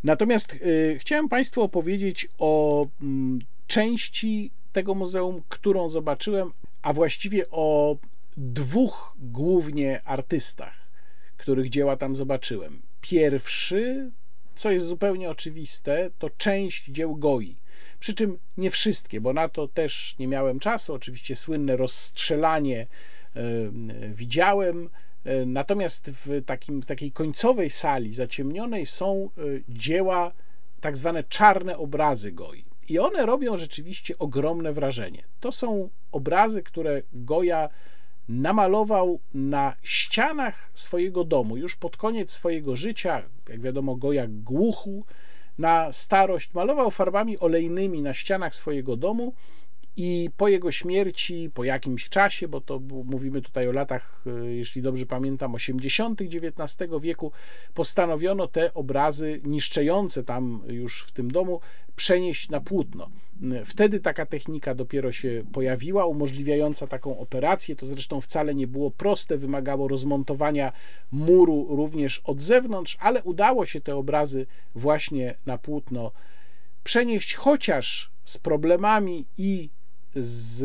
Natomiast y, chciałem Państwu opowiedzieć o mm, części tego muzeum, którą zobaczyłem, a właściwie o dwóch głównie artystach, których dzieła tam zobaczyłem. Pierwszy, co jest zupełnie oczywiste, to część dzieł Goi. Przy czym nie wszystkie, bo na to też nie miałem czasu. Oczywiście słynne rozstrzelanie widziałem. E, natomiast w takim, takiej końcowej sali zaciemnionej są y, dzieła, tak zwane czarne obrazy Goi. I one robią rzeczywiście ogromne wrażenie. To są obrazy, które Goja namalował na ścianach swojego domu już pod koniec swojego życia. Jak wiadomo, Goja głuchu na starość malował farbami olejnymi na ścianach swojego domu i po jego śmierci, po jakimś czasie, bo to mówimy tutaj o latach, e, jeśli dobrze pamiętam, 80. XIX wieku, postanowiono te obrazy niszczejące tam już w tym domu przenieść na płótno. Wtedy taka technika dopiero się pojawiła, umożliwiająca taką operację. To zresztą wcale nie było proste, wymagało rozmontowania muru również od zewnątrz, ale udało się te obrazy właśnie na płótno przenieść, chociaż z problemami i z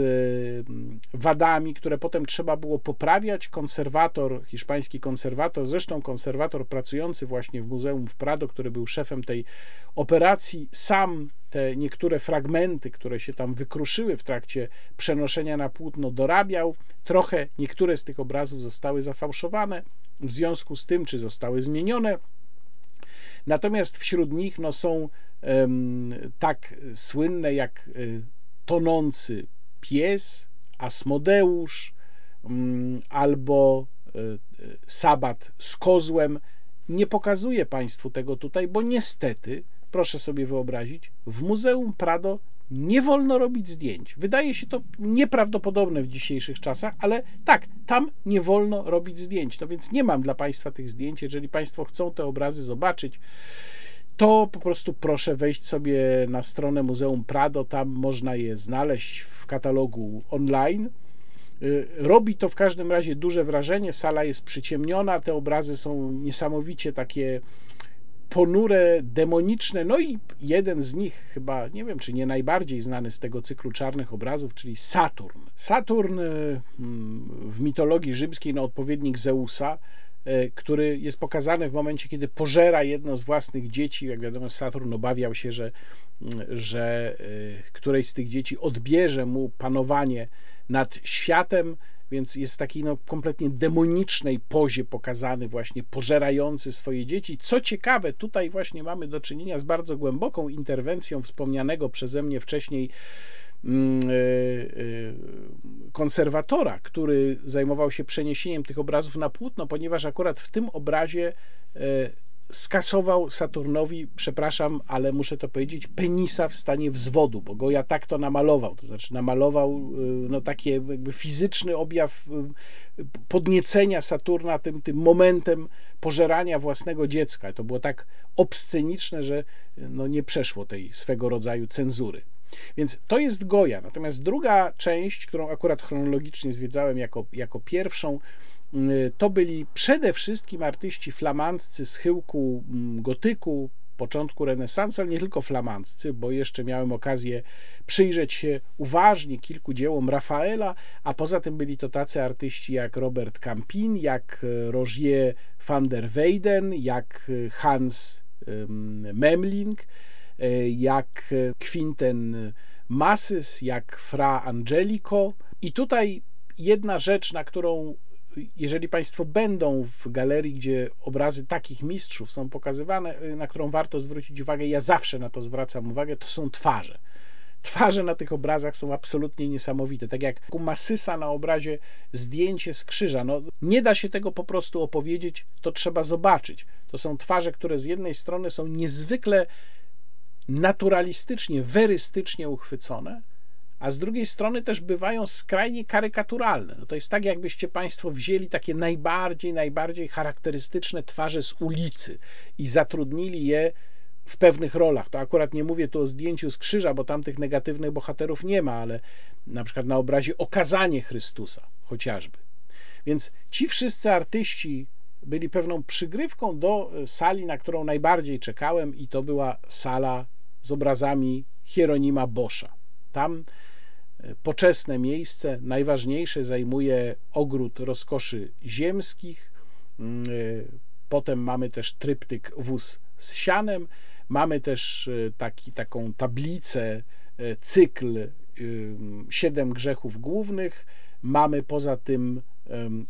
mm, wadami, które potem trzeba było poprawiać. Konserwator, hiszpański konserwator, zresztą konserwator pracujący właśnie w Muzeum w Prado, który był szefem tej operacji, sam te niektóre fragmenty, które się tam wykruszyły w trakcie przenoszenia na płótno, dorabiał. Trochę niektóre z tych obrazów zostały zafałszowane, w związku z tym, czy zostały zmienione. Natomiast wśród nich no, są um, tak słynne jak y, tonący pies, Asmodeusz mm, albo e, e, sabat z kozłem. Nie pokazuję Państwu tego tutaj, bo niestety, proszę sobie wyobrazić, w Muzeum Prado nie wolno robić zdjęć. Wydaje się to nieprawdopodobne w dzisiejszych czasach, ale tak, tam nie wolno robić zdjęć. No więc nie mam dla Państwa tych zdjęć. Jeżeli Państwo chcą te obrazy zobaczyć, to po prostu proszę wejść sobie na stronę Muzeum Prado, tam można je znaleźć w katalogu online. Y, robi to w każdym razie duże wrażenie, sala jest przyciemniona, te obrazy są niesamowicie takie ponure, demoniczne. No i jeden z nich, chyba nie wiem, czy nie najbardziej znany z tego cyklu czarnych obrazów, czyli Saturn. Saturn y, mm, w mitologii rzymskiej, no odpowiednik Zeusa, który jest pokazany w momencie, kiedy pożera jedno z własnych dzieci. Jak wiadomo, Saturn obawiał się, że, mm, że e, któreś z tych dzieci odbierze mu panowanie nad światem, więc jest w takiej no, kompletnie demonicznej pozie pokazany właśnie pożerający swoje dzieci. Co ciekawe, tutaj właśnie mamy do czynienia z bardzo głęboką interwencją wspomnianego przeze mnie wcześniej e, e, konserwatora, który zajmował się przeniesieniem tych obrazów na płótno, ponieważ akurat w tym obrazie e, skasował Saturnowi, przepraszam, ale muszę to powiedzieć, penisa w stanie wzwodu, bo Goja tak to namalował, to znaczy namalował no, taki jakby fizyczny objaw podniecenia Saturna tym, tym momentem pożerania własnego dziecka. To było tak obsceniczne, że no, nie przeszło tej swego rodzaju cenzury. Więc to jest Goja. Natomiast druga część, którą akurat chronologicznie zwiedzałem jako, jako pierwszą, y, to byli przede wszystkim artyści flamandzcy z chyłku mm, gotyku, początku renesansu, ale nie tylko flamandzcy, bo jeszcze miałem okazję przyjrzeć się uważnie kilku dziełom Rafaela, a poza tym byli to tacy artyści jak Robert Campin, jak y, Rogier van der Weyden, jak y, Hans Memling, jak Quinten Masys, jak Fra Angelico. I tutaj jedna rzecz, na którą jeżeli Państwo będą w galerii, gdzie obrazy takich mistrzów są pokazywane, na którą warto zwrócić uwagę, ja zawsze na to zwracam uwagę, to są twarze. Twarze na tych obrazach są absolutnie niesamowite. Tak jak u Masysa na obrazie zdjęcie z krzyża. No, nie da się tego po prostu opowiedzieć, to trzeba zobaczyć. To są twarze, które z jednej strony są niezwykle naturalistycznie, werystycznie uchwycone, a z drugiej strony też bywają skrajnie karykaturalne. No to jest tak, jakbyście Państwo wzięli takie najbardziej, najbardziej charakterystyczne twarze z ulicy i zatrudnili je w pewnych rolach. To akurat nie mówię tu o zdjęciu z krzyża, bo tam tych negatywnych bohaterów nie ma, ale na przykład na obrazie Okazanie Chrystusa chociażby. Więc ci wszyscy artyści byli pewną przygrywką do sali, na którą najbardziej czekałem, i to była sala z obrazami Hieronima Boscha. Tam e, poczesne miejsce, najważniejsze zajmuje ogród rozkoszy ziemskich. Mm, e, potem mamy też tryptyk wóz z sianem. Mamy też e, taki, taką tablicę, cykl Siedem grzechów głównych. Mamy poza tym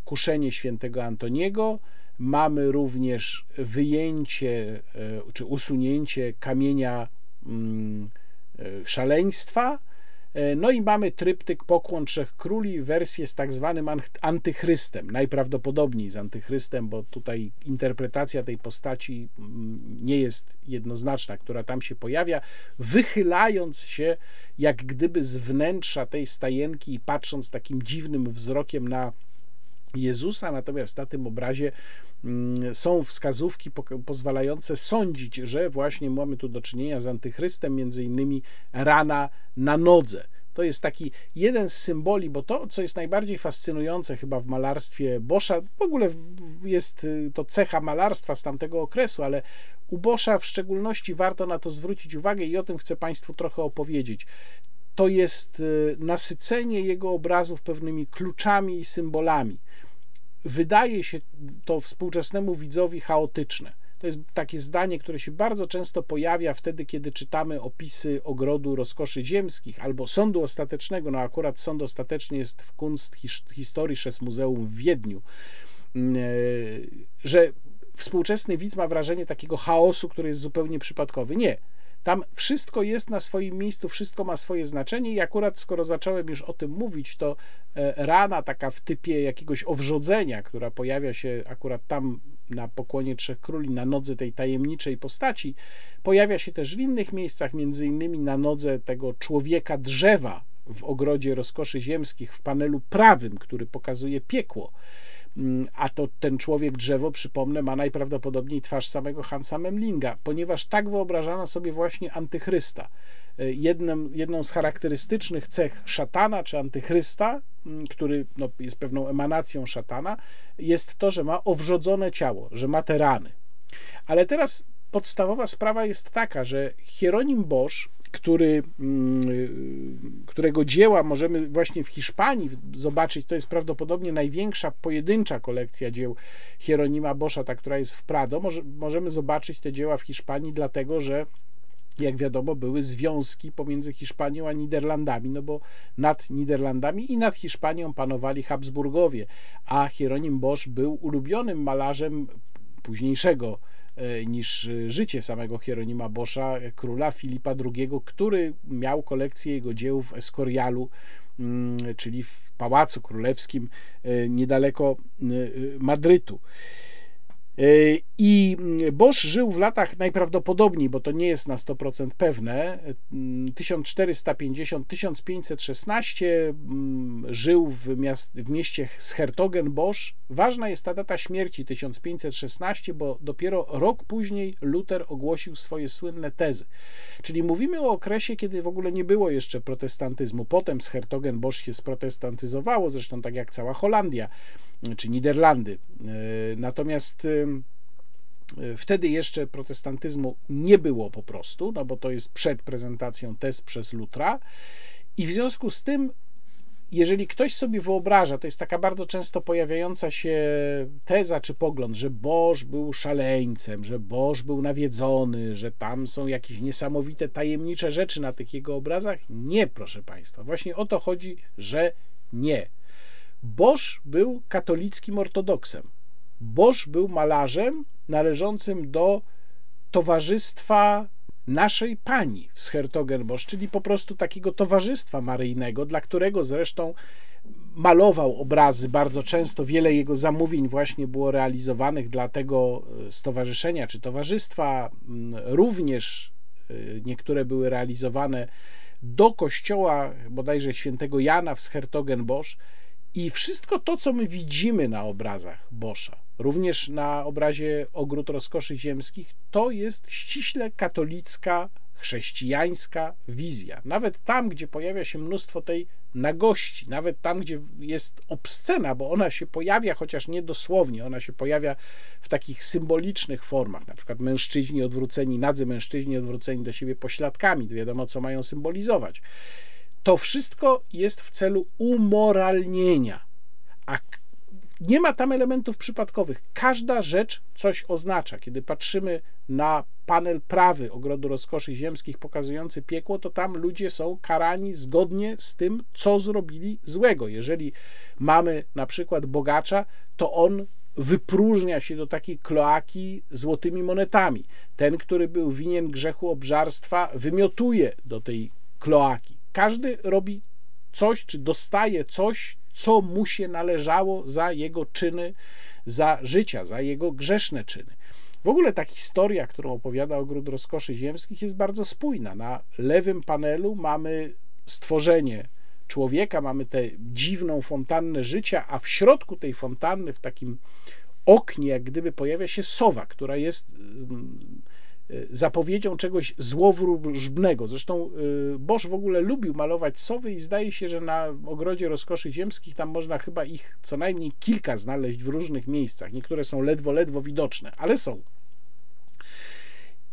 kuszenie świętego Antoniego. Mamy również wyjęcie czy usunięcie kamienia szaleństwa. No i mamy tryptyk Pokłon Trzech Króli, wersję z tak zwanym antychrystem, najprawdopodobniej z antychrystem, bo tutaj interpretacja tej postaci mm, nie jest jednoznaczna, która tam się pojawia, wychylając się jak gdyby z wnętrza tej stajenki i patrząc takim dziwnym wzrokiem na Jezusa, natomiast na tym obrazie mm, są wskazówki pozwalające sądzić, że właśnie mamy tu do czynienia z antychrystem, między innymi rana na nodze. To jest taki jeden z symboli, bo to, co jest najbardziej fascynujące chyba w malarstwie Boscha, w ogóle jest y, to cecha malarstwa z tamtego okresu, ale u Boscha w szczególności warto na to zwrócić uwagę i o tym chcę Państwu trochę opowiedzieć to jest y, nasycenie jego obrazów pewnymi kluczami i symbolami. Wydaje się to współczesnemu widzowi chaotyczne. To jest takie zdanie, które się bardzo często pojawia wtedy, kiedy czytamy opisy ogrodu rozkoszy ziemskich albo sądu ostatecznego. No akurat sąd ostateczny jest w Kunst Historisches Muzeum w Wiedniu. Mm, e, że współczesny widz ma wrażenie takiego chaosu, który jest zupełnie przypadkowy. Nie. Tam wszystko jest na swoim miejscu, wszystko ma swoje znaczenie i akurat skoro zacząłem już o tym mówić, to e, rana taka w typie jakiegoś owrzodzenia, która pojawia się akurat tam na pokłonie Trzech Króli, na nodze tej tajemniczej postaci, pojawia się też w innych miejscach, między innymi na nodze tego człowieka drzewa w ogrodzie rozkoszy ziemskich w panelu prawym, który pokazuje piekło. Mm, a to ten człowiek drzewo, przypomnę, ma najprawdopodobniej twarz samego Hansa Memlinga, ponieważ tak wyobrażano sobie właśnie antychrysta. E, jednym, jedną z charakterystycznych cech szatana czy antychrysta, mm, który no, jest pewną emanacją szatana, jest to, że ma owrzodzone ciało, że ma te rany. Ale teraz podstawowa sprawa jest taka, że Hieronim Bosch który, mm, którego dzieła możemy właśnie w Hiszpanii zobaczyć. To jest prawdopodobnie największa pojedyncza kolekcja dzieł Hieronima Boscha, ta, która jest w Prado. Może, możemy zobaczyć te dzieła w Hiszpanii, dlatego że jak wiadomo, były związki pomiędzy Hiszpanią a Niderlandami, no bo nad Niderlandami i nad Hiszpanią panowali Habsburgowie, a Hieronim Bosch był ulubionym malarzem późniejszego niż życie samego Hieronima Boscha, króla Filipa II, który miał kolekcję jego dzieł w Escorialu, mm, czyli w Pałacu Królewskim e, niedaleko e, Madrytu. I Bosch żył w latach najprawdopodobniej, bo to nie jest na 100% pewne, 1450-1516 mm, żył w, miast, w mieście Schertogen-Bosch. Ważna jest ta data śmierci 1516, bo dopiero rok później Luther ogłosił swoje słynne tezy. Czyli mówimy o okresie, kiedy w ogóle nie było jeszcze protestantyzmu. Potem Schertogen-Bosch się sprotestantyzowało, zresztą tak jak cała Holandia czy Niderlandy. E, natomiast e, wtedy jeszcze protestantyzmu nie było po prostu, no bo to jest przed prezentacją tez przez Lutra. I w związku z tym jeżeli ktoś sobie wyobraża, to jest taka bardzo często pojawiająca się teza czy pogląd, że Boż był szaleńcem, że Boż był nawiedzony, że tam są jakieś niesamowite, tajemnicze rzeczy na tych jego obrazach. Nie, proszę Państwa. Właśnie o to chodzi, że nie. Bosch był katolickim ortodoksem. Bosch był malarzem należącym do towarzystwa naszej pani w Schertogenbosch, czyli po prostu takiego towarzystwa maryjnego, dla którego zresztą malował obrazy bardzo często. Wiele jego zamówień właśnie było realizowanych dla tego e, stowarzyszenia czy towarzystwa. Mm, również e, niektóre były realizowane do kościoła bodajże świętego Jana w Schertogenbosch i wszystko to, co my widzimy na obrazach Boscha, również na obrazie Ogród Rozkoszy Ziemskich, to jest ściśle katolicka, chrześcijańska wizja. Nawet tam, gdzie pojawia się mnóstwo tej nagości, nawet tam, gdzie jest obscena, bo ona się pojawia, chociaż nie dosłownie, ona się pojawia w takich symbolicznych formach, na przykład mężczyźni odwróceni, nadzy mężczyźni odwróceni do siebie pośladkami, wiadomo, co mają symbolizować. To wszystko jest w celu umoralnienia, a nie ma tam elementów przypadkowych. Każda rzecz coś oznacza. Kiedy patrzymy na panel prawy Ogrodu Rozkoszy Ziemskich pokazujący piekło, to tam ludzie są karani zgodnie z tym, co zrobili złego. Jeżeli mamy na przykład bogacza, to on wypróżnia się do takiej kloaki złotymi monetami. Ten, który był winien grzechu obżarstwa, wymiotuje do tej kloaki. Każdy robi coś, czy dostaje coś, co mu się należało za jego czyny, za życia, za jego grzeszne czyny. W ogóle ta historia, którą opowiada Ogród Rozkoszy Ziemskich, jest bardzo spójna. Na lewym panelu mamy stworzenie człowieka, mamy tę dziwną fontannę życia, a w środku tej fontanny, w takim oknie, jak gdyby pojawia się sowa, która jest mm, zapowiedzią czegoś złowróżbnego. Zresztą y, Bosch w ogóle lubił malować sowy i zdaje się, że na ogrodzie rozkoszy ziemskich tam można chyba ich co najmniej kilka znaleźć w różnych miejscach. Niektóre są ledwo, ledwo widoczne, ale są.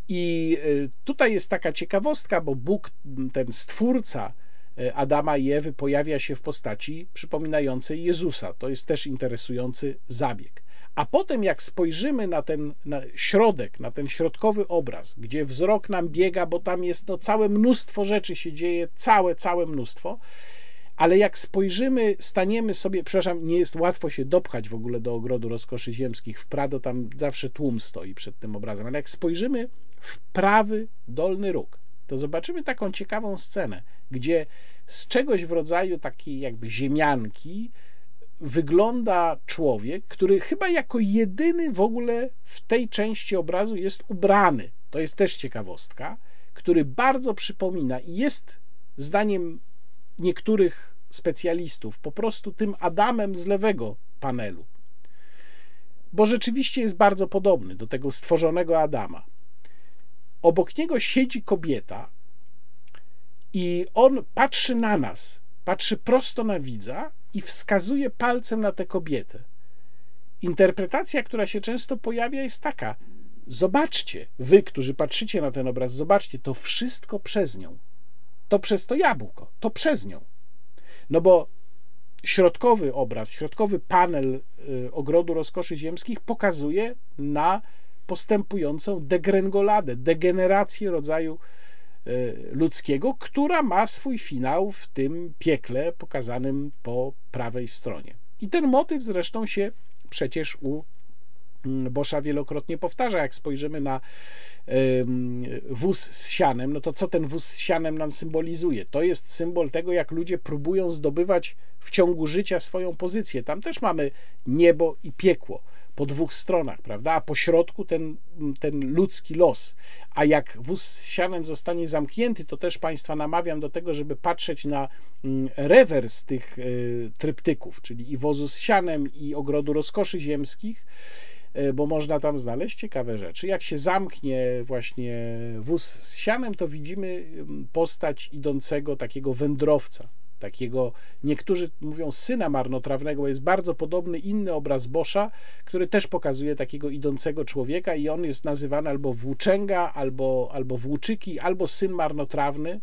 I y, tutaj jest taka ciekawostka, bo Bóg, ten stwórca, E, Adama i Ewy pojawia się w postaci przypominającej Jezusa. To jest też interesujący zabieg. A potem, jak spojrzymy na ten na środek, na ten środkowy obraz, gdzie wzrok nam biega, bo tam jest no, całe mnóstwo rzeczy się dzieje, całe, całe mnóstwo, ale jak spojrzymy, staniemy sobie, przepraszam, nie jest łatwo się dopchać w ogóle do ogrodu rozkoszy ziemskich. W Prado tam zawsze tłum stoi przed tym obrazem, ale jak spojrzymy w prawy dolny róg, to zobaczymy taką ciekawą scenę, gdzie z czegoś w rodzaju takiej jakby ziemianki wygląda człowiek, który chyba jako jedyny w ogóle w tej części obrazu jest ubrany. To jest też ciekawostka, który bardzo przypomina i jest zdaniem niektórych specjalistów po prostu tym Adamem z lewego panelu. Bo rzeczywiście jest bardzo podobny do tego stworzonego Adama. Obok niego siedzi kobieta, i on patrzy na nas, patrzy prosto na widza i wskazuje palcem na tę kobietę. Interpretacja, która się często pojawia, jest taka: zobaczcie, wy, którzy patrzycie na ten obraz, zobaczcie, to wszystko przez nią. To przez to jabłko, to przez nią. No bo środkowy obraz, środkowy panel y, ogrodu rozkoszy ziemskich pokazuje na postępującą degrengoladę, degenerację rodzaju ludzkiego, która ma swój finał w tym piekle pokazanym po prawej stronie. I ten motyw zresztą się przecież u mm, Boscha wielokrotnie powtarza, jak spojrzymy na wóz z sianem, no to co ten wóz z sianem nam symbolizuje? To jest symbol tego, jak ludzie próbują zdobywać w ciągu życia swoją pozycję. Tam też mamy niebo i piekło po dwóch stronach, prawda? A po środku ten, ten ludzki los. A jak wóz z sianem zostanie zamknięty, to też Państwa namawiam do tego, żeby patrzeć na mm, rewers tych y, tryptyków, czyli i wozu z sianem, i ogrodu rozkoszy ziemskich, y, bo można tam znaleźć ciekawe rzeczy. Jak się zamknie właśnie wóz z sianem, to widzimy postać idącego takiego wędrowca, takiego, niektórzy mówią syna marnotrawnego, jest bardzo podobny inny obraz Boscha, który też pokazuje takiego idącego człowieka i on jest nazywany albo włóczęga, albo, albo włóczyki, albo syn marnotrawny.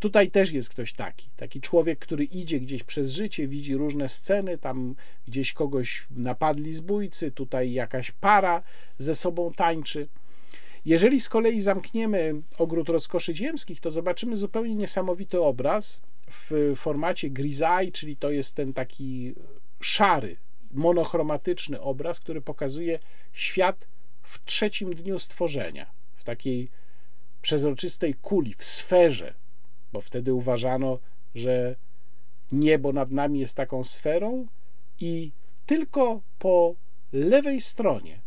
Tutaj też jest ktoś taki, taki człowiek, który idzie gdzieś przez życie, widzi różne sceny, tam gdzieś kogoś napadli zbójcy, tutaj jakaś para ze sobą tańczy. Jeżeli z kolei zamkniemy ogród rozkoszy ziemskich, to zobaczymy zupełnie niesamowity obraz, w formacie grisaille, czyli to jest ten taki szary, monochromatyczny obraz, który pokazuje świat w trzecim dniu stworzenia, w takiej przezroczystej kuli, w sferze, bo wtedy uważano, że niebo nad nami jest taką sferą i tylko po lewej stronie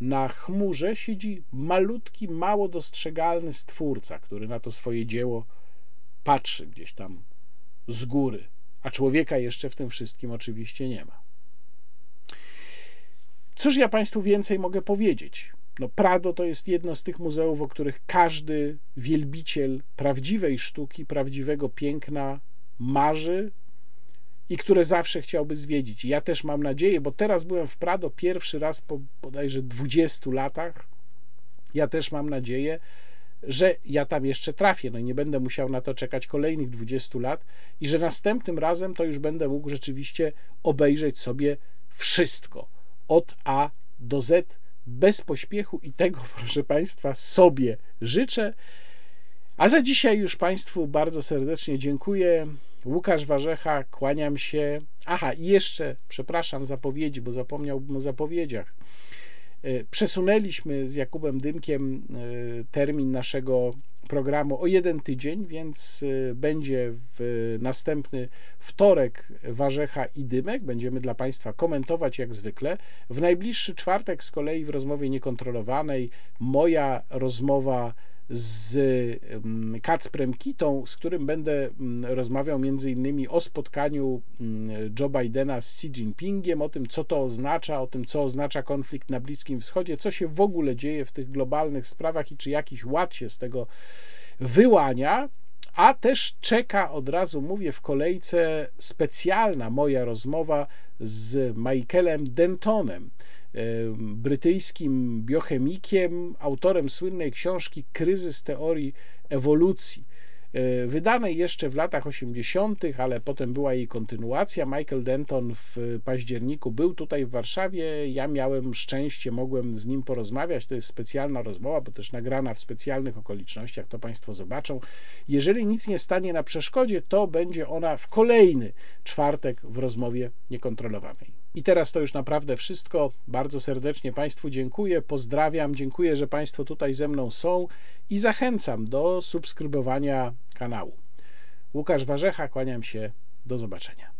na chmurze siedzi malutki, mało dostrzegalny stwórca, który na to swoje dzieło patrzy gdzieś tam z góry, a człowieka jeszcze w tym wszystkim oczywiście nie ma. Cóż ja Państwu więcej mogę powiedzieć? No, Prado to jest jedno z tych muzeów, o których każdy wielbiciel prawdziwej sztuki, prawdziwego piękna marzy i które zawsze chciałby zwiedzić. Ja też mam nadzieję, bo teraz byłem w Prado pierwszy raz po bodajże 20 latach. Ja też mam nadzieję, że ja tam jeszcze trafię, no i nie będę musiał na to czekać kolejnych 20 lat i że następnym razem to już będę mógł rzeczywiście obejrzeć sobie wszystko od A do Z bez pośpiechu i tego, proszę Państwa, sobie życzę. A za dzisiaj już Państwu bardzo serdecznie dziękuję. Łukasz Warzecha, kłaniam się. Aha, i jeszcze, przepraszam, zapowiedzi, bo zapomniałbym o zapowiedziach. E, przesunęliśmy z Jakubem Dymkiem e, termin naszego programu o jeden tydzień, więc e, będzie w następny wtorek Warzecha i Dymek. Będziemy dla Państwa komentować jak zwykle. W najbliższy czwartek z kolei w rozmowie niekontrolowanej moja rozmowa z Kacprem Kitą, z którym będę rozmawiał między innymi o spotkaniu Joe Bidena z Xi Jinpingiem, o tym, co to oznacza, o tym, co oznacza konflikt na Bliskim Wschodzie, co się w ogóle dzieje w tych globalnych sprawach i czy jakiś ład się z tego wyłania. A też czeka, od razu mówię, w kolejce specjalna moja rozmowa z Michaelem Dentonem brytyjskim biochemikiem, autorem słynnej książki Kryzys teorii ewolucji. E, wydanej jeszcze w latach 80., ale potem była jej kontynuacja. Michael Denton w październiku był tutaj w Warszawie. Ja miałem szczęście, mogłem z nim porozmawiać. To jest specjalna rozmowa, bo też nagrana w specjalnych okolicznościach, to Państwo zobaczą. Jeżeli nic nie stanie na przeszkodzie, to będzie ona w kolejny czwartek w rozmowie niekontrolowanej. I teraz to już naprawdę wszystko. Bardzo serdecznie Państwu dziękuję, pozdrawiam, dziękuję, że Państwo tutaj ze mną są i zachęcam do subskrybowania kanału. Łukasz Warzecha, kłaniam się, do zobaczenia.